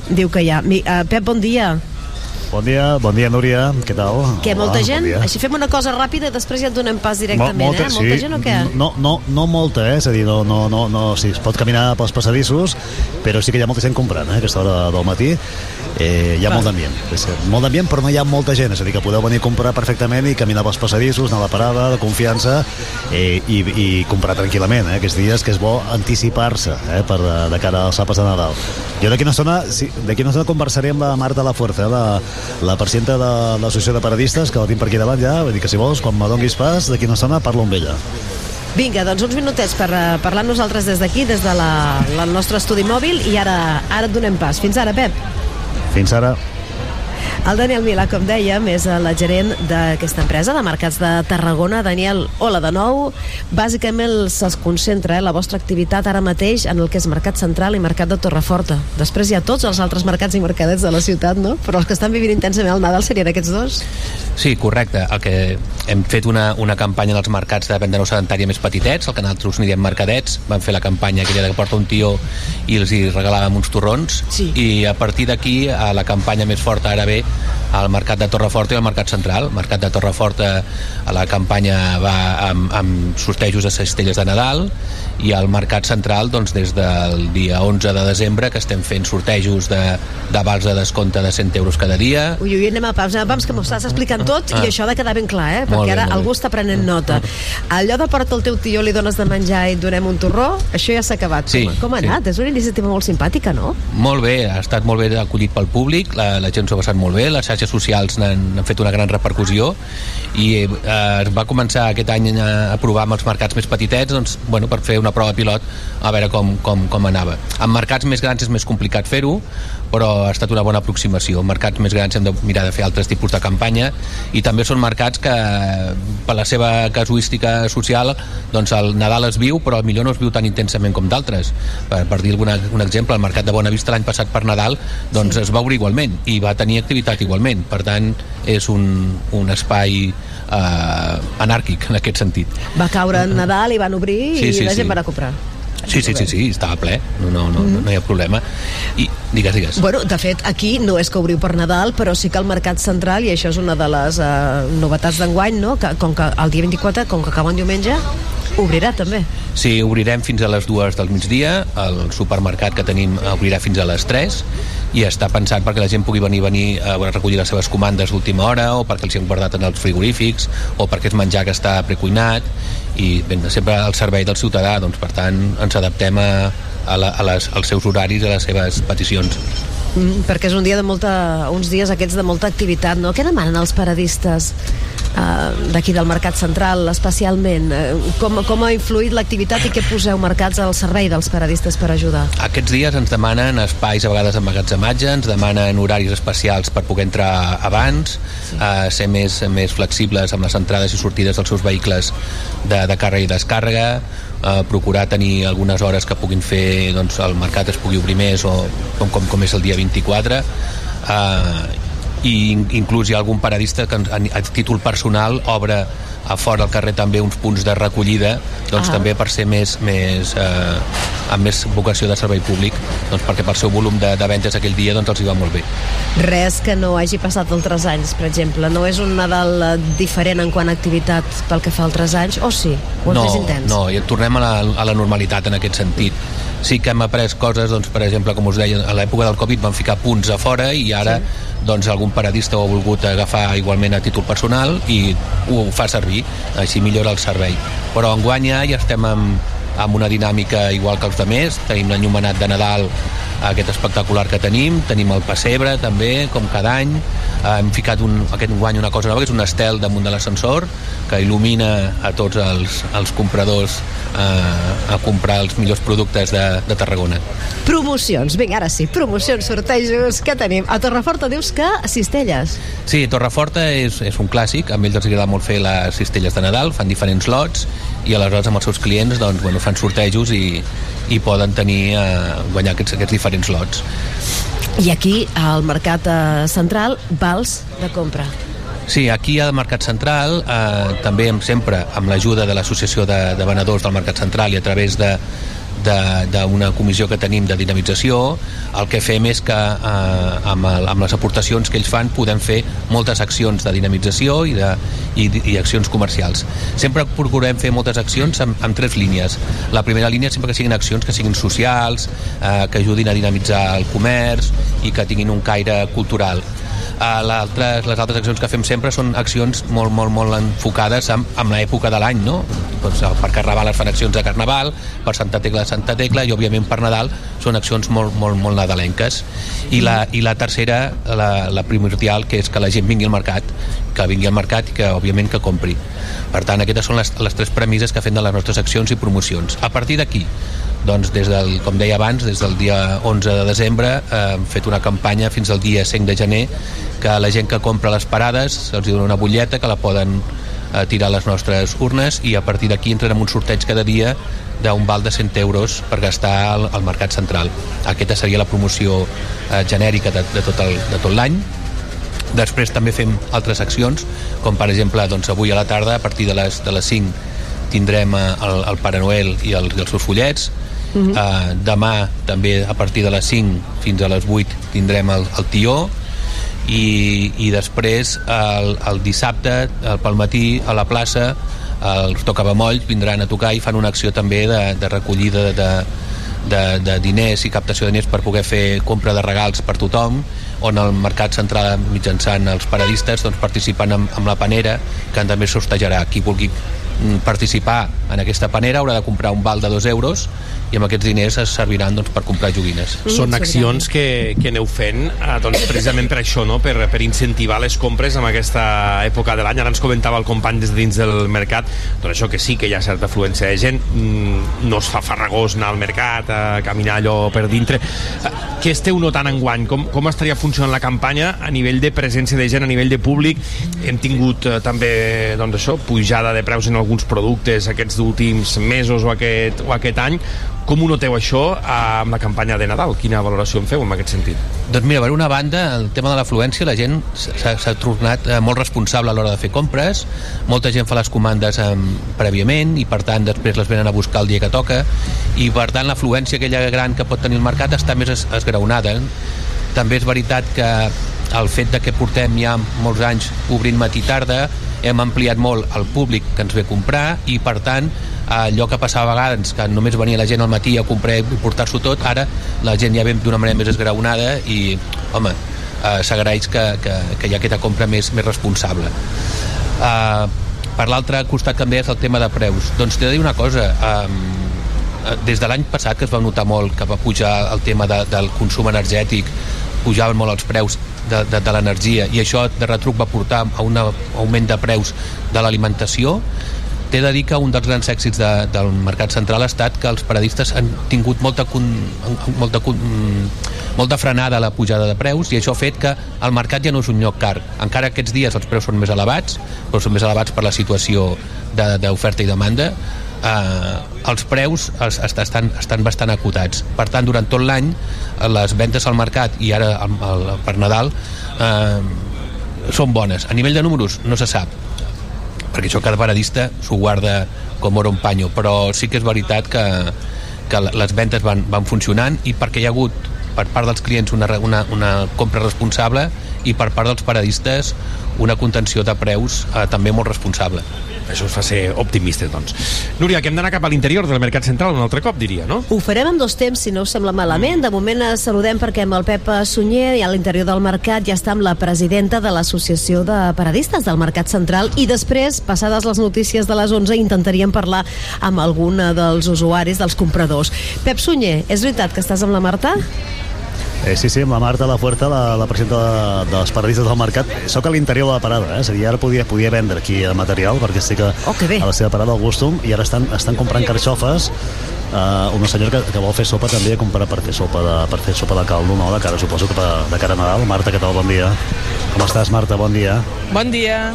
diu que hi ha. Mi, uh, Pep, bon dia. Bon dia, bon dia, Núria. Què tal? Que molta Hola, gent? bon dia. Així fem una cosa ràpida i després ja et donem pas directament, eh? Molta gent o què? No, no, no molta, eh? És a dir, no, no, no, no, sí, es pot caminar pels passadissos, però sí que hi ha molta gent comprant, eh? A aquesta hora del matí. Eh, hi ha Va. molt d'ambient. Molt d'ambient, però no hi ha molta gent. És a dir, que podeu venir a comprar perfectament i caminar pels passadissos, anar a la parada, de confiança, eh, i, i comprar tranquil·lament, eh? Aquests dies que és bo anticipar-se, eh? Per, de, de cara als àpats de Nadal. Jo d'aquí una estona, sí, d'aquí una estona conversaré amb la Marta Lafuerza, eh? la, la presidenta de l'Associació de Paradistes, que la tinc per aquí davant ja, vull dir que si vols, quan me donguis pas, d'aquí una estona parlo amb ella. Vinga, doncs uns minutets per eh, parlar nosaltres des d'aquí, des de la, la nostre estudi mòbil, i ara, ara et donem pas. Fins ara, Pep. Fins ara. El Daniel Milà, com dèiem, és la gerent d'aquesta empresa de mercats de Tarragona. Daniel, hola de nou. Bàsicament es concentra eh, la vostra activitat ara mateix en el que és Mercat Central i Mercat de Torreforta. Després hi ha tots els altres mercats i mercadets de la ciutat, no? Però els que estan vivint intensament el Nadal serien aquests dos? Sí, correcte. El que hem fet una, una campanya en els mercats de venda no sedentària més petitets, el que nosaltres n'hi diem mercadets, vam fer la campanya aquella de que porta un tió i els hi regalàvem uns torrons sí. i a partir d'aquí a la campanya més forta ara ve al mercat de Torreforta i al mercat central. El mercat de Torreforta a la campanya va amb, amb sortejos de cistelles de Nadal i al mercat central doncs, des del dia 11 de desembre que estem fent sortejos de, de vals de descompte de 100 euros cada dia Ui, ui, anem a pams, anem a pams, que m'ho estàs explicant tot Ah. i això ha de quedar ben clar, eh? Molt Perquè bé, ara bé. algú està prenent nota. Allò de porta el teu tió, li dones de menjar i et donem un torró, això ja s'ha acabat. Sí, com, com ha sí. anat? És una iniciativa molt simpàtica, no? Molt bé, ha estat molt bé acollit pel públic, la, la gent s'ho ha passat molt bé, les xarxes socials n'han han fet una gran repercussió i eh, es va començar aquest any a, a provar amb els mercats més petitets doncs, bueno, per fer una prova pilot a veure com, com, com anava. En mercats més grans és més complicat fer-ho, però ha estat una bona aproximació. En mercats més grans hem de mirar de fer altres tipus de campanya i també són mercats que per la seva casuística social doncs el Nadal es viu però millor no es viu tan intensament com d'altres per, per dir alguna, un exemple, el mercat de Bonavista l'any passat per Nadal doncs es va obrir igualment i va tenir activitat igualment per tant és un, un espai eh, anàrquic en aquest sentit Va caure en Nadal i van obrir Sí, i sí, la sí. gent va anar a comprar. Sí, sí, sí, sí, estava ple, no, no, no, no, no hi ha problema. I digues, digues. Bueno, de fet, aquí no és que obriu per Nadal, però sí que el Mercat Central, i això és una de les uh, novetats d'enguany, no? que com que el dia 24, com que acaba en diumenge, obrirà també. Sí, obrirem fins a les dues del migdia, el supermercat que tenim obrirà fins a les 3 i està pensat perquè la gent pugui venir venir a recollir les seves comandes d'última hora o perquè els hi han guardat en els frigorífics o perquè és menjar que està precuinat i ben, sempre al servei del ciutadà doncs per tant ens adaptem a, a, la, a les, als seus horaris i a les seves peticions Mm, perquè és un dia de molta, uns dies aquests de molta activitat, no? Què demanen els paradistes uh, d'aquí del Mercat Central, especialment? Uh, com, com ha influït l'activitat i què poseu marcats al servei dels paradistes per ajudar? Aquests dies ens demanen espais a vegades emmagatzematge, ens demanen horaris especials per poder entrar abans, sí. eh, ser més, més flexibles amb les entrades i sortides dels seus vehicles de, de càrrega i descàrrega, eh, procurar tenir algunes hores que puguin fer doncs, el mercat es pugui obrir més o com, com, com és el dia 24 eh, i in- inclús hi ha algun paradista que a, a títol personal obre a fora al carrer també uns punts de recollida doncs Ah. també per ser més, més eh, amb més vocació de servei públic doncs perquè pel seu volum de, de ventes aquell dia doncs els hi va molt bé Res que no hagi passat altres anys, per exemple. No és un Nadal eh, diferent en quant a activitat pel que fa a altres anys, o sí? O no, més intens? no, i tornem a la, a la normalitat en aquest sentit sí que hem après coses, doncs, per exemple, com us deia, a l'època del Covid van ficar punts a fora i ara sí. doncs, algun paradista ho ha volgut agafar igualment a títol personal i ho fa servir, així millora el servei. Però enguany ja, ja estem amb, amb una dinàmica igual que els altres, tenim l'enllumenat de Nadal aquest espectacular que tenim, tenim el pessebre també, com cada any, hem ficat un, aquest guany una cosa nova, que és un estel damunt de l'ascensor, que il·lumina a tots els, els compradors eh, a comprar els millors productes de, de Tarragona. Promocions, vinga, ara sí, promocions, sortejos, què tenim? A Torreforta dius que cistelles. Sí, Torreforta és, és un clàssic, a ells els agrada molt fer les cistelles de Nadal, fan diferents lots i aleshores amb els seus clients doncs, bueno, fan sortejos i, i poden tenir eh, guanyar aquests, aquests diferents lots. I aquí, al Mercat eh, Central, vals de compra. Sí, aquí al Mercat Central, eh, també amb, sempre amb l'ajuda de l'Associació de, de Venedors del Mercat Central i a través de, de- d'una comissió que tenim de dinamització, el que fem és que eh, amb, el, amb les aportacions que ells fan podem fer moltes accions de dinamització i, de, i, i accions comercials. Sempre procurem fer moltes accions amb, amb tres línies. La primera línia sempre que siguin accions que siguin socials, eh, que ajudin a dinamitzar el comerç i que tinguin un caire cultural. Uh, l'altre, les altres accions que fem sempre són accions molt, molt, molt enfocades amb, amb l'època de l'any, no? Doncs, eh, per Carnaval es fan accions de Carnaval, per Santa Tecla Santa Tecla i òbviament per Nadal són accions molt, molt, molt nadalenques. I la, i la tercera, la, la primordial, que és que la gent vingui al mercat, que vingui al mercat i que òbviament que compri. Per tant, aquestes són les, les tres premisses que fem de les nostres accions i promocions. A partir d'aquí, doncs des del, com deia abans, des del dia 11 de desembre eh, hem fet una campanya fins al dia 5 de gener que la gent que compra les parades se'ls dona una butlleta que la poden eh, tirar a les nostres urnes i a partir d'aquí entrarem un sorteig cada dia d'un val de 100 euros per gastar al, al mercat central. Aquesta seria la promoció eh, genèrica de, de tot de tot l'any Després també fem altres accions, com per exemple doncs, avui a la tarda, a partir de les, de les 5, tindrem eh, el, el Pare Noel i, el, i els seus follets. Mhm. Uh, demà també a partir de les 5 fins a les 8 tindrem el, el tió i, i després el, el dissabte el, pel matí a la plaça els tocabamolls vindran a tocar i fan una acció també de, de recollida de, de, de diners i captació de diners per poder fer compra de regals per tothom on el mercat central mitjançant els paradistes doncs, participen amb, amb la panera que també sortejarà qui vulgui participar en aquesta panera haurà de comprar un val de 2 euros i amb aquests diners es serviran doncs, per comprar joguines. Són accions que, que aneu fent eh, doncs, precisament per això, no? per, per incentivar les compres en aquesta època de l'any. Ara ens comentava el company des de dins del mercat doncs això que sí que hi ha certa afluència de gent, mm, no es fa farragós anar al mercat, a caminar allò per dintre. Eh, Què esteu notant enguany? Com, com estaria funcionant la campanya a nivell de presència de gent, a nivell de públic? Hem tingut eh, també doncs això, pujada de preus en alguns productes aquests últims mesos o aquest, o aquest any. Com ho noteu això amb la campanya de Nadal? Quina valoració en feu en aquest sentit? Doncs mira, per una banda, el tema de l'afluència, la gent s'ha tornat eh, molt responsable a l'hora de fer compres, molta gent fa les comandes eh, prèviament i per tant després les venen a buscar el dia que toca i per tant l'afluència aquella gran que pot tenir el mercat està més es esgraonada. També és veritat que el fet de que portem ja molts anys obrint matí i tarda hem ampliat molt el públic que ens ve a comprar i per tant allò que passava a vegades que només venia la gent al matí a comprar i portar-s'ho tot ara la gent ja ve d'una manera més esgraonada i home, eh, s'agraeix que, que, que hi ha aquesta compra més, més responsable. Eh, per l'altre costat també és el tema de preus. Doncs t'he de dir una cosa eh, des de l'any passat que es va notar molt que va pujar el tema de, del consum energètic pujaven molt els preus de, de, de l'energia. I això de retruc va portar a un augment de preus de l'alimentació. T'he de dir que un dels grans èxits de, del mercat central ha estat que els paradistes han tingut molta, con, molta, con, molta frenada a la pujada de preus i això ha fet que el mercat ja no és un lloc car. Encara aquests dies els preus són més elevats, però són més elevats per la situació d'oferta i demanda, eh, els preus es, es, estan, estan bastant acotats. Per tant, durant tot l'any, eh, les ventes al mercat i ara el, el, per Nadal eh, són bones. A nivell de números no se sap, perquè això cada paradista s'ho guarda com oro un panyo, però sí que és veritat que, que les ventes van, van funcionant i perquè hi ha hagut per part dels clients una, una, una compra responsable i per part dels paradistes una contenció de preus eh, també molt responsable. Això us fa ser optimistes, doncs. Núria, que hem d'anar cap a l'interior del Mercat Central un altre cop, diria, no? Ho farem en dos temps, si no us sembla malament. De moment eh, saludem perquè amb el Pep Sunyer i a l'interior del mercat ja està amb la presidenta de l'Associació de Paradistes del Mercat Central i després, passades les notícies de les 11, intentaríem parlar amb algun dels usuaris, dels compradors. Pep Sunyer, és veritat que estàs amb la Marta? Eh, sí, sí, amb la Marta La Fuerta, la, la presidenta de, de les paradistes del mercat. Soc a l'interior de la parada, eh? És a dir, ara podia, podia vendre aquí el material, perquè estic a, oh, a la seva parada al Gustum, i ara estan, estan comprant carxofes, uh, una senyora que, que vol fer sopa també, comprar per fer sopa de, per fer sopa de caldo, no? De cara, suposo que per, de cara a Nadal. Marta, què tal? Bon dia. Com estàs, Marta? Bon dia. Bon dia.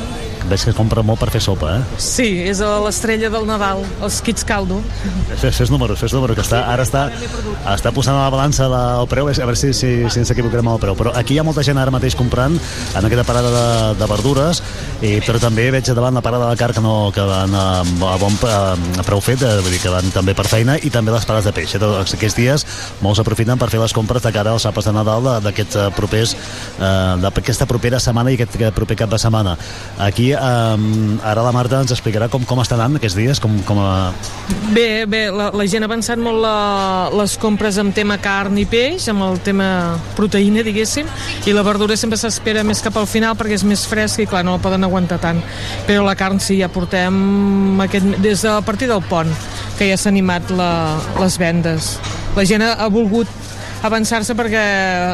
Veig que compra molt per fer sopa, eh? Sí, és l'estrella del Nadal, els kits caldo. Fes, fes números, fes números, que està, ara està, està posant a la balança la, el preu, a veure si, si, si ens equivocarem amb el preu. Però aquí hi ha molta gent ara mateix comprant en aquesta parada de, de verdures, i, però també veig davant la parada de carn que, no, que van a, a bon a, a preu fet, eh, vull dir que van també per feina, i també les parades de peix. Tots Aquests dies molts aprofiten per fer les compres de cara als àpats de Nadal d'aquests eh, propers, eh, d'aquesta propera setmana i aquest proper cap de setmana. Aquí, eh, ara la Marta ens explicarà com, com estan anant aquests dies, com, com a... Bé, bé, la, la gent ha avançat molt la, les compres amb tema carn i peix, amb el tema proteïna, diguéssim, i la verdura sempre s'espera més cap al final perquè és més fresca i, clar, no la poden aguantar tant. Però la carn sí, ja portem aquest, des de a partir del pont, que ja s'ha animat la, les vendes. La gent ha, ha volgut avançar-se perquè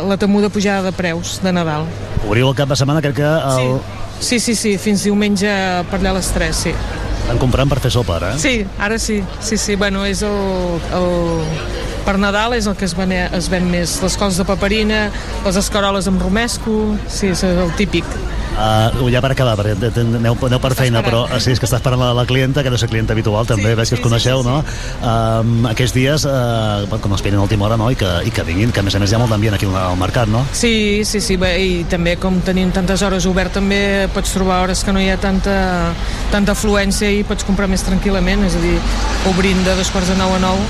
la temuda pujada de preus de Nadal. Obriu el cap de setmana, crec que el... Sí, sí, sí, fins diumenge per allà a les 3, sí. estan comprant per fer sopa, ara, eh? Sí, ara sí, sí, sí, bueno, és el, el... Per Nadal és el que es ven, es ven més, les cols de paperina, les escaroles amb romesco, sí, és el típic. Uh, ja per acabar, perquè aneu, aneu per feina, però uh, sí, és que està esperant la, la clienta, que no és clienta habitual, també, veig que us coneixeu, no? Um, aquests dies, uh, quan esperin a última hora, no?, i que, i que vinguin, que a més a més hi ha molt d'ambient aquí al mercat, no? Sí, sí, sí, bé, i també com tenim tantes hores obert també pots trobar hores que no hi ha tanta, tanta afluència i pots comprar més tranquil·lament, és a dir, obrint de dos quarts de nou a nou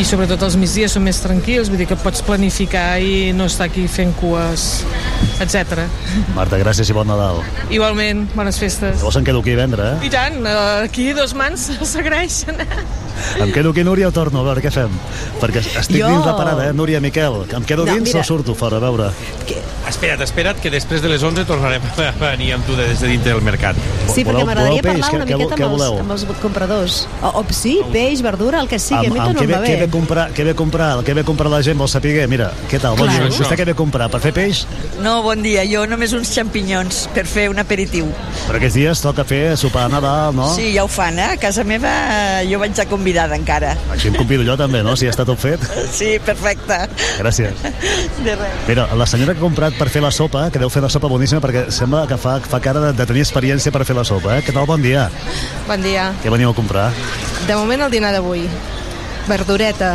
i sobretot els migdies són més tranquils, vull dir que pots planificar i no estar aquí fent cues, etc. Marta, gràcies i bon Nadal. Igualment, bones festes. Llavors em quedo aquí a vendre, eh? I tant, eh, aquí dos mans s'agraeixen. Em quedo aquí, Núria, o torno? A veure, què fem? Perquè estic Jo- dins la parada, eh? Núria, Miquel, em quedo No, dins mira. o surto fora? A veure. Espera't, espera't, que després de les 11 tornarem a venir amb tu des de dintre del mercat. Sí, perquè m'agradaria parlar una Què- què- miqueta què amb els, voleu? amb els compradors. O, o sí, peix, verdura, el que sigui, a mi tot no què, em va què, bé. ve comprar, què ve comprar, el que ve comprar la gent vol saber, mira, què tal, bon Clar. dia, vostè què ve comprar, per fer peix? No, bon dia. Jo només uns xampinyons per fer un aperitiu. Però aquests dies toca fer sopar de Nadal, no? Sí, ja ho fan, eh? A casa meva eh, jo vaig a convidada encara. Així em convido jo també, no?, si ja està tot fet. Sí, perfecte. Gràcies. De res. Mira, la senyora que ha comprat per fer la sopa, que deu fer la sopa boníssima, perquè sembla que fa, fa cara de, de tenir experiència per fer la sopa, eh? Què tal, bon dia? Bon dia. Què veniu a comprar? De moment el dinar d'avui. Verdureta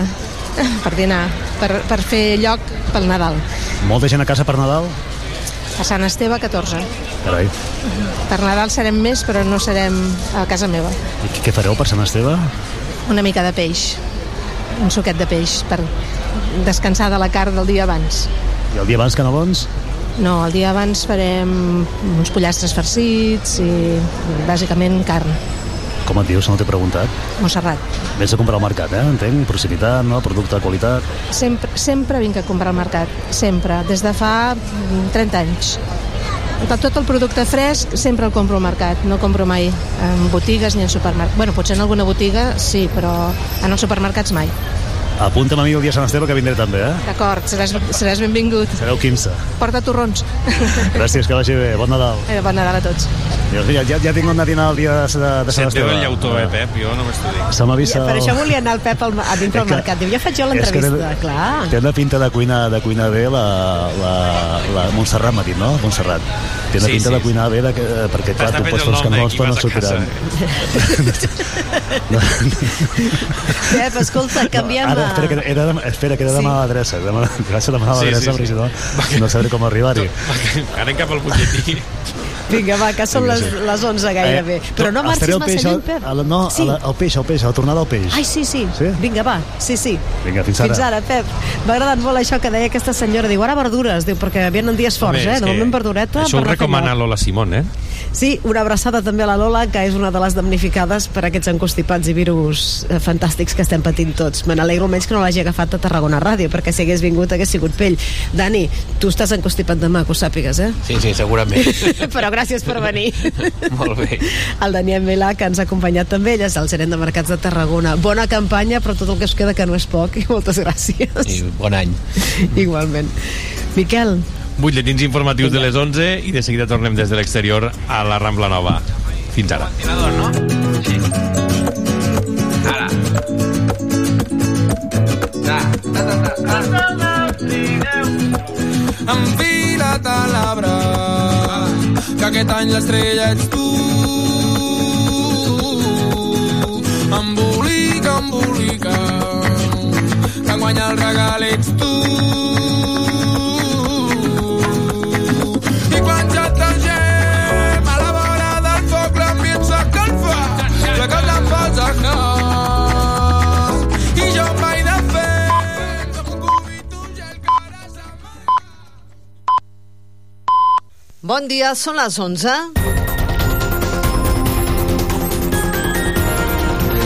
per dinar, per, per fer lloc pel Nadal. Molta gent a casa per Nadal? A Sant Esteve, 14. Carai. Per Nadal serem més, però no serem a casa meva. I què, fareu per Sant Esteve? Una mica de peix. Un suquet de peix per descansar de la carn del dia abans. I el dia abans, canelons? No, el dia abans farem uns pollastres farcits i bàsicament carn. Com et dius, no t'he preguntat? Montserrat. Vés a comprar al mercat, eh? Entenc, proximitat, no? Producte de qualitat. Sempre, sempre vinc a comprar al mercat, sempre, des de fa mm, 30 anys. Tot tot el producte fresc sempre el compro al mercat, no compro mai en botigues ni en supermercats. Bueno, potser en alguna botiga sí, però en els supermercats mai. Apunta'm a mi el dia Sant Esteve que vindré també, eh? D'acord, seràs, seràs benvingut. Sereu 15. Porta torrons. Gràcies, que vagi bé. Bon Nadal. Eh, bon Nadal a tots. Ja, ja, ja tinc una dinar el dia de, de, de Sant Se't veu Esteve. el llautó, eh, Pep? Jo no m'estudi. Se m'ha vist Ja, per el- això volia anar al Pep al, a dintre del mercat. Diu, ja faig jo l'entrevista, clar. Té una pinta de cuinar, de cuinar bé la, la, la Montserrat, m'ha dit, no? Montserrat. Té una Sí, pinta sí, de cuinar bé, de, que, eh, perquè clar, tu pots el fer els qui però no sortiran. Pep, escolta, canviem... Ara, a- espera, que era, de- espera, que era de mala adreça. De mala, gràcies a la mala Sí, sí, adreça, sí. perquè si no, no sabré com arribar-hi. Anem cap al butlletí. Vinga, va, que són les, les 11 gairebé. Però no marxis massa peix, lluny, al- Pep. la, no, Sí. la, al peix, al peix, a la tornada al peix. Ai, sí, sí, Sí? Vinga, va, sí, sí. Vinga, fins ara. Fins ara, Pep. M'ha agradat molt això que deia aquesta senyora. Diu, ara verdures, diu, perquè vienen dies forts, Home, eh? De moment verdureta. Això ho recomana. Lola Simón, eh? Sí, una abraçada també a la Lola, que és una de les damnificades per aquests encostipats i virus eh, fantàstics que estem patint tots. Me n'alegro almenys que no l'hagi agafat a Tarragona Ràdio, perquè si hagués vingut hagués sigut pell. Dani, tu estàs encostipat demà, que ho sàpigues, eh? Sí, sí, segurament. Però gràcies per venir. Molt bé. El Daniel Milà, que ens ha acompanyat també, ell és el gerent de mercats de Tarragona. Bona campanya, però tot el que us queda que no és poc, i moltes gràcies. I bon any. Igualment. Miquel, Butlletins informatius de les 11 i de seguida tornem des de l'exterior a la Rambla Nova. Fins ara. Ara. Ta, ta, ta, ta, ta. Enfila't a l'arbre que que aquest any l'estrella ets tu. Embolica, embolica, que guanya el regal ets tu. Bon dia, són les 11.